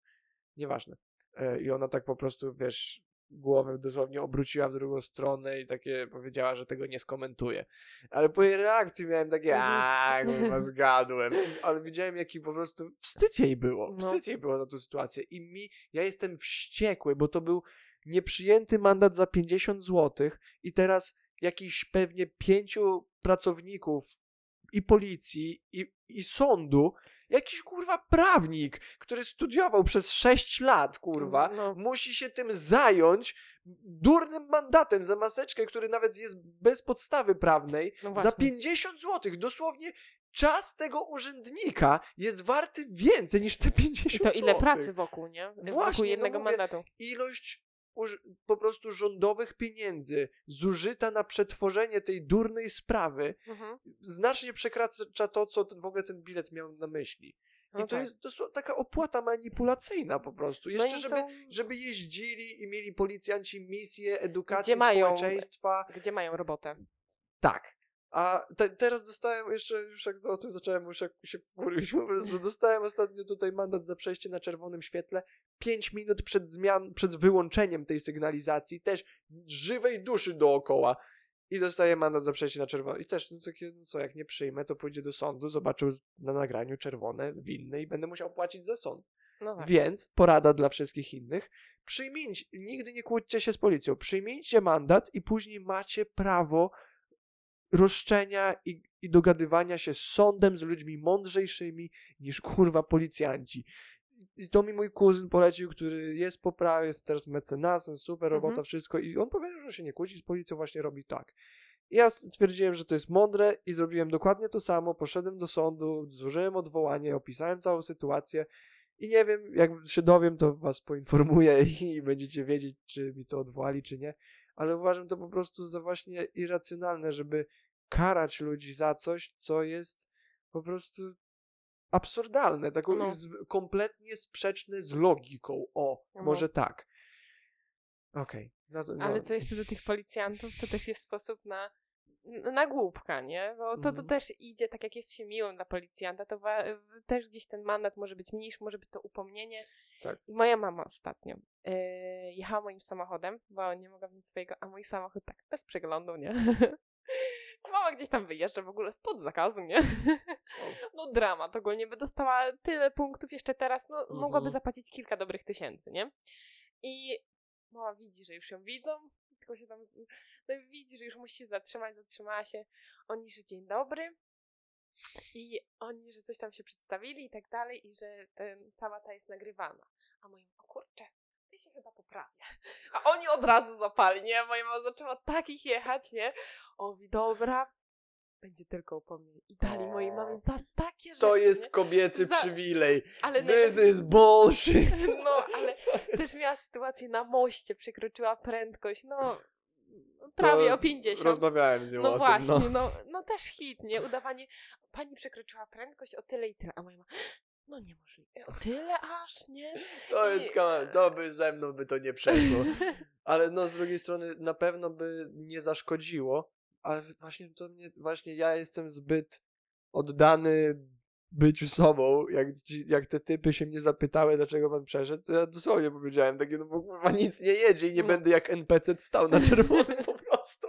A: Nieważne. E, I ona tak po prostu, wiesz, głowę dosłownie obróciła w drugą stronę i takie powiedziała, że tego nie skomentuje. Ale po jej reakcji miałem takie,
B: Mhm.
A: a kurwa, zgadłem. Ale widziałem, jaki po prostu wstyd jej było.
B: No.
A: Wstyd jej było za tą sytuację. I mi, ja jestem wściekły, bo to był nieprzyjęty mandat za 50 zł i teraz jakiś pewnie pięciu pracowników i policji, i, i sądu, jakiś kurwa prawnik, który studiował przez 6 lat, kurwa,
B: No.
A: musi się tym zająć durnym mandatem za maseczkę, który nawet jest bez podstawy prawnej,
B: No
A: za
B: właśnie.
A: 50 zł. Dosłownie czas tego urzędnika jest warty więcej niż te 50
B: I to ile
A: złotych.
B: pracy wokół, nie?
A: Właśnie,
B: wokół
A: no
B: jednego
A: mówię,
B: mandatu.
A: ilość po prostu rządowych pieniędzy zużyta na przetworzenie tej durnej sprawy
B: Mhm.
A: znacznie przekracza to, co ten, w ogóle ten bilet miał na myśli. I
B: No
A: to
B: tak.
A: jest dosłownie taka opłata manipulacyjna po prostu.
B: No
A: Jeszcze,
B: i
A: żeby,
B: są-
A: żeby jeździli i mieli policjanci misję edukacji
B: Gdzie mają-
A: społeczeństwa.
B: Gdzie mają robotę?
A: Tak. A te, teraz dostałem jeszcze, już jak o tym zacząłem już jak się prostu dostałem ostatnio tutaj mandat za przejście na czerwonym świetle 5 minut przed zmian, przed wyłączeniem tej sygnalizacji, też żywej duszy dookoła. I dostaję mandat za przejście na czerwone. I też, no takie, no co, jak nie przyjmę, to pójdzie do sądu, zobaczył na nagraniu czerwone, winne i będę musiał płacić za sąd.
B: No tak.
A: Więc porada dla wszystkich innych. Przyjmijcie, nigdy nie kłóćcie się z policją. Przyjmijcie mandat i później macie prawo roszczenia i, i dogadywania się z sądem, z ludźmi mądrzejszymi niż kurwa policjanci. I to mi mój kuzyn polecił, który jest po prawie, jest teraz mecenasem, super robota,
B: Mhm.
A: wszystko. I on powiedział, że się nie kłóci z policją, właśnie robi tak. I ja stwierdziłem, że to jest mądre i zrobiłem dokładnie to samo. Poszedłem do sądu, złożyłem odwołanie, opisałem całą sytuację i nie wiem, jak się dowiem, to was poinformuję i będziecie wiedzieć, czy mi to odwołali, czy nie. Ale uważam to po prostu za właśnie irracjonalne, żeby karać ludzi za coś, co jest po prostu absurdalne, taką
B: No.
A: kompletnie sprzeczne z logiką. O,
B: No.
A: może tak. Okej. No to, no.
B: Ale co jeszcze do tych policjantów, to też jest sposób na, na głupka, nie? Bo to, to
A: Mhm.
B: też idzie, tak jak jest się miłym dla policjanta, to też gdzieś ten mandat może być mniejszy, może być to upomnienie.
A: Tak.
B: I moja mama ostatnio e, jechała moim samochodem, bo nie mogła mieć swojego, a mój samochód tak, bez przeglądu, nie? Mama gdzieś tam wyjeżdża w ogóle spod zakazu, nie? No dramat, ogólnie by dostała tyle punktów jeszcze teraz, no mogłaby
A: Mhm.
B: zapłacić kilka dobrych tysięcy, nie? I mama widzi, że już ją widzą, tylko się tam, no widzi, że już musi się zatrzymać, zatrzymała się. Oni, że dzień dobry. I oni, że coś tam się przedstawili i tak dalej, i że ten, cała ta jest nagrywana. A moim, o kurczę, ty się chyba poprawia. A oni od razu zapali, nie? Moja mama zaczęła takich jechać, nie? On mówi, dobra, będzie tylko upomnienie. I dali mojej mamie za takie rzeczy,
A: To jest
B: nie?
A: kobiecy
B: Za-
A: przywilej.
B: Ale
A: This
B: najgorsze-
A: is bullshit.
B: No, ale też miała sytuację na moście, przekroczyła prędkość, no prawie o 50.
A: Rozmawiałem z nią
B: No
A: o
B: właśnie,
A: tym. No.
B: no. No, też hit, nie? Udawanie, pani przekroczyła prędkość o tyle i tyle, a moja ma, no niemożliwe, o tyle aż, nie?
A: To jest kawał, to by ze mną by to nie przeszło. Ale no z drugiej strony na pewno by nie zaszkodziło, ale właśnie to mnie, właśnie ja jestem zbyt oddany byciu sobą, jak, ci, jak te typy się mnie zapytały, dlaczego pan przeszedł, to ja dosłownie powiedziałem takie, no bo kurwa nic nie jedzie i nie
B: No.
A: będę jak NPC stał na czerwonym po prostu.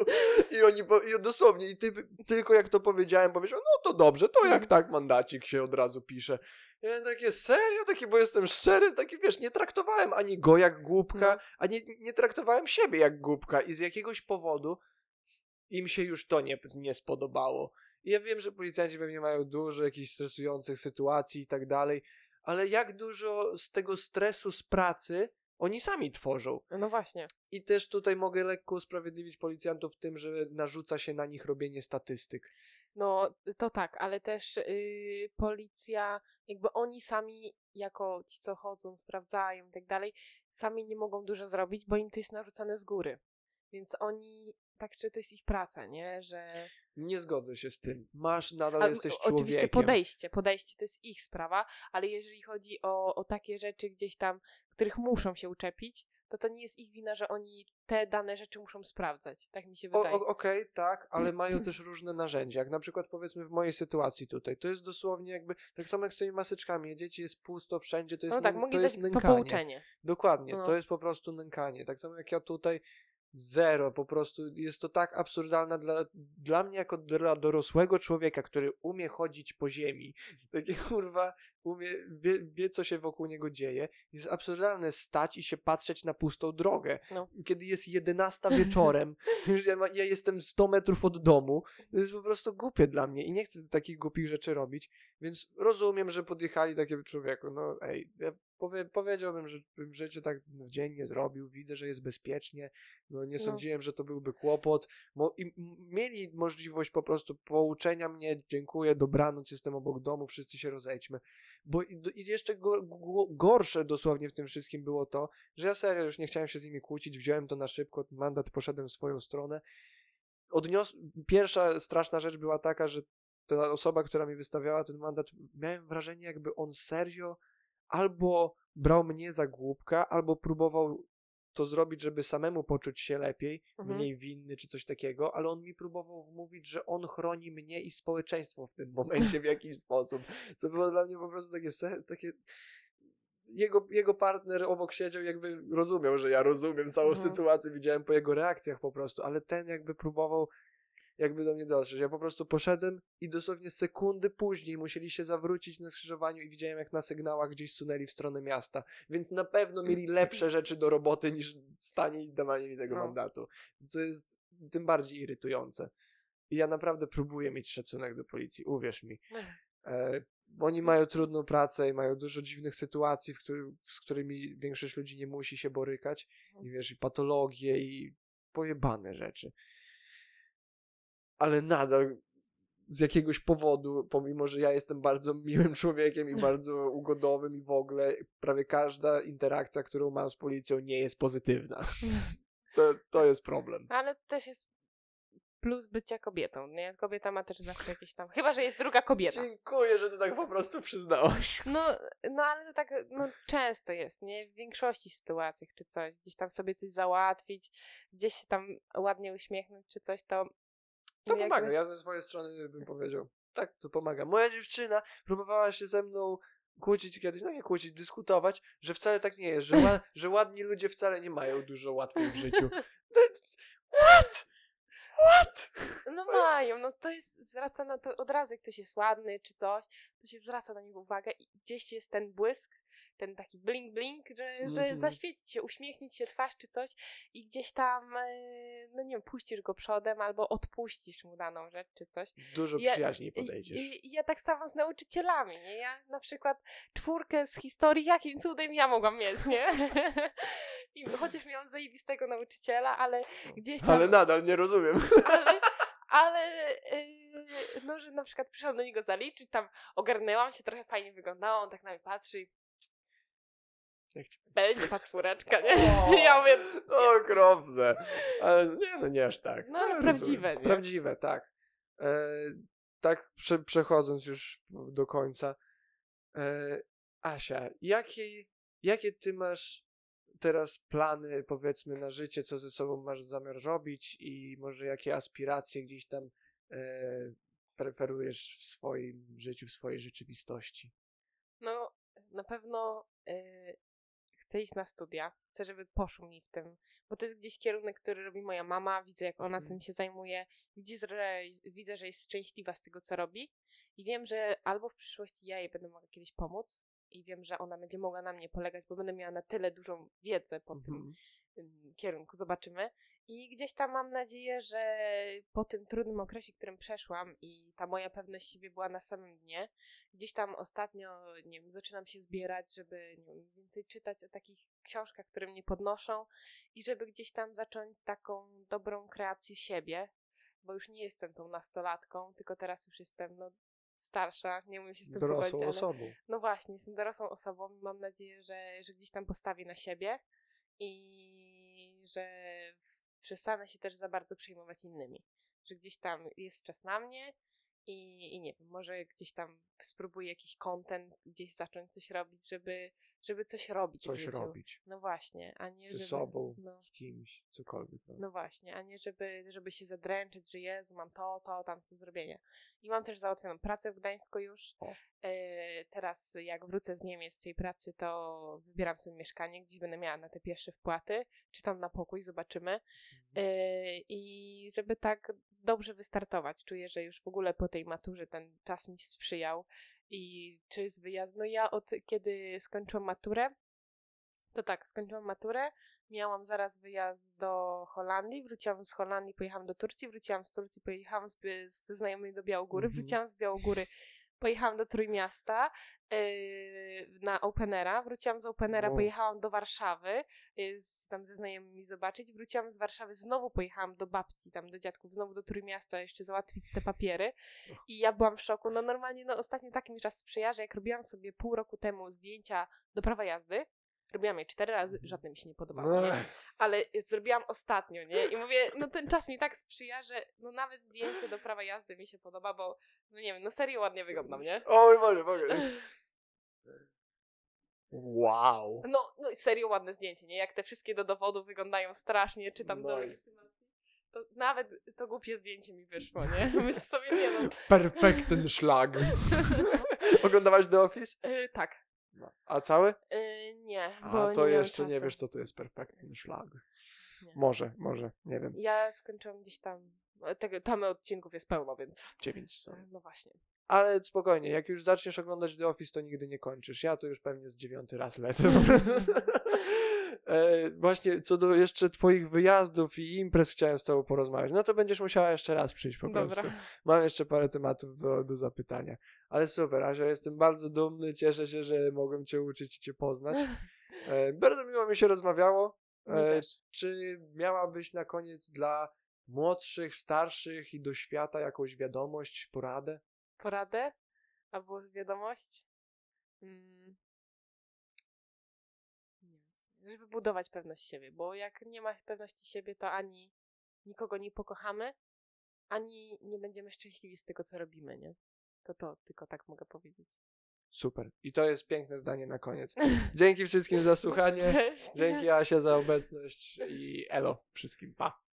A: I oni, po, i dosłownie, i typ, tylko jak to powiedziałem, powiedział, no to dobrze, to jak tak mandacik się od razu pisze. Ja takie, serio? Takie, bo jestem szczery, taki, wiesz, nie traktowałem ani go jak głupka,
B: No.
A: a nie, nie traktowałem siebie jak głupka i z jakiegoś powodu im się już to nie, nie spodobało. I ja wiem, że policjanci pewnie mają dużo jakichś stresujących sytuacji i tak dalej, ale jak dużo z tego stresu z pracy oni sami tworzą.
B: No właśnie.
A: I też tutaj mogę lekko usprawiedliwić policjantów w tym, że narzuca się na nich robienie statystyk.
B: No to tak, ale też yy, policja, jakby oni sami, jako ci, co chodzą, sprawdzają i tak dalej, sami nie mogą dużo zrobić, bo im to jest narzucane z góry. Więc oni, tak czy to jest ich praca, nie? Że.
A: Nie zgodzę się z tym. Masz, nadal
B: A,
A: jesteś człowiekiem.
B: Oczywiście podejście, podejście to jest ich sprawa, ale jeżeli chodzi o, o takie rzeczy gdzieś tam, których muszą się uczepić, to to nie jest ich wina, że oni te dane rzeczy muszą sprawdzać. Tak mi się wydaje.
A: Okej, tak, ale mają też różne narzędzia. Jak na przykład powiedzmy w mojej sytuacji tutaj, to jest dosłownie jakby, tak samo jak z tymi maseczkami, jedziecie, jest pusto wszędzie, to jest,
B: no tak,
A: to jest
B: dać to
A: nękanie.
B: pouczenie.
A: Dokładnie,
B: No.
A: to jest po prostu nękanie. Tak samo jak ja tutaj, zero, po prostu jest to tak absurdalne dla, dla mnie jako dla dorosłego człowieka, który umie chodzić po ziemi, takie kurwa, umie, wie, wie co się wokół niego dzieje, jest absurdalne stać i się patrzeć na pustą drogę.
B: No.
A: Kiedy jest 11 wieczorem, już ja, ma, ja jestem 100 metrów od domu, to jest po prostu głupie dla mnie i nie chcę takich głupich rzeczy robić, więc rozumiem, że podjechali takie człowieku, no ej, ja powie, powiedziałbym, że w życiu tak w dzień nie zrobił, widzę, że jest bezpiecznie, no nie
B: No.
A: sądziłem, że to byłby kłopot, Mo, i, mieli możliwość po prostu pouczenia mnie, dziękuję, dobranoc, jestem obok domu, wszyscy się rozejdźmy, bo i, jeszcze go, go, gorsze dosłownie w tym wszystkim było to, że ja serio już nie chciałem się z nimi kłócić, wziąłem to na szybko, mandat poszedłem w swoją stronę, odnios... Pierwsza straszna rzecz była taka, że ta osoba, która mi wystawiała ten mandat, miałem wrażenie, jakby on serio albo brał mnie za głupka, albo próbował to zrobić, żeby samemu poczuć się lepiej,
B: Mhm.
A: mniej winny czy coś takiego, ale on mi próbował wmówić, że on chroni mnie i społeczeństwo w tym momencie w jakiś sposób, co było dla mnie po prostu takie, takie jego, jego partner obok siedział, jakby rozumiał, że ja rozumiem całą
B: Mhm.
A: sytuację, widziałem po jego reakcjach po prostu, ale ten jakby próbował jakby do mnie dotrzeć. Ja po prostu poszedłem i dosłownie sekundy później musieli się zawrócić na skrzyżowaniu i widziałem jak na sygnałach gdzieś sunęli w stronę miasta, więc na pewno mieli lepsze rzeczy do roboty niż stanie i dawanie mi tego
B: No.
A: mandatu, co jest tym bardziej irytujące. I ja naprawdę próbuję mieć szacunek do policji, uwierz mi. E, oni mają trudną pracę i mają dużo dziwnych sytuacji, który, z którymi większość ludzi nie musi się borykać. I wiesz, i patologie, i pojebane rzeczy. Ale nadal z jakiegoś powodu, pomimo że ja jestem bardzo miłym człowiekiem i bardzo ugodowym i w ogóle, prawie każda interakcja, którą mam z policją nie jest pozytywna. To, to jest problem.
B: Ale też jest plus bycia kobietą, nie? Kobieta ma też zawsze jakieś tam... Chyba, że jest druga kobieta.
A: Dziękuję, że ty tak po prostu przyznałaś.
B: No, no ale to tak no, często jest, nie? W większości sytuacji czy coś. Gdzieś tam sobie coś załatwić, gdzieś się tam ładnie uśmiechnąć czy coś, to...
A: To
B: jakby-
A: pomaga. Ja ze swojej strony bym powiedział. Tak, to pomaga. Moja dziewczyna próbowała się ze mną kłócić kiedyś, no nie kłócić, dyskutować, że wcale tak nie jest, że, ła- że ładni ludzie wcale nie mają dużo łatwiej w życiu. What? What?
B: No mają, no to jest, zwraca na to od razu, jak ktoś jest ładny czy coś, to się zwraca na niego uwagę i gdzieś jest ten błysk, ten taki blink blink, że, że
A: Mhm.
B: zaświecić się, uśmiechnić się twarz czy coś i gdzieś tam, e, no nie wiem, puścisz go przodem albo odpuścisz mu daną rzecz czy coś.
A: Dużo
B: Ja-
A: przyjaźniej podejdziesz.
B: i, I ja tak samo z nauczycielami, nie? Ja na przykład czwórkę z historii, jakim cudem ja mogłam mieć, nie? I chociaż miałam zajebistego nauczyciela, ale gdzieś tam...
A: Ale nadal nie rozumiem.
B: ale, ale yy, no, że na przykład przyszłam do niego zaliczyć, tam ogarnęłam się, trochę fajnie wyglądało, on tak na mnie patrzy i
A: Jak
B: będzie ta czwóreczka, nie?
A: O,
B: Ja mówię,
A: Okropne. Ale nie, no nie aż tak.
B: No, ale
A: rozumiem.
B: prawdziwe, nie?
A: Prawdziwe, tak. E, tak prze, przechodząc już do końca. E, Asia, jakie, jakie ty masz teraz plany, powiedzmy, na życie, co ze sobą masz zamiar robić i może jakie aspiracje gdzieś tam e, preferujesz w swoim życiu, w swojej rzeczywistości?
B: no na pewno yy, chcę iść na studia, chcę, żeby poszło mi w tym, bo to jest gdzieś kierunek, który robi moja mama, widzę jak ona
A: Mhm.
B: tym się zajmuje, widzę, że, widzę, że jest szczęśliwa z tego, co robi i wiem, że albo w przyszłości ja jej będę mogła kiedyś pomóc i wiem, że ona będzie mogła na mnie polegać, bo będę miała na tyle dużą wiedzę po tym
A: Mhm.
B: kierunku, zobaczymy. I gdzieś tam mam nadzieję, że po tym trudnym okresie, którym przeszłam i ta moja pewność siebie była na samym dnie, gdzieś tam ostatnio, nie wiem, zaczynam się zbierać, żeby wiem, więcej czytać o takich książkach, które mnie podnoszą i żeby gdzieś tam zacząć taką dobrą kreację siebie, bo już nie jestem tą nastolatką, tylko teraz już jestem, no, starsza, nie umiem się z tym
A: Dorosłą
B: pogodzić, ale...
A: osobą.
B: No właśnie, jestem dorosłą osobą i mam nadzieję, że, że gdzieś tam postawię na siebie i że przestanę się też za bardzo przejmować innymi. Że gdzieś tam jest czas na mnie i, i nie wiem, może gdzieś tam spróbuję jakiś content, gdzieś zacząć coś robić, żeby, żeby coś robić
A: Coś robić.
B: No właśnie, a nie
A: Ze
B: żeby,
A: sobą,
B: No,
A: z kimś, cokolwiek. No.
B: no właśnie, a nie żeby, żeby się zadręczyć, że Jezu, mam to, to, tamto do zrobienia. I mam też załatwioną pracę w Gdańsku już. E, teraz jak wrócę z Niemiec z tej pracy, to wybieram sobie mieszkanie, gdzieś będę miała na te pierwsze wpłaty, czy tam na pokój, zobaczymy. E, I żeby tak dobrze wystartować. Czuję, że już w ogóle po tej maturze ten czas mi sprzyjał. I czy z wyjazdu? No ja od kiedy skończyłam maturę, to tak, skończyłam maturę, miałam zaraz wyjazd do Holandii, wróciłam z Holandii, pojechałam do Turcji, wróciłam z Turcji, pojechałam z, ze znajomymi do Białogóry,
A: Mhm.
B: wróciłam z Białogóry, pojechałam do Trójmiasta yy, na Openera, wróciłam z Openera,
A: Wow.
B: pojechałam do Warszawy, yy, z, tam ze znajomymi zobaczyć, wróciłam z Warszawy, znowu pojechałam do babci, tam do dziadków, znowu do Trójmiasta jeszcze załatwić te papiery. I ja byłam w szoku, no normalnie, no ostatnio taki mi czas sprzyja, że jak robiłam sobie pół roku temu zdjęcia do prawa jazdy, robiłam je cztery razy,
A: Mhm.
B: żadne mi się nie podobało, nie? Ale zrobiłam ostatnio, nie? I mówię, no ten czas mi tak sprzyja, że no nawet zdjęcie do prawa jazdy mi się podoba, bo no nie wiem, no serio ładnie wyglądam, nie?
A: Oj, może, mogę. Wow.
B: No, no serio ładne zdjęcie, nie? Jak te wszystkie do dowodu wyglądają strasznie, czy tam do
A: Nice.
B: legitymacji. To nawet to głupie zdjęcie mi wyszło, nie? Myślę sobie, nie no.
A: Perfekten szlag. Oglądałaś The Office?
B: Y, tak.
A: No. A cały?
B: Y, nie,
A: A to
B: nie
A: jeszcze nie wiesz, co to jest perfekten szlag.
B: Nie.
A: Może, może, nie wiem.
B: Ja skończyłam gdzieś tam. no, Tego, tam odcinków jest pełno, więc.
A: Dziewięć są.
B: No właśnie.
A: Ale spokojnie, jak już zaczniesz oglądać The Office, to nigdy nie kończysz. Ja to już pewnie z dziewiąty raz lecę. prostu. e, właśnie co do jeszcze twoich wyjazdów i imprez chciałem z tobą porozmawiać. No to będziesz musiała jeszcze raz przyjść po prostu.
B: Dobra.
A: Mam jeszcze parę tematów do, do zapytania. Ale super, Asia, jestem bardzo dumny, cieszę się, że mogłem cię uczyć i cię poznać. E, bardzo miło mi się rozmawiało. E, czy miałabyś na koniec dla młodszych, starszych i do świata jakąś wiadomość, poradę?
B: Poradę? Albo wiadomość? Mm. Żeby budować pewność siebie, bo jak nie ma pewności siebie, to ani nikogo nie pokochamy, ani nie będziemy szczęśliwi z tego, co robimy, nie? To to tylko tak mogę powiedzieć.
A: Super. I to jest piękne zdanie na koniec. Dzięki wszystkim za słuchanie.
B: Cześć.
A: Dzięki Asia za obecność i elo wszystkim. Pa.